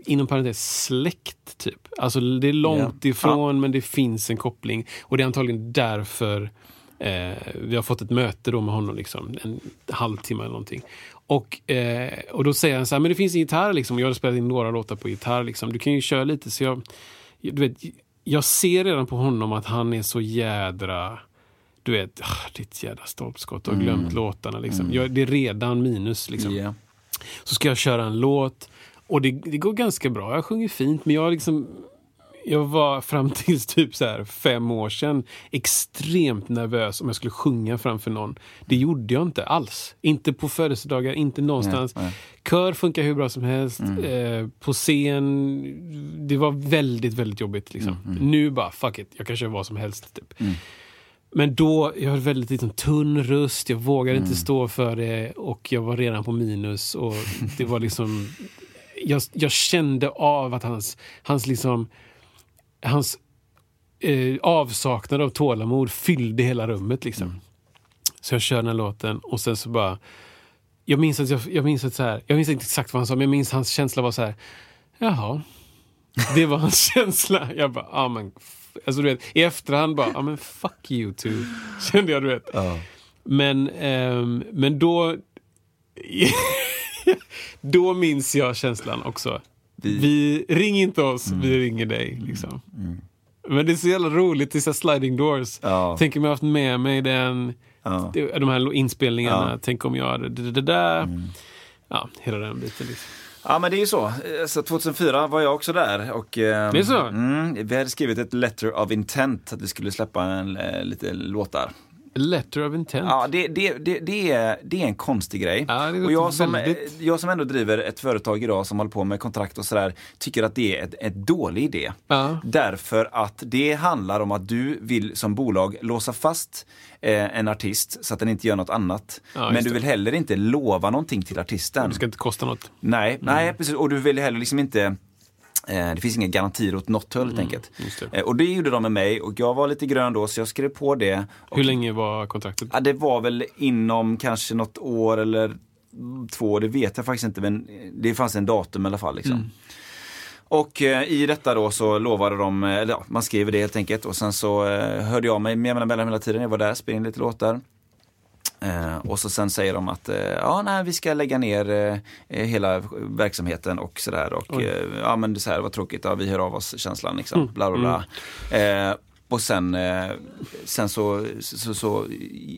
inom parentes, släkt typ. Alltså det är långt Ja. ifrån men det finns en koppling. Och det är antagligen därför eh, vi har fått ett möte då med honom, liksom, en halvtimme eller någonting. Och, eh, och då säger han så här, men det finns en gitarr liksom. Jag har spelat in några låtar på gitarr liksom. Du kan ju köra lite. Så jag, du vet, jag ser redan på honom att han är så jädra du vet, ah, ditt jädra stolpskott och glömt låtarna. Liksom. Jag, det är redan minus. Liksom. Ja. Så ska jag köra en låt och det, det går ganska bra. Jag sjunger fint men jag liksom jag var fram tills typ så här fem år sedan extremt nervös om jag skulle sjunga framför någon. Det gjorde jag inte alls. Inte på födelsedagar, inte någonstans. Nej, nej. Kör funkar hur bra som helst. Eh, på scen, det var väldigt, väldigt jobbigt. Liksom. Nu bara, fuck it, jag kan köra vad som helst. Typ. Men då, jag hade väldigt liksom, tunn röst, jag vågade inte stå för det och jag var redan på minus. Och det var liksom... Jag, jag kände av att hans, hans liksom... Hans eh, avsaknad av tålamod fyllde hela rummet. Liksom. Så jag kör den här låten och sen så bara... Jag minns att jag, jag minns att så här, jag minns inte exakt vad han sa, men jag minns hans känsla var så här. Jaha. Det var hans [laughs] känsla. Jag bara, ja men... Alltså du vet, i efterhand bara, ja men fuck you too. [laughs] Kände jag, du vet. Men, ehm, men då... [laughs] då minns jag känslan också. Vi, ring inte oss, vi ringer dig. Liksom. Men det är så jävla roligt, det är så sliding doors. Ja. Tänk om jag haft med mig den, Ja. de här inspelningarna. Ja. Tänk om jag hade det, det, där. Ja, hela den biten. Liksom. Ja men det är ju så. Så 2004 var jag också där och eh, Det är så? Mm, vi hade skrivit ett letter of intent att vi skulle släppa en, eh, lite låtar. Letter of intent. Ja, det, det, det, det, är, det är en konstig grej. Ja, och jag som, väldigt- jag som ändå driver ett företag idag som håller på med kontrakt och sådär, tycker att det är ett, ett dålig idé. Ja. Därför att det handlar om att du vill som bolag låsa fast eh, en artist så att den inte gör något annat. Ja, Men du vill heller inte lova någonting till artisten. Det ska inte kosta något. Nej, nej precis. Och du vill heller liksom inte Eh, det finns inga garantier åt något håll helt enkelt. Mm, just det. Eh, och det gjorde de med mig och jag var lite grön då så jag skrev på det. Och, Hur länge var kontraktet? Ja, det var väl inom kanske något år eller två, det vet jag faktiskt inte men det fanns en datum i alla fall. Liksom. Och eh, i detta då så lovade de, eh, eller ja, man skrev det helt enkelt och sen så eh, hörde jag mig med mellan hela tiden. Jag var där, spelade in lite låtar. Eh, och så sen säger de att eh, ja, nej, vi ska lägga ner eh, hela verksamheten och sådär. Och eh, ja, men det är så här, vad tråkigt, ja, vi hör av oss känslan liksom. Bla, bla, bla. Eh, och sen, eh, sen så, så, så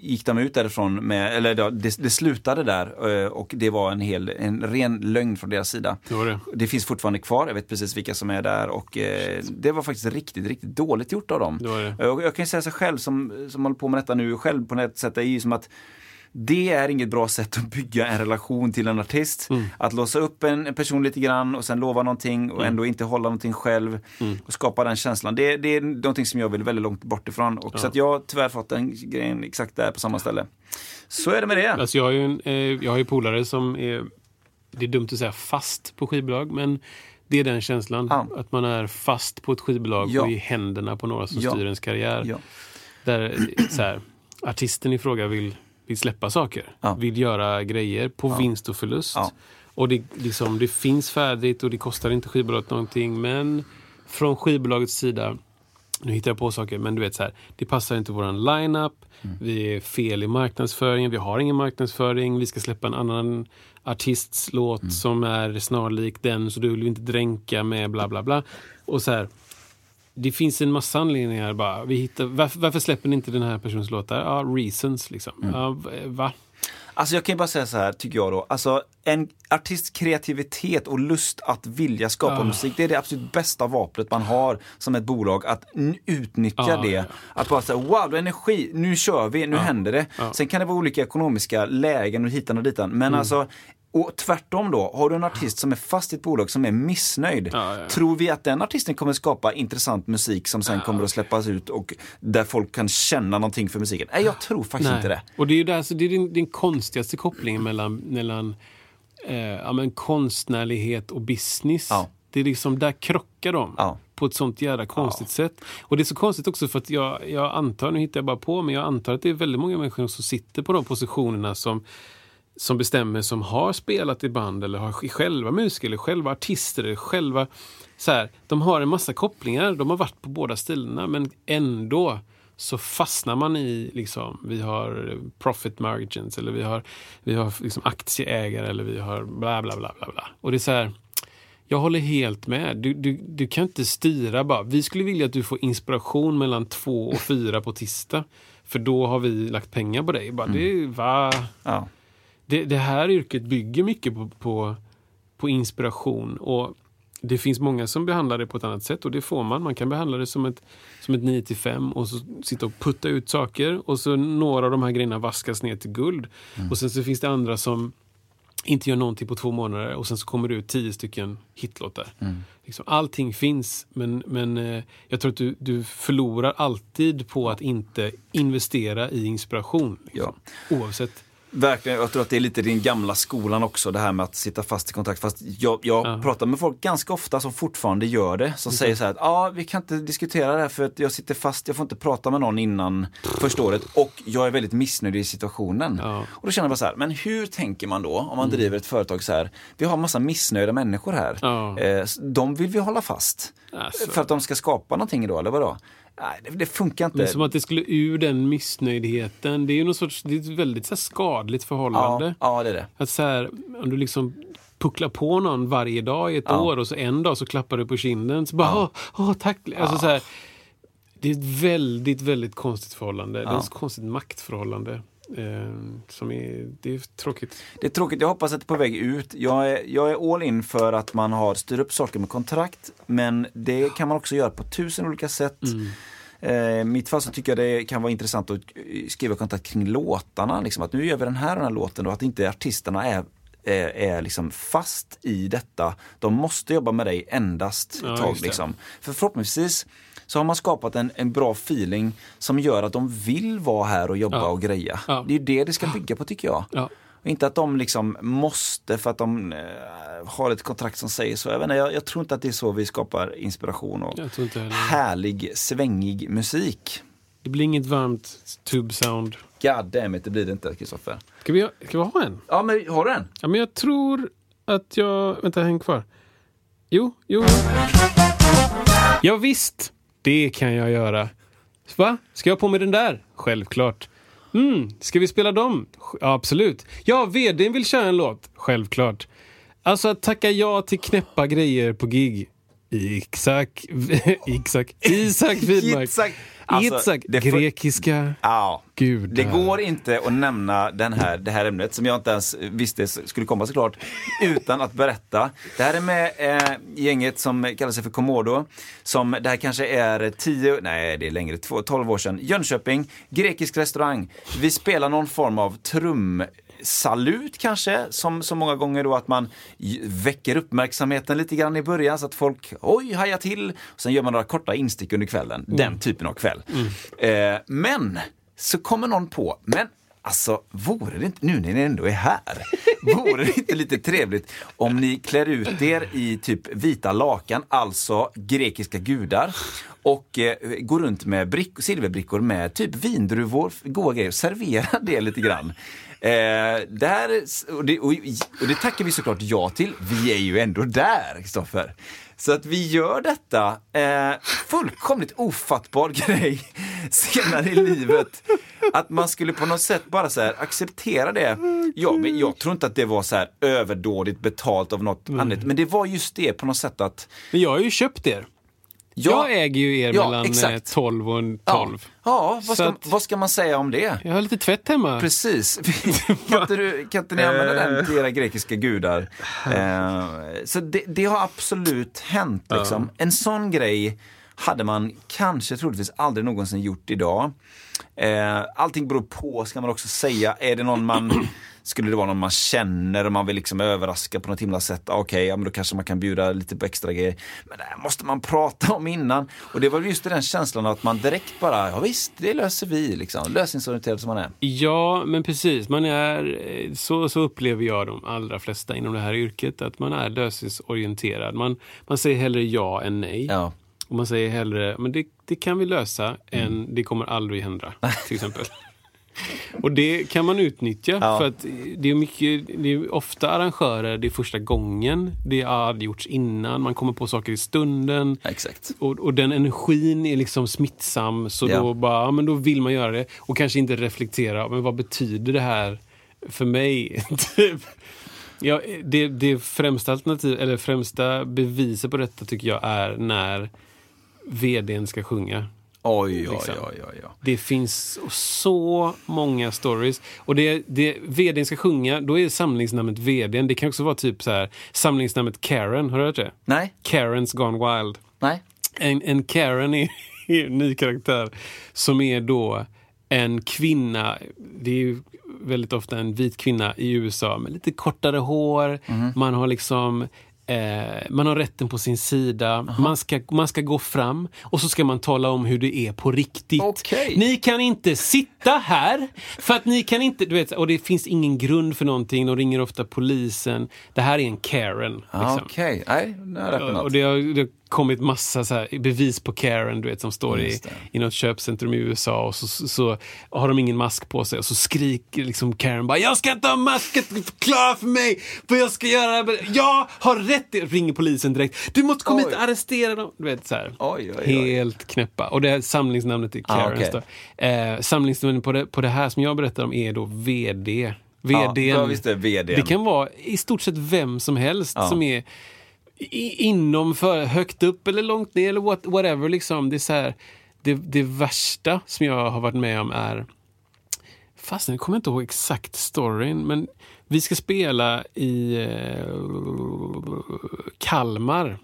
gick de ut därifrån med, eller det, det slutade där eh, och det var en, hel, en ren lögn från deras sida. Det det. Det finns fortfarande kvar, jag vet precis vilka som är där och eh, det var faktiskt riktigt, riktigt dåligt gjort av dem. Det jag kan ju säga så själv som, som håller på med detta nu själv på något sätt, det är ju som att det är inget bra sätt att bygga en relation till en artist. Mm. Att låsa upp en, person lite grann och sen lova någonting och ändå inte hålla någonting själv. Mm. Och skapa den känslan. Det, det är någonting som jag vill väldigt långt bort ifrån. Och Så att jag har tyvärr fått den grejen exakt där på samma ställe. Så är det med det. Alltså jag har ju, en, eh, jag har ju polare som är, det är dumt att säga fast på skivbolag, men det är den känslan. Ja. Att man är fast på ett skivbolag Ja. och i händerna på några som Ja. styr ens karriär. Ja. Där eh, så här, artisten i fråga vill, vill släppa saker. Ja. Vill göra grejer på vinst och förlust. Ja. Och det, liksom, det finns färdigt och det kostar inte skivbolaget någonting. Men från skivbolagets sida nu hittar jag på saker, men du vet så här, det passar inte våran lineup. Vi är fel i marknadsföringen, vi har ingen marknadsföring. Vi ska släppa en annan artists låt som är snarlik den, så du vill vi inte dränka med bla bla bla. Och så här, det finns en massa anledningar bara. Vi hittar, varför, varför släpper ni inte den här personens låtar? Ja, reasons liksom. Ja, v- va? Alltså jag kan ju bara säga så här, tycker jag då. Alltså en artists kreativitet och lust att vilja skapa Ah. musik, det är det absolut bästa vapnet man har som ett bolag. Att utnyttja Ah, det. ja. Att bara säga, wow, du energi, nu kör vi, nu händer det. Sen kan det vara olika ekonomiska lägen och hitan och ditan. Men Mm. alltså, och tvärtom då, har du en artist som är fast i ett bolag som är missnöjd. Ja, ja, ja. Tror vi att den artisten kommer skapa intressant musik som sen kommer att släppas ut och där folk kan känna någonting för musiken? Nej, jag tror faktiskt inte det. Och det är ju där, så det är den, den konstigaste kopplingen mellan, mellan eh, ja, men konstnärlighet och business. Ja. Det är liksom, där krockar de. Ja. På ett sånt jävla konstigt sätt. Och det är så konstigt också för att jag, jag antar, nu hittar jag bara på, men jag antar att det är väldigt många människor som sitter på de positionerna som som bestämmer, som har spelat i band eller har själva musiker eller själva artister eller själva så här, De har en massa kopplingar, de har varit på båda stilarna men ändå så fastnar man i liksom, vi har profit margins eller vi har, vi har liksom aktieägare eller vi har bla bla bla bla bla. Och det är så här, jag håller helt med. Du, du, du kan inte styra bara. Vi skulle vilja att du får inspiration mellan två och fyra på tisdag. För då har vi lagt pengar på dig. Bara, det, va? Ja. Det, det här yrket bygger mycket på, på, på inspiration. Och det finns många som behandlar det på ett annat sätt och det får man. Man kan behandla det som ett, som ett 9 till 5 och så sitta och putta ut saker och så några av de här grejerna vaskas ner till guld. Och sen så finns det andra som inte gör någonting på två månader och sen så kommer det ut tio stycken hitlåtar. Liksom, allting finns men, men eh, jag tror att du, du förlorar alltid på att inte investera i inspiration. Liksom. Oavsett. Verkligen, jag tror att det är lite din gamla skolan också, det här med att sitta fast i kontakt. Fast jag, jag Ja. pratar med folk ganska ofta som fortfarande gör det, som säger så här att ah, vi kan inte diskutera det här för att jag sitter fast, jag får inte prata med någon innan första året och jag är väldigt missnöjd i situationen. Ja. Och då känner jag bara så här, men hur tänker man då om man driver ett företag så här? Vi har massa missnöjda människor här. Ja. Eh, de vill vi hålla fast. Alltså. För att de ska skapa någonting då, eller vadå? Nej, det, det funkar inte. Men som att det skulle ur den missnöjdheten. Det är ju någon sorts, det är ett väldigt så skadligt förhållande. ja, ja, det är det. Att så här, om du liksom pucklar på någon varje dag i ett Ja. år och så en dag så klappar du på kinden. Så bara, åh, åh, tack. Alltså, så här, det är ett väldigt, väldigt konstigt förhållande. Det är ett konstigt maktförhållande. Eh, som är, det är tråkigt. Det är tråkigt, jag hoppas att det är på väg ut. Jag är, jag är all in för att man har styr upp saker med kontrakt, men det kan man också göra på tusen olika sätt. Eh, I mitt fall så tycker jag det kan vara intressant att eh, skriva kontrakt kring låtarna. Liksom, att nu gör vi den här den här låten och att inte artisterna är är, liksom fast i detta. De måste jobba med dig endast ett Ja, tag. Liksom. För förhoppningsvis så har man skapat en, en bra feeling som gör att de vill vara här och jobba Ja. och greja. Ja. Det är det det ska bygga på tycker jag. Ja. Och inte att de liksom måste för att de eh, har ett kontrakt som säger så. Jag, inte, jag, jag tror inte att det är så vi skapar inspiration och härlig, svängig musik. Det blir inget varmt tube sound. God damn it, det blir det inte Kristoffer. Ska vi, ska vi ha en? Ja, men har du en? Ja, men jag tror att jag... Vänta, häng kvar. Jo, jo. Ja, visst. Det kan jag göra. Va? Ska jag ha på mig den där? Självklart. Mm, ska vi spela dem? Ja, absolut. Ja, vdn vill köra en låt. Självklart. Alltså att tacka ja till knäppa grejer på gig. Isak... [laughs] Isak... Isak Widmark. Alltså, det Grekiska Ja. gudar. Det går inte att nämna den här, det här ämnet, som jag inte ens visste skulle komma såklart, [laughs] utan att berätta. Det här är med eh, gänget som kallar sig för Komodo, som det här kanske är 10, nej det är längre, två- 12 år sedan. Jönköping, grekisk restaurang. Vi spelar någon form av trum salut kanske, som så många gånger då att man väcker uppmärksamheten lite grann i början så att folk, oj, hajar till. Sen gör man några korta instick under kvällen. Den typen av kväll. Eh, men så kommer någon på, men alltså vore det inte, nu när ni ändå är här, [laughs] vore det inte lite trevligt om ni klär ut er i typ vita lakan, alltså grekiska gudar och eh, går runt med brick, silverbrickor med typ vindruvor, goda grejer, servera det lite grann. Eh, där, och, det, och, och det tackar vi såklart ja till. Vi är ju ändå där, Kristoffer. Så att vi gör detta, eh, fullkomligt ofattbar [laughs] grej senare i livet. Att man skulle på något sätt bara så acceptera det. Ja, men jag tror inte att det var så här överdådigt betalt av något annat, men det var just det på något sätt att Men jag har ju köpt er. Ja. jag äger ju er Ja, mellan exakt. eh, 12 och en Ja, 12. ja vad, ska, att- vad ska man säga om det? Jag har lite tvätt hemma. Precis. [laughs] kan, inte du, kan inte ni använda den till era grekiska gudar? Eh, så det, det har absolut hänt. Liksom. En sån grej hade man kanske troligtvis aldrig någonsin gjort idag. Eh, allting beror på, ska man också säga. Är det någon man, skulle det vara någon man känner och man vill liksom överraska på något himla sätt, ah, okej, ja, men då kanske man kan bjuda lite på extra grejer. Men det här måste man [laughs] prata om innan. Och det var just den känslan att man direkt bara, ja visst, det löser vi, liksom. lösningsorienterad som man är. Ja, men precis. Man är, eh, så, så upplever jag de allra flesta inom det här yrket, att man är lösningsorienterad. Man, man säger hellre ja än nej. Ja. Och man säger hellre, men det, det kan vi lösa, Mm. än det kommer aldrig hända, till exempel. [laughs] Och det kan man utnyttja, Ja. för att det är, mycket, det är ofta arrangörer, det är första gången, det har gjorts innan, man kommer på saker i stunden. Exakt. Och, och den energin är liksom smittsam, så Ja. då, bara, ja, men då vill man göra det. Och kanske inte reflektera, men vad betyder det här för mig? [laughs] typ. Ja, det, det främsta alternativ, eller främsta beviset på detta tycker jag är när vdn ska sjunga. Oj, Liksom. oj, oj, oj. Det finns så många stories. Och det, det vdn ska sjunga, då är samlingsnamnet vdn. Det kan också vara typ så här, samlingsnamnet Karen, har du hört det? Nej, Karens Gone Wild. nej. En, en Karen är, är en ny karaktär som är då en kvinna, det är ju väldigt ofta en vit kvinna i USA med lite kortare hår, Mhm. man har liksom Eh, man har rätten på sin sida, man ska, man ska gå fram och så ska man tala om hur det är på riktigt. Okej. Ni kan inte sitta här för att ni kan inte, du vet, och det finns ingen grund för någonting, de ringer ofta polisen. Det här är en Karen. Ah, Liksom. Okej, nej, har Och något. det har, det har kommit massa så här bevis på Karen, du vet, som står i, i något köpcentrum i USA och så, så, så har de ingen mask på sig och så skriker liksom Karen bara Jag ska inte ha mask, jag ska förklara för mig vad jag ska göra. Jag har rätt! Ringer polisen direkt. Du måste komma Oj. hit och arrestera dem. Du vet så här. Oj, oj. Helt knäppa. Och det här samlingsnamnet är Ah, Karens. okej. då. eh, samlingsnamnet på det, på det här som jag berättar om är då VD. VDn. ja, det, VDn. Det kan vara i stort sett vem som helst Ja. som är inom, för, högt upp eller långt ner eller what, whatever. Liksom. Det, är så här, det, det värsta som jag har varit med om är Fast jag kommer inte ihåg exakt storyn, men vi ska spela i eh, Kalmar.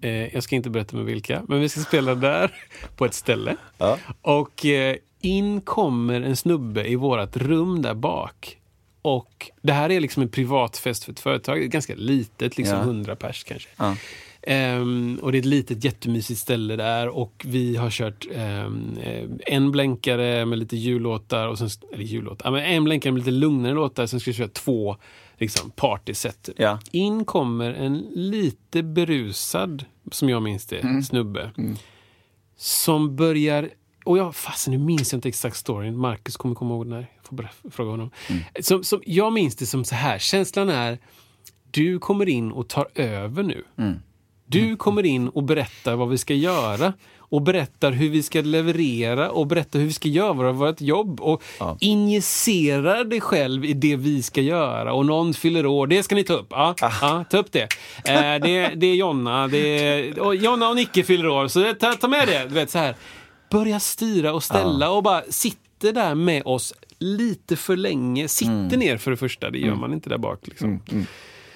Eh, jag ska inte berätta med vilka, men vi ska spela där [laughs] på ett ställe. Ja. Och eh, in kommer en snubbe i vårt rum där bak. Och det här är liksom en privatfest för ett företag, ett ganska litet, liksom Ja. 100 pers kanske. Ja. Ehm, och det är ett litet jättemysigt ställe där och vi har kört eh, en blänkare med lite jullåtar, och sen, eller jullåtar, men en blänkare med lite lugnare låtar, sen ska vi köra två liksom, partyset. Ja. In kommer en lite berusad, som jag minns det, snubbe. Som börjar, och jag, fasen nu minns jag inte exakt storyn, Marcus kommer komma ihåg den här, får bara fråga honom. Som, som, jag minns det som så här, känslan är, du kommer in och tar över nu. Du kommer in och berättar vad vi ska göra och berättar hur vi ska leverera och berättar hur vi ska göra vårt jobb och injicerar dig själv i det vi ska göra och någon fyller år, det ska ni ta upp. Ja, ja ta upp det. Eh, det, det är Jonna, det är, och Jonna och Nicke fyller år, så ta, ta med det. Du vet, så här. Börja styra och ställa och bara sitter där med oss lite för länge. Sitter ner för det första, det gör man inte där bak. Liksom.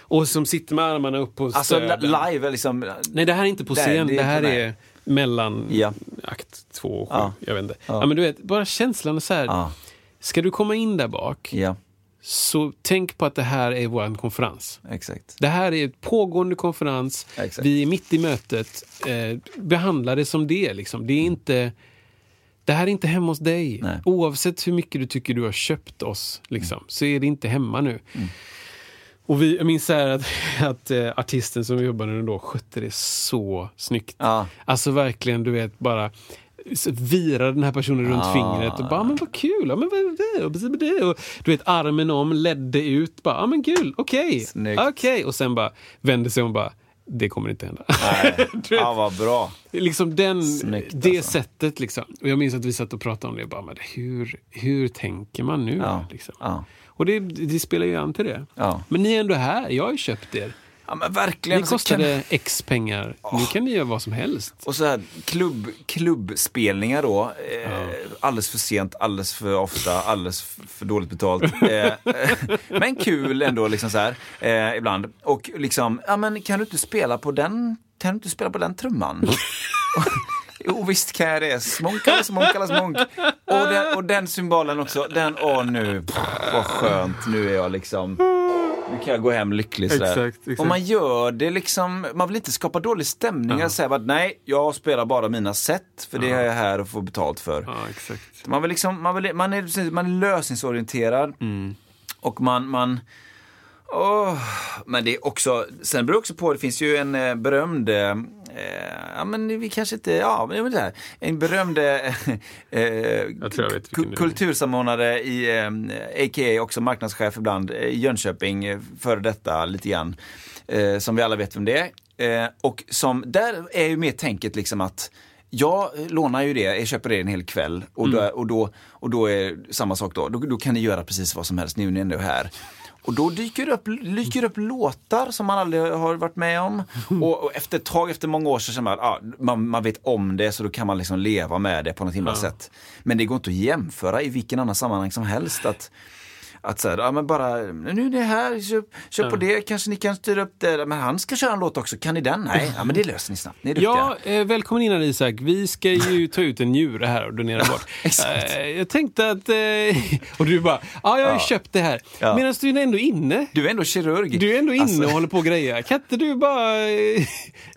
Och som sitter med armarna upp på Alltså live liksom... Nej, det här är inte på scen. det Det, här är mellan Ja. akt två och sju. Ja. Jag vet inte. Ja. men du vet, bara känslan är så här. Ja. Ska du komma in där bak, Ja, så tänk på att det här är vår konferens. exakt. Det här är ett pågående konferens. Exakt. Vi är mitt i mötet. Eh, behandla det som det. Liksom. Det är inte... Det här är inte hemma hos dig. Nej. Oavsett hur mycket du tycker du har köpt oss, liksom, Mm. så är det inte hemma nu. Och vi, jag minns så att, [laughs] att eh, artisten som vi jobbade med då skötte det så snyggt. Ja. Alltså verkligen, du vet, bara vira den här personen runt Ja. fingret och bara, men vad kul, ja, men vad är det? Och, det? och du vet, armen om, ledde ut, bara, ja men kul, okej, Snyggt. okej. Och sen bara vände sig om och bara, det kommer inte hända. Nej. [laughs] ja, vad bra. liksom den, Snyggt, det alltså. sättet liksom. Och jag minns att vi satt och pratade om det, bara, men hur, hur tänker man nu? Ja. Liksom? Ja. Och det, det spelar ju an till det. Ja. Men ni är ändå här, jag har ju köpt er. Ja, men verkligen. Ni Så kostade kan- X pengar, nu kan ni göra vad som helst. Och så här, klubb, klubbspelningar då. Eh, Alldeles för sent, alldeles för ofta, alldeles för dåligt betalt. [laughs] Eh, [laughs] men kul ändå, liksom så här, eh, ibland. Och liksom, ja men kan du inte spela på den, kan du inte spela på den trumman? [laughs] Jo visst kan jag det. Smonk alla smonk. Och den, och den symbolen också. Den, åh nu, pff, vad skönt. Nu är jag liksom, nu kan jag gå hem lycklig sådär. Exakt, exakt. Och man gör det liksom, man vill inte skapa dålig stämning. Jag säger bara nej, jag spelar bara mina set. För det är jag här och får betalt för. Ja, exakt. Man, vill liksom, man, vill, man, är, man är lösningsorienterad. Och man, man Åh, men det är också, sen beror det också på, det finns ju en eh, berömd, eh, ja men vi kanske inte, ja men det är här, en berömd [laughs] eh, eh, är. kultursamordnare i, eh, a.k.a. också marknadschef ibland, eh, i Jönköping, eh, före detta lite grann, eh, som vi alla vet vem det är. Eh, och som, där är ju mer tänket liksom att jag lånar ju det, jag köper det en hel kväll och då, och då, och då är samma sak då. då. Då kan ni göra precis vad som helst, nu är ni ändå här. Och då dyker det upp, dyker upp låtar som man aldrig har varit med om. [laughs] Och, och efter ett tag, efter många år, så känner man att ah, man, man vet om det så då kan man liksom leva med det på något himla sätt. Men det går inte att jämföra i vilken annan sammanhang som helst. Att, att säga, ja men bara, nu är det här, köp, köp på det, kanske ni kan styra upp det. Men han ska köra en låt också, kan ni den? Nej, ja men det löser ni snabbt, ni är duktiga. Ja, eh, välkommen in här Isak. Vi ska ju ta ut en njure här och donera bort. [laughs] exakt. Eh, jag tänkte att... Eh, [laughs] och du bara, ja jag har ju köpt det här. Ja. Medan du är ändå inne. Du är ändå kirurg. Du är ändå inne Alltså- och håller på och grejer. Kan inte du bara eh,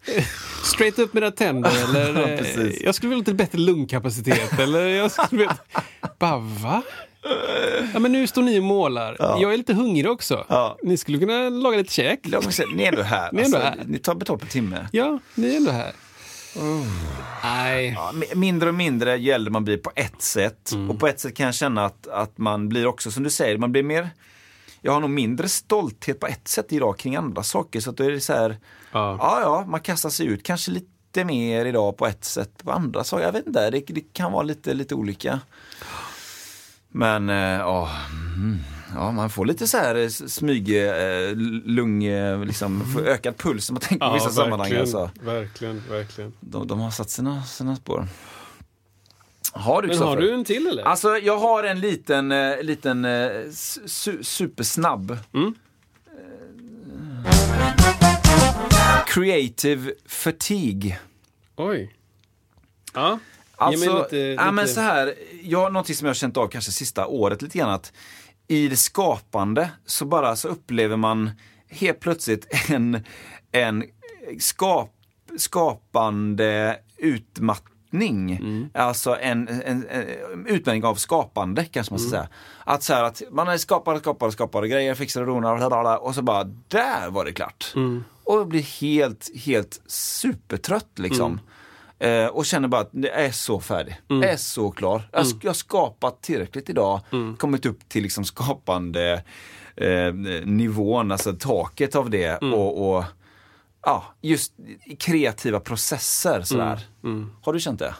[laughs] straight upp mina tänder? Eller, eh, jag skulle vilja ha lite bättre lungkapacitet. Eller jag skulle vilja... Bara, va? Ja, men nu står ni och målar. Jag är lite hungrig också. Ja. Ni skulle kunna laga lite käk. Ni är ändå här. Ni är Alltså, här. Ni tar betalt per timme. Ja, ni är ändå här. Nej. Ja, mi- mindre och mindre ju äldre man blir på ett sätt. Mm. Och på ett sätt kan jag känna att, att man blir också, som du säger, man blir mer jag har nog mindre stolthet på ett sätt idag kring andra saker. Så att då är det så här, Ja. ja ja, man kastar sig ut kanske lite mer idag på ett sätt på andra saker. Jag vet inte, det, det kan vara lite, lite olika. Men eh, ja, mm, ja, man får lite så här eh, smyg, eh, lung, liksom, får ökad puls om man tänker på vissa sammanhang. verkligen, Alltså. verkligen, verkligen. De, de har satt sina, sina spår. Har du Men har du en till eller? Alltså jag har en liten, liten su supersnabb. Mm. Creative fatigue. Oj. Ja. Alltså, mig lite, ja, men lite- så här, jag, någonting som jag har känt av kanske sista året lite grann att i det skapande så bara så upplever man helt plötsligt [laughs] en, en skap, skapande utmattning. Mm. Alltså en, en, en utmattning av skapande kanske man ska Mm. säga. Att så här att man är skapare, skapare, skapare, grejer, fixar och donar och så bara där var det klart. Mm. Och blir helt, helt supertrött liksom. Eh, och känner bara att det är så färdig. Jag är så klar. Jag, sk- jag har skapat tillräckligt idag. Kommit upp till liksom skapande eh, nivån, alltså taket av det. Och, och ja, just kreativa processer sådär. Har du känt det?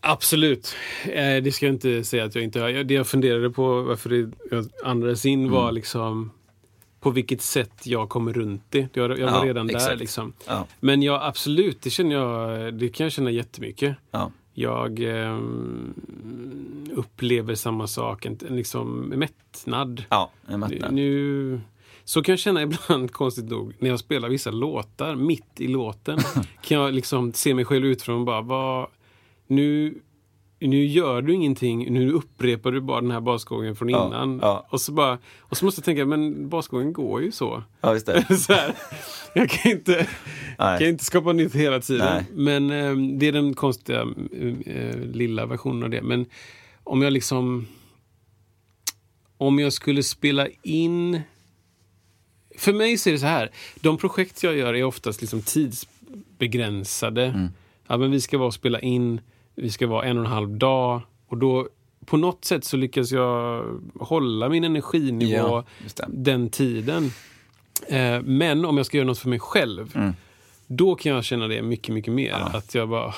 Absolut. Eh, det ska jag inte säga att jag inte har. Jag- Det jag funderade på varför det jag andades in Mm. var liksom på vilket sätt jag kommer runt det. Jag, jag var Ja, redan där exakt. liksom. Ja. Men ja, absolut, det känner jag, det kan jag känna jättemycket. Ja. Jag ehm, upplever samma sak, en, liksom mättnad. Ja, en Nu, mättnad. nu, så kan jag känna [laughs] ibland, konstigt nog, när jag spelar vissa låtar, mitt i låten, [laughs] kan jag liksom se mig själv utifrån och bara, vad, nu, nu gör du ingenting, nu upprepar du bara den här basgången från Ja, innan. ja. Och, så bara, och så måste jag tänka, men basgången går ju så. Ja, just det. [laughs] så här, jag kan inte, Nej. kan inte skapa nytt hela tiden. Nej. Men eh, det är den konstiga eh, lilla versionen av det. Men om jag liksom... Om jag skulle spela in... För mig så är det så här. De projekt jag gör är oftast liksom tidsbegränsade. Mm. Ja, men vi ska vara och spela in, vi ska vara en och en halv dag. Och då på något sätt så lyckas jag hålla min energinivå Ja, den tiden. Eh, men om jag ska göra något för mig själv, Mm. då kan jag känna det mycket, mycket mer. Att jag bara,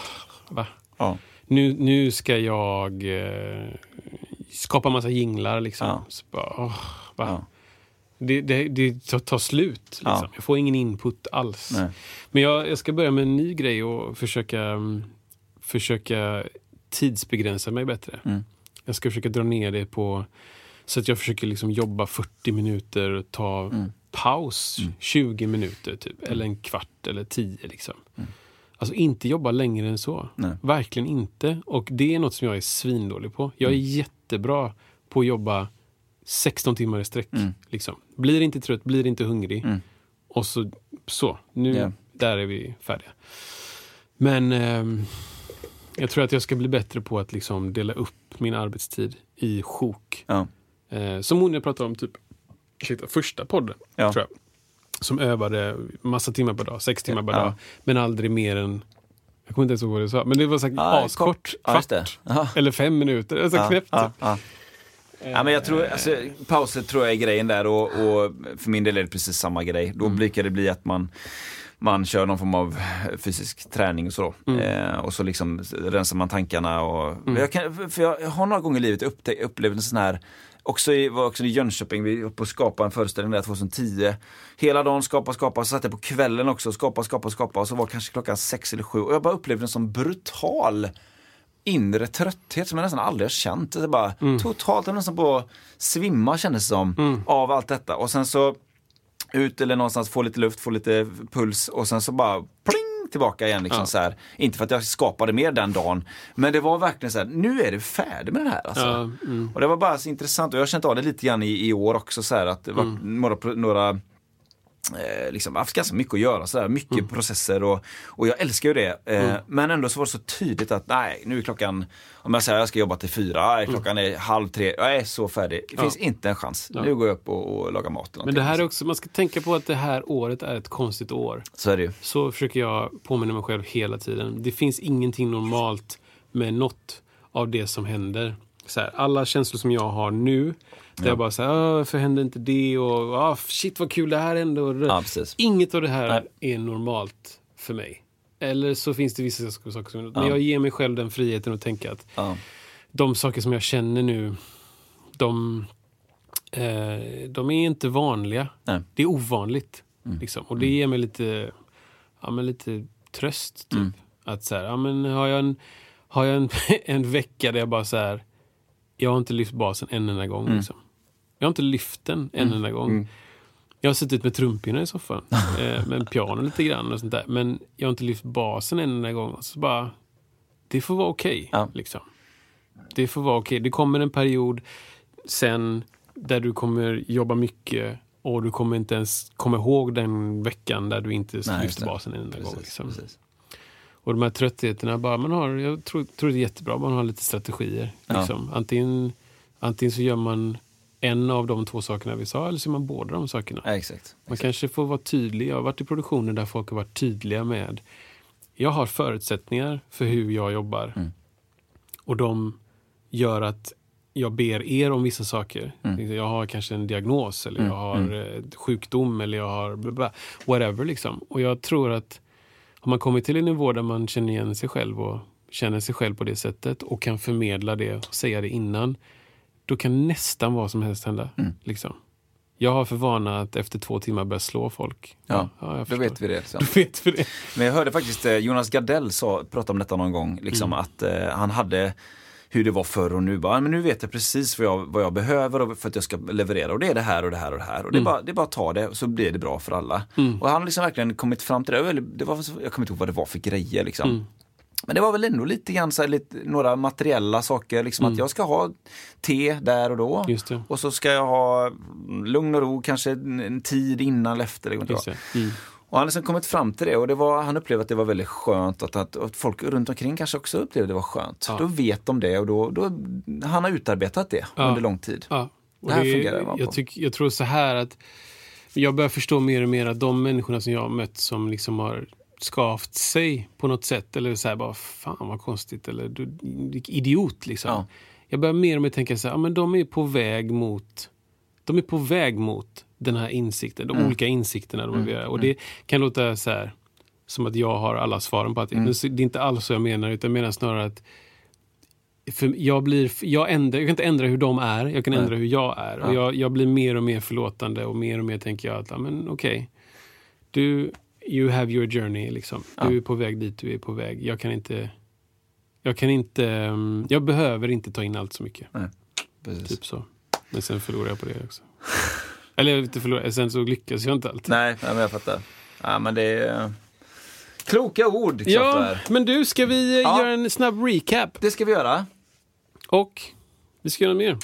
va? Ja. Nu, nu ska jag eh, skapa massa jinglar liksom. Ja. Så bara, åh, va? Ja. Det, det, det tar, slut. Liksom. Ja. Jag får ingen input alls. Nej. Men jag, jag ska börja med en ny grej och försöka, mm, försöka tidsbegränsa mig bättre. Mm. Jag ska försöka dra ner det på så att jag försöker liksom jobba 40 minuter och ta Mm. paus 20 minuter typ. Eller en kvart eller 10 liksom. Alltså inte jobba längre än så. Mm. Nej. Verkligen inte. Och det är något som jag är svindålig på. Jag är Mm. jättebra på att jobba 16 timmar i sträck. Liksom. Blir inte trött, blir inte hungrig. Mm. Och så, så nu, Ja. där är vi färdiga. Men ehm, jag tror att jag ska bli bättre på att liksom dela upp min arbetstid i sjok. Ja. Eh, som hon jag pratade om, typ ursäkta, första podden. Ja. Tror jag. Som övade massa timmar per dag, sex timmar per dag. Men aldrig mer än, jag kommer inte ens ihåg vad det sa, men det var säkert Ja, askort. Kvart. Ja. Eller fem minuter. Alltså Ja, knäppt. ja, typ. ja. Men jag tror, alltså, pauser tror jag är grejen där och, och för min del är det precis samma grej. Då brukar det bli att man man kör någon form av fysisk träning och så. Eh, och så liksom rensar man tankarna. Och, jag, kan, för jag har några gånger i livet upptä- upplevt en sån här Också i, var också i Jönköping, vi var på att skapa en föreställning där 2010. Hela dagen skapa, skapa, så satt jag på kvällen också, skapa, skapa, skapa och så var kanske klockan sex eller sju och jag bara upplevde en sån brutal inre trötthet som jag nästan aldrig har känt. Det är bara totalt, jag nästan på att svimma kändes det som av allt detta. Och sen så ut eller någonstans, få lite luft, få lite puls och sen så bara pling tillbaka igen. Liksom, så här. Inte för att jag skapade mer den dagen, men det var verkligen så här, nu är du färdig med det här. Alltså. Ja, mm. Och det var bara så intressant och jag har känt av det lite grann i, i år också. Så här, att det var Mm. några, några eh, liksom, haft ganska mycket att göra, så där, mycket Mm. processer och, och jag älskar ju det. Eh, Men ändå så var det så tydligt att nej, nu är klockan, om jag säger att jag ska jobba till fyra, nej, klockan är halv tre, jag är så färdig. Det finns inte en chans. Nu går jag upp och, och lagar mat. Men det här är också, man ska tänka på att det här året är ett konstigt år. Så är det ju. Så försöker jag påminna mig själv hela tiden. Det finns ingenting normalt med något av det som händer. Så här, alla känslor som jag har nu, där jag bara säger varför hände inte det? Och ah, shit vad kul det här hände. Och, Ja. Inget av det här Nej. är normalt för mig. Eller så finns det vissa saker som... Men jag ger mig själv den friheten att tänka att Ja. de saker som jag känner nu, de, eh, de är inte vanliga. Nej. Mm. Det är ovanligt. Liksom. Och det ger mig lite, ja, men lite tröst. Typ. Mm. Att så här, ja, men har jag, en, har jag en, [laughs] en vecka där jag bara så här, jag har inte lyft basen en enda gång. Mm. Liksom. Jag har inte lyft den en enda gång. Jag har suttit med trumpinnar i soffan, [laughs] eh, med en piano lite grann och sånt där. Men jag har inte lyft basen en enda gång. Så bara, det får vara okej. Ja. liksom. Det får vara okej. Det kommer en period sen där du kommer jobba mycket och du kommer inte ens komma ihåg den veckan där du inte Nej, just lyfte det. basen en enda gång. Precis, Liksom. precis. Och de här tröttheterna, bara man har, jag tror, tror det är jättebra man har lite strategier. Ja. Liksom. Antingen, antingen så gör man en av de två sakerna vi sa eller så gör man båda de sakerna. Ja, exakt. Man kanske får vara tydlig. Jag har varit i produktioner där folk har varit tydliga med jag har förutsättningar för hur jag jobbar. Mm. Och de gör att jag ber er om vissa saker. Mm. Jag har kanske en diagnos eller jag har eh, sjukdom eller jag har bla bla, whatever. Liksom. Och jag tror att har man kommit till en nivå där man känner igen sig själv och känner sig själv på det sättet och kan förmedla det och säga det innan. Då kan nästan vad som helst hända. Mm. Liksom. Jag har för vana att efter två timmar börja slå folk. Ja, jag då vet vi det. Liksom. [laughs] Då vet vi det. Men jag hörde faktiskt eh, Jonas Gardell sa, prata om detta någon gång, liksom att eh, han hade hur det var förr och nu. Bara, men nu vet jag precis vad jag, vad jag behöver för att jag ska leverera och det är det här och det här och det här. Och det, är, bara, det är bara att ta det och så blir det bra för alla. Och han har liksom verkligen kommit fram till det. Det var, jag kommer inte ihåg vad det var för grejer liksom. Men det var väl ändå lite grann så här, lite, några materiella saker, liksom att jag ska ha te där och då. Just det. Och så ska jag ha lugn och ro, kanske en, tid innan eller efter. Det det. Mm. Och han har liksom kommit fram till det och det var, han upplevde att det var väldigt skönt att, att, att folk runt omkring kanske också upplevde att det var skönt. Ja. Då vet de det och då, då han har utarbetat det Ja. under lång tid. Ja. Och Det här fungerar man på. jag, tyck, jag tror så här att jag börjar förstå mer och mer att de människorna som jag har mött som liksom har skavt sig på något sätt eller så här bara fan vad konstigt eller du, idiot liksom. Ja. Jag börjar mer och mer tänka så här, ja, men de är på väg mot de är på väg mot den här insikten, de olika insikterna de vill göra. Och det kan låta så här som att jag har alla svaren på allting. Men så- det är inte alls så jag menar, utan jag menar snarare att för jag, blir, jag, ändrar, jag kan inte ändra hur de är, jag kan ändra hur jag är. Och jag, jag blir mer och mer förlåtande och mer och mer tänker jag att, ja, men okej, du, you have your journey liksom. Du är på väg dit du är på väg. Jag kan inte, jag kan inte, mm, jag behöver inte ta in allt så mycket. Nej, precis. Typ så. Men sen förlorar jag på det också. [laughs] Eller inte förlorar, sen så lyckas jag inte alltid. Nej, nej, men jag fattar. Ja, men det är eh, kloka ord, Ja, men du, ska vi eh, Ja. göra en snabb recap? Det ska vi göra. Och vi ska göra mer?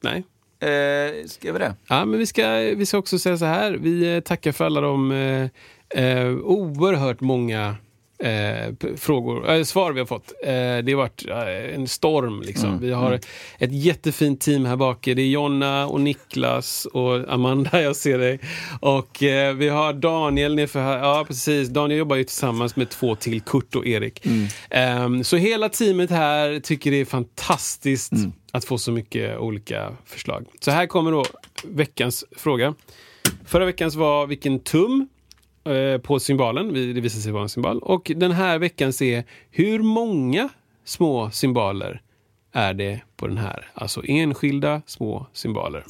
Nej. Eh, ska vi det? Ja, men vi ska, vi ska också säga så här. Vi eh, tackar för alla de eh, eh, oerhört många eh, frågor, äh, svar vi har fått. Eh, det har varit eh, en storm. Liksom. Vi har ett jättefint team här bak. Det är Jonna och Niklas och Amanda, [laughs] jag ser dig. Och eh, vi har Daniel nerför här. Ja, precis. Daniel jobbar ju tillsammans med två till, Kurt och Erik. Ehm, så hela teamet här tycker det är fantastiskt att få så mycket olika förslag. Så här kommer då veckans fråga. Förra veckans var vilken tum eh, på symbolen. Vi- Det visade sig vara en symbol. Och den här veckans är hur många små symboler är det på den här? Alltså enskilda små symboler.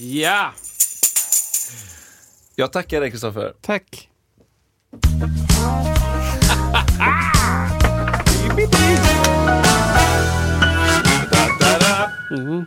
Ja! Jag tackar dig, Kristoffer. Tack. [laughs] 嗯。